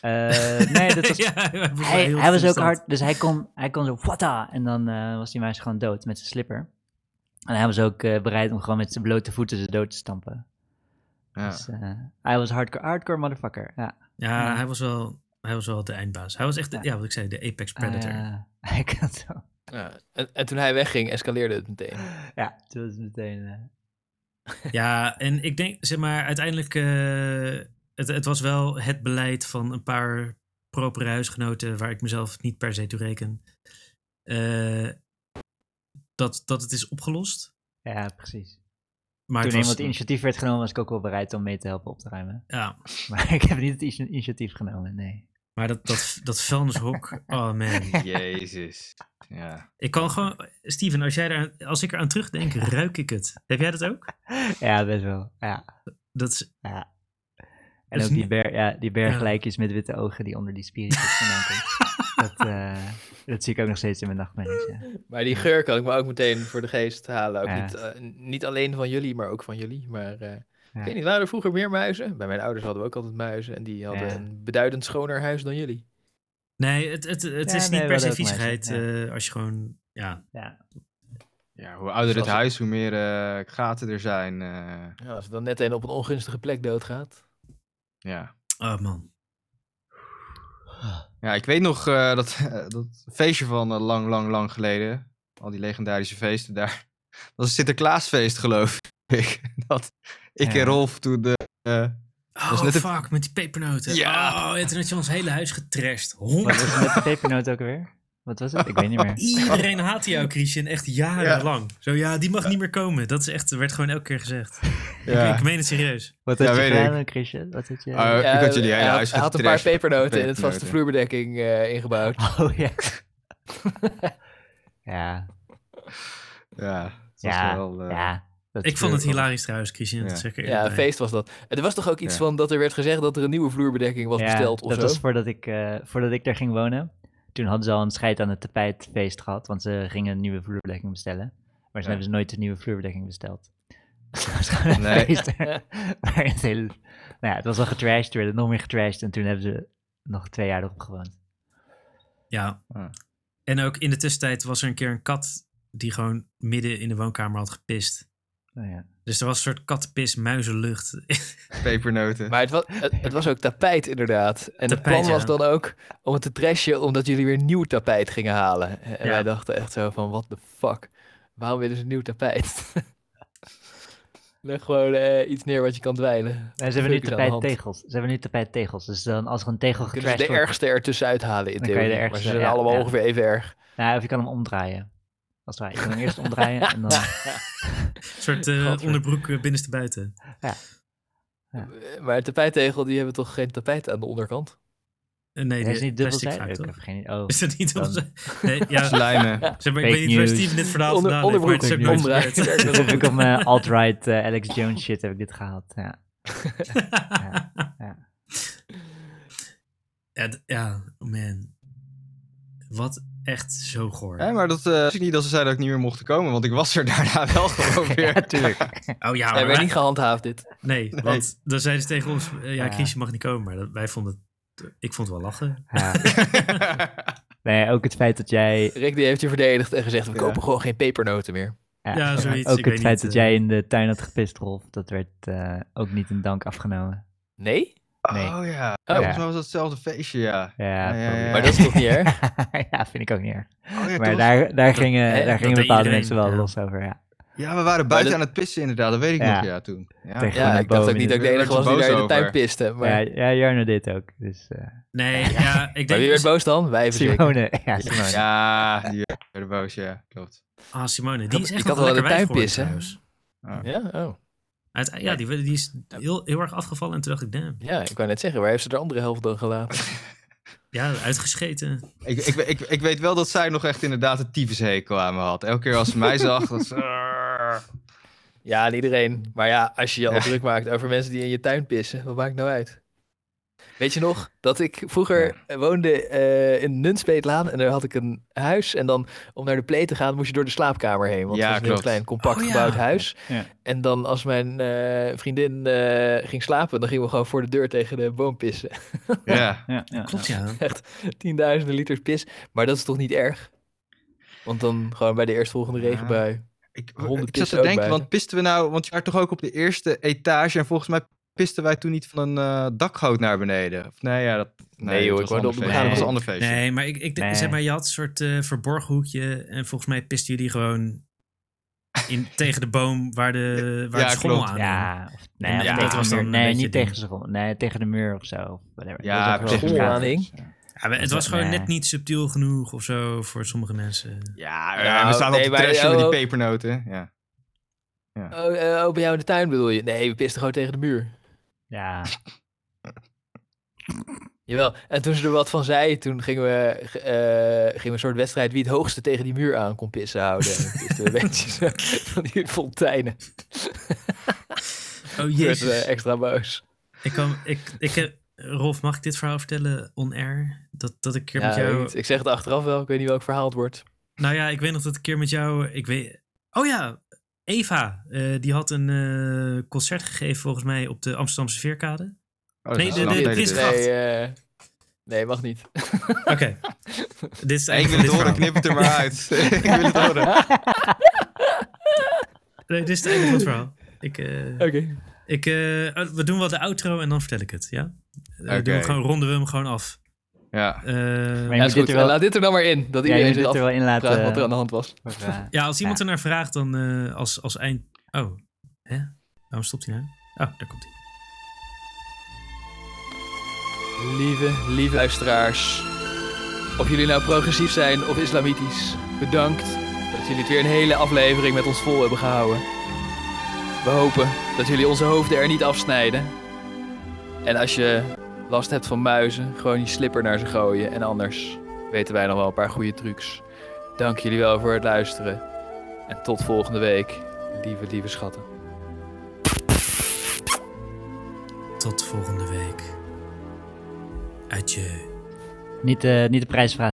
Eh, nee, dat was, ja, hij was, hij, hij ook hard, dus hij kon, hij kon zo wata en dan eh, was die muis gewoon dood met zijn slipper. En hij was ook eh, bereid om gewoon met zijn blote voeten ze dood te stampen. Ja. Dus eh, hij was hardcore, hardcore motherfucker. Ja. Ja, hij was wel... hij was wel de eindbaas. Hij was echt, de- Ja. ja, wat ik zei, de apex predator. Ah, ik had zo. Ja. En, en toen hij wegging, escaleerde het meteen. Ja, toen was het meteen... Ja, en ik denk, zeg maar, uiteindelijk, eh, het, het was wel het beleid van een paar propere huisgenoten, waar ik mezelf niet per se toe reken, eh, dat, dat het is opgelost. ja, precies. Maar toen iemand initiatief werd genomen, was ik ook wel bereid om mee te helpen op te ruimen. ja, Maar ik heb niet het ini- initiatief genomen, nee. maar dat, dat, dat vuilnishok, oh man. Jezus. Ja. Ik kan gewoon, Steven, als, jij daar, als ik eraan terugdenk, ruik ik het. Heb jij dat ook? Ja, best wel. Ja, Dat is, ja. En Dus ook die, niet- ber, ja, die Ja. berglijkjes met witte ogen die onder die spiritus vandaan komt. Dat, eh, dat zie ik ook nog steeds in mijn nachtmerries, ja. Maar die geur kan ik me ook meteen voor de geest halen. Ook Ja. niet, eh, niet alleen van jullie, maar ook van jullie. Maar eh, ik weet niet, waren er vroeger meer muizen? Bij mijn ouders hadden we ook altijd muizen. En die hadden Ja. een beduidend schoner huis dan jullie. nee, het, het, het Ja, is nee, niet per se viezigheid muizen, eh, als je gewoon, ja, Ja, ja, hoe ouder het huis, hoe meer eh, gaten er zijn. eh, Ja, als er dan net een op een ongunstige plek doodgaat. Ja. oh man. ja, ik weet nog eh, dat, dat feestje van eh, lang, lang, lang geleden. Al die legendarische feesten daar. Dat was een Sinterklaasfeest, geloof ik. Dat ik Ja. en Rolf toen de... eh, Oh, net fuck, met die pepernoten. Ja. Oh, en toen had je ons hele huis getrashed. wat Honderd. was het met de pepernoot ook alweer? Wat was het? Ik weet niet meer. Iedereen haatte jou, Christian, echt jarenlang. Zo, ja, die mag niet meer komen. Dat is echt, er werd gewoon elke keer gezegd. ja. Ik, ik meen het serieus. Wat Ja, had je gedaan, ik. Christian? Wat had je... Ah, ik had jullie hele hij had- huis Hij had een paar pepernoten in het vaste vloerbedekking eh, ingebouwd. Oh ja. ja, Ja, ja, wel, eh, ja. Dat Ik vond het hilarisch trouwens, Christian. Ja. Dat zeg ik er Ja, een feest was dat. En er was toch ook iets Ja. van dat er werd gezegd dat er een nieuwe vloerbedekking was ja, besteld of dat zo? was voordat ik, eh, voordat ik daar ging wonen. Toen hadden ze al een scheid aan het tapijtfeest gehad, want ze gingen een nieuwe vloerbedekking bestellen. Maar ze Ja. hebben ze nooit een nieuwe vloerbedekking besteld. Het was gewoon een Nee. feest het hele... Nou ja, het was al getrashed, toen werd het nog meer getrashed en toen hebben ze nog twee jaar erop gewoond. Ja. Ah. En ook in de tussentijd was er een keer een kat die gewoon midden in de woonkamer had gepist. Oh ja. Dus er was een soort kattenpis, muizenlucht. Pepernoten. Maar het was, het, het was ook tapijt inderdaad. En het Tapijt, plan was ja. dan ook om het te trashen omdat jullie weer nieuw tapijt gingen halen. En Ja. wij dachten echt zo van, what the fuck? Waarom willen ze nieuw tapijt? Leg gewoon eh, iets neer wat je kan dweilen. Ze hebben nu tapijttegels. Ze hebben nu tapijttegels. Dus dan als er een tegel Kunnen ze getrashed de wordt... ergste ertussen uithalen in theorie. Maar ze zijn ja, allemaal ja. ongeveer even erg. Nou, of je kan hem omdraaien. Als het ware. Je kan hem eerst omdraaien en dan... Een soort eh, onderbroek eh, binnenste buiten. Eh, Maar een tapijttegel, die hebben toch geen tapijt aan de onderkant? Eh, nee, Hij is niet dubbelzijdig. Ik heb geen. Oh, Is dat niet Dan-. Nee, ja, Slijmen. zeg maar, ik weet niet waar. Steven dit verhaal Onder, vandaan heeft, maar onderbroek omdraaien. gebeurd. dat heb ik op mijn alt-right eh, Alex Jones shit heb ik dit gehaald. Ja. Ja, ja. ja, ja, oh man. Wat echt zo goor. Ja, maar dat eh, is niet dat ze zeiden dat ik niet meer mocht komen, want ik was er daarna wel gewoon weer. Ja, tuurlijk. Oh ja, Hij maar werd niet gehandhaafd dit. nee, want dan zeiden ze tegen ons, eh, ja, Ja. Chris, je mag niet komen. Maar dat, wij vonden het, ik vond het wel lachen. Ja. Nee, ook het feit dat jij... Rick die heeft je verdedigd en gezegd, we Ja. kopen gewoon geen pepernoten meer. Ja, zoiets, Ook ik het weet feit niet, dat eh. jij in de tuin had gepist, Rolf, dat werd eh, ook niet in dank afgenomen. Nee? Nee. Oh ja. Oh. Volgens mij was dat hetzelfde feestje, ja. Ja, Ja, ja, ja. Maar dat is toch niet erg? ja, vind ik ook niet erg. Oh, ja, Maar daar, daar gingen, daar gingen bepaalde mensen wel ja. los over, ja. Ja, we waren buiten dat- aan het pissen inderdaad, dat weet ik Ja. nog, ja, toen. Ja. Ja, een ik dacht ook niet dat ik de enige was die werd daar in de tuin piste. Maar, Ja, ja, Jarno deed ook. Dus, eh Nee, ja, ik maar denk... wie werd boos dan? Wij. Simone, ja, Simone. Ja, die werden boos, ja, klopt. Ah, Simone, die is echt ik nog had wel lekker wijf tuin geworden pissen. Ah. Ja, oh. Uit, ja, die, die is heel, heel erg afgevallen en toen dacht ik, damn. Ja, ik wou net zeggen, waar heeft ze de andere helft dan gelaten? Ja, uitgescheten. Ik, ik, ik, ik weet wel dat zij nog echt inderdaad een tyfushekel aan me had. Elke keer als ze mij zag, dat ze... Ja, iedereen. Maar ja, als je je al Ja. druk maakt over mensen die in je tuin pissen, wat maakt nou uit? Weet je nog dat ik vroeger woonde eh, in Nunspeetlaan en daar had ik een huis. En dan om naar de play te gaan moest je door de slaapkamer heen. Want Ja, het was een heel klein, compact Oh, ja. gebouwd huis. Ja. En dan als mijn eh, vriendin eh, ging slapen, dan gingen we gewoon voor de deur tegen de boom pissen. Ja. Ja, ja, Klopt, ja. ja. Tienduizenden liters pis. Maar dat is toch niet erg? Want dan gewoon bij de eerstvolgende Ja. regenbui. Ik, ik zat te denken, buiten. want pisten we nou... Want je waren toch ook op de eerste etage en volgens mij pisten wij toen niet van een eh, dakgoot naar beneden? Of, nee, ja, dat, Nee, joh, dat ik was een hoorde ander op begane Dat was een ander feestje. Nee, maar ik, ik Nee. zeg maar, je had een soort eh, verborgen hoekje. En volgens mij pisten jullie gewoon in, tegen de boom waar de, waar Ja, de schommel klopt. aan. Ja, of, nee, dat tegen was dan een Nee, beetje niet tegen, de nee, tegen de muur of zo. Whatever. Ja, Dat is ook tegen de aanhing. Ja, het was gewoon Nee. net niet subtiel genoeg of zo voor sommige mensen. Ja, eh, we staan nee, op de trashen met die pepernoten. Ja. Oh, eh, oh, bij jou in de tuin bedoel je? Nee, we pisten gewoon tegen de muur. Ja, Jawel, en toen ze er wat van zei, toen gingen we, eh, gingen we een soort wedstrijd wie het hoogste tegen die muur aan kon pissen houden. Van die fonteinen. Oh werd jezus. eh, extra boos. Ik kan, ik, ik, heb- Rolf, mag ik dit verhaal vertellen on-air? Dat, dat ik keer Ja, met jou... niet. ik zeg het achteraf wel, ik weet niet welk verhaal het wordt. Nou ja, ik weet nog dat ik een keer met jou... Ik weet... Oh ja, Eva. eh, die had een eh, concert gegeven volgens mij op de Amsterdamse Veerkade. Oh, dat Nee, is de- de. Nee, eh, nee, mag niet. Oké. dit is ik wil het horen, knip het er maar uit. ik wil het horen. Nee, dit is het einde van het verhaal. Ik, eh, Oké. ik, we doen wel de outro en dan vertel ik het, ja? Oké. doen we gewoon, ronden we hem gewoon af. Ja. Eh, Maar Ja, dit er wel- Laat dit er dan maar in, dat ja, iedereen zich dit er wel in wat er aan de hand was. eh, ja, als iemand Ja. er naar vraagt, dan eh, als, als eind... Oh, hè? Waarom stopt hij nou? Oh, daar komt hij. Lieve, lieve luisteraars. Of jullie nou progressief zijn of islamitisch, bedankt dat jullie het weer een hele aflevering met ons vol hebben gehouden. We hopen dat jullie onze hoofden er niet afsnijden. En als je last hebt van muizen, gewoon je slipper naar ze gooien. En anders weten wij nog wel een paar goede trucs. Dank jullie wel voor het luisteren. En tot volgende week, lieve, lieve schatten. Tot volgende week. Adieu. niet, eh, niet de prijsvraag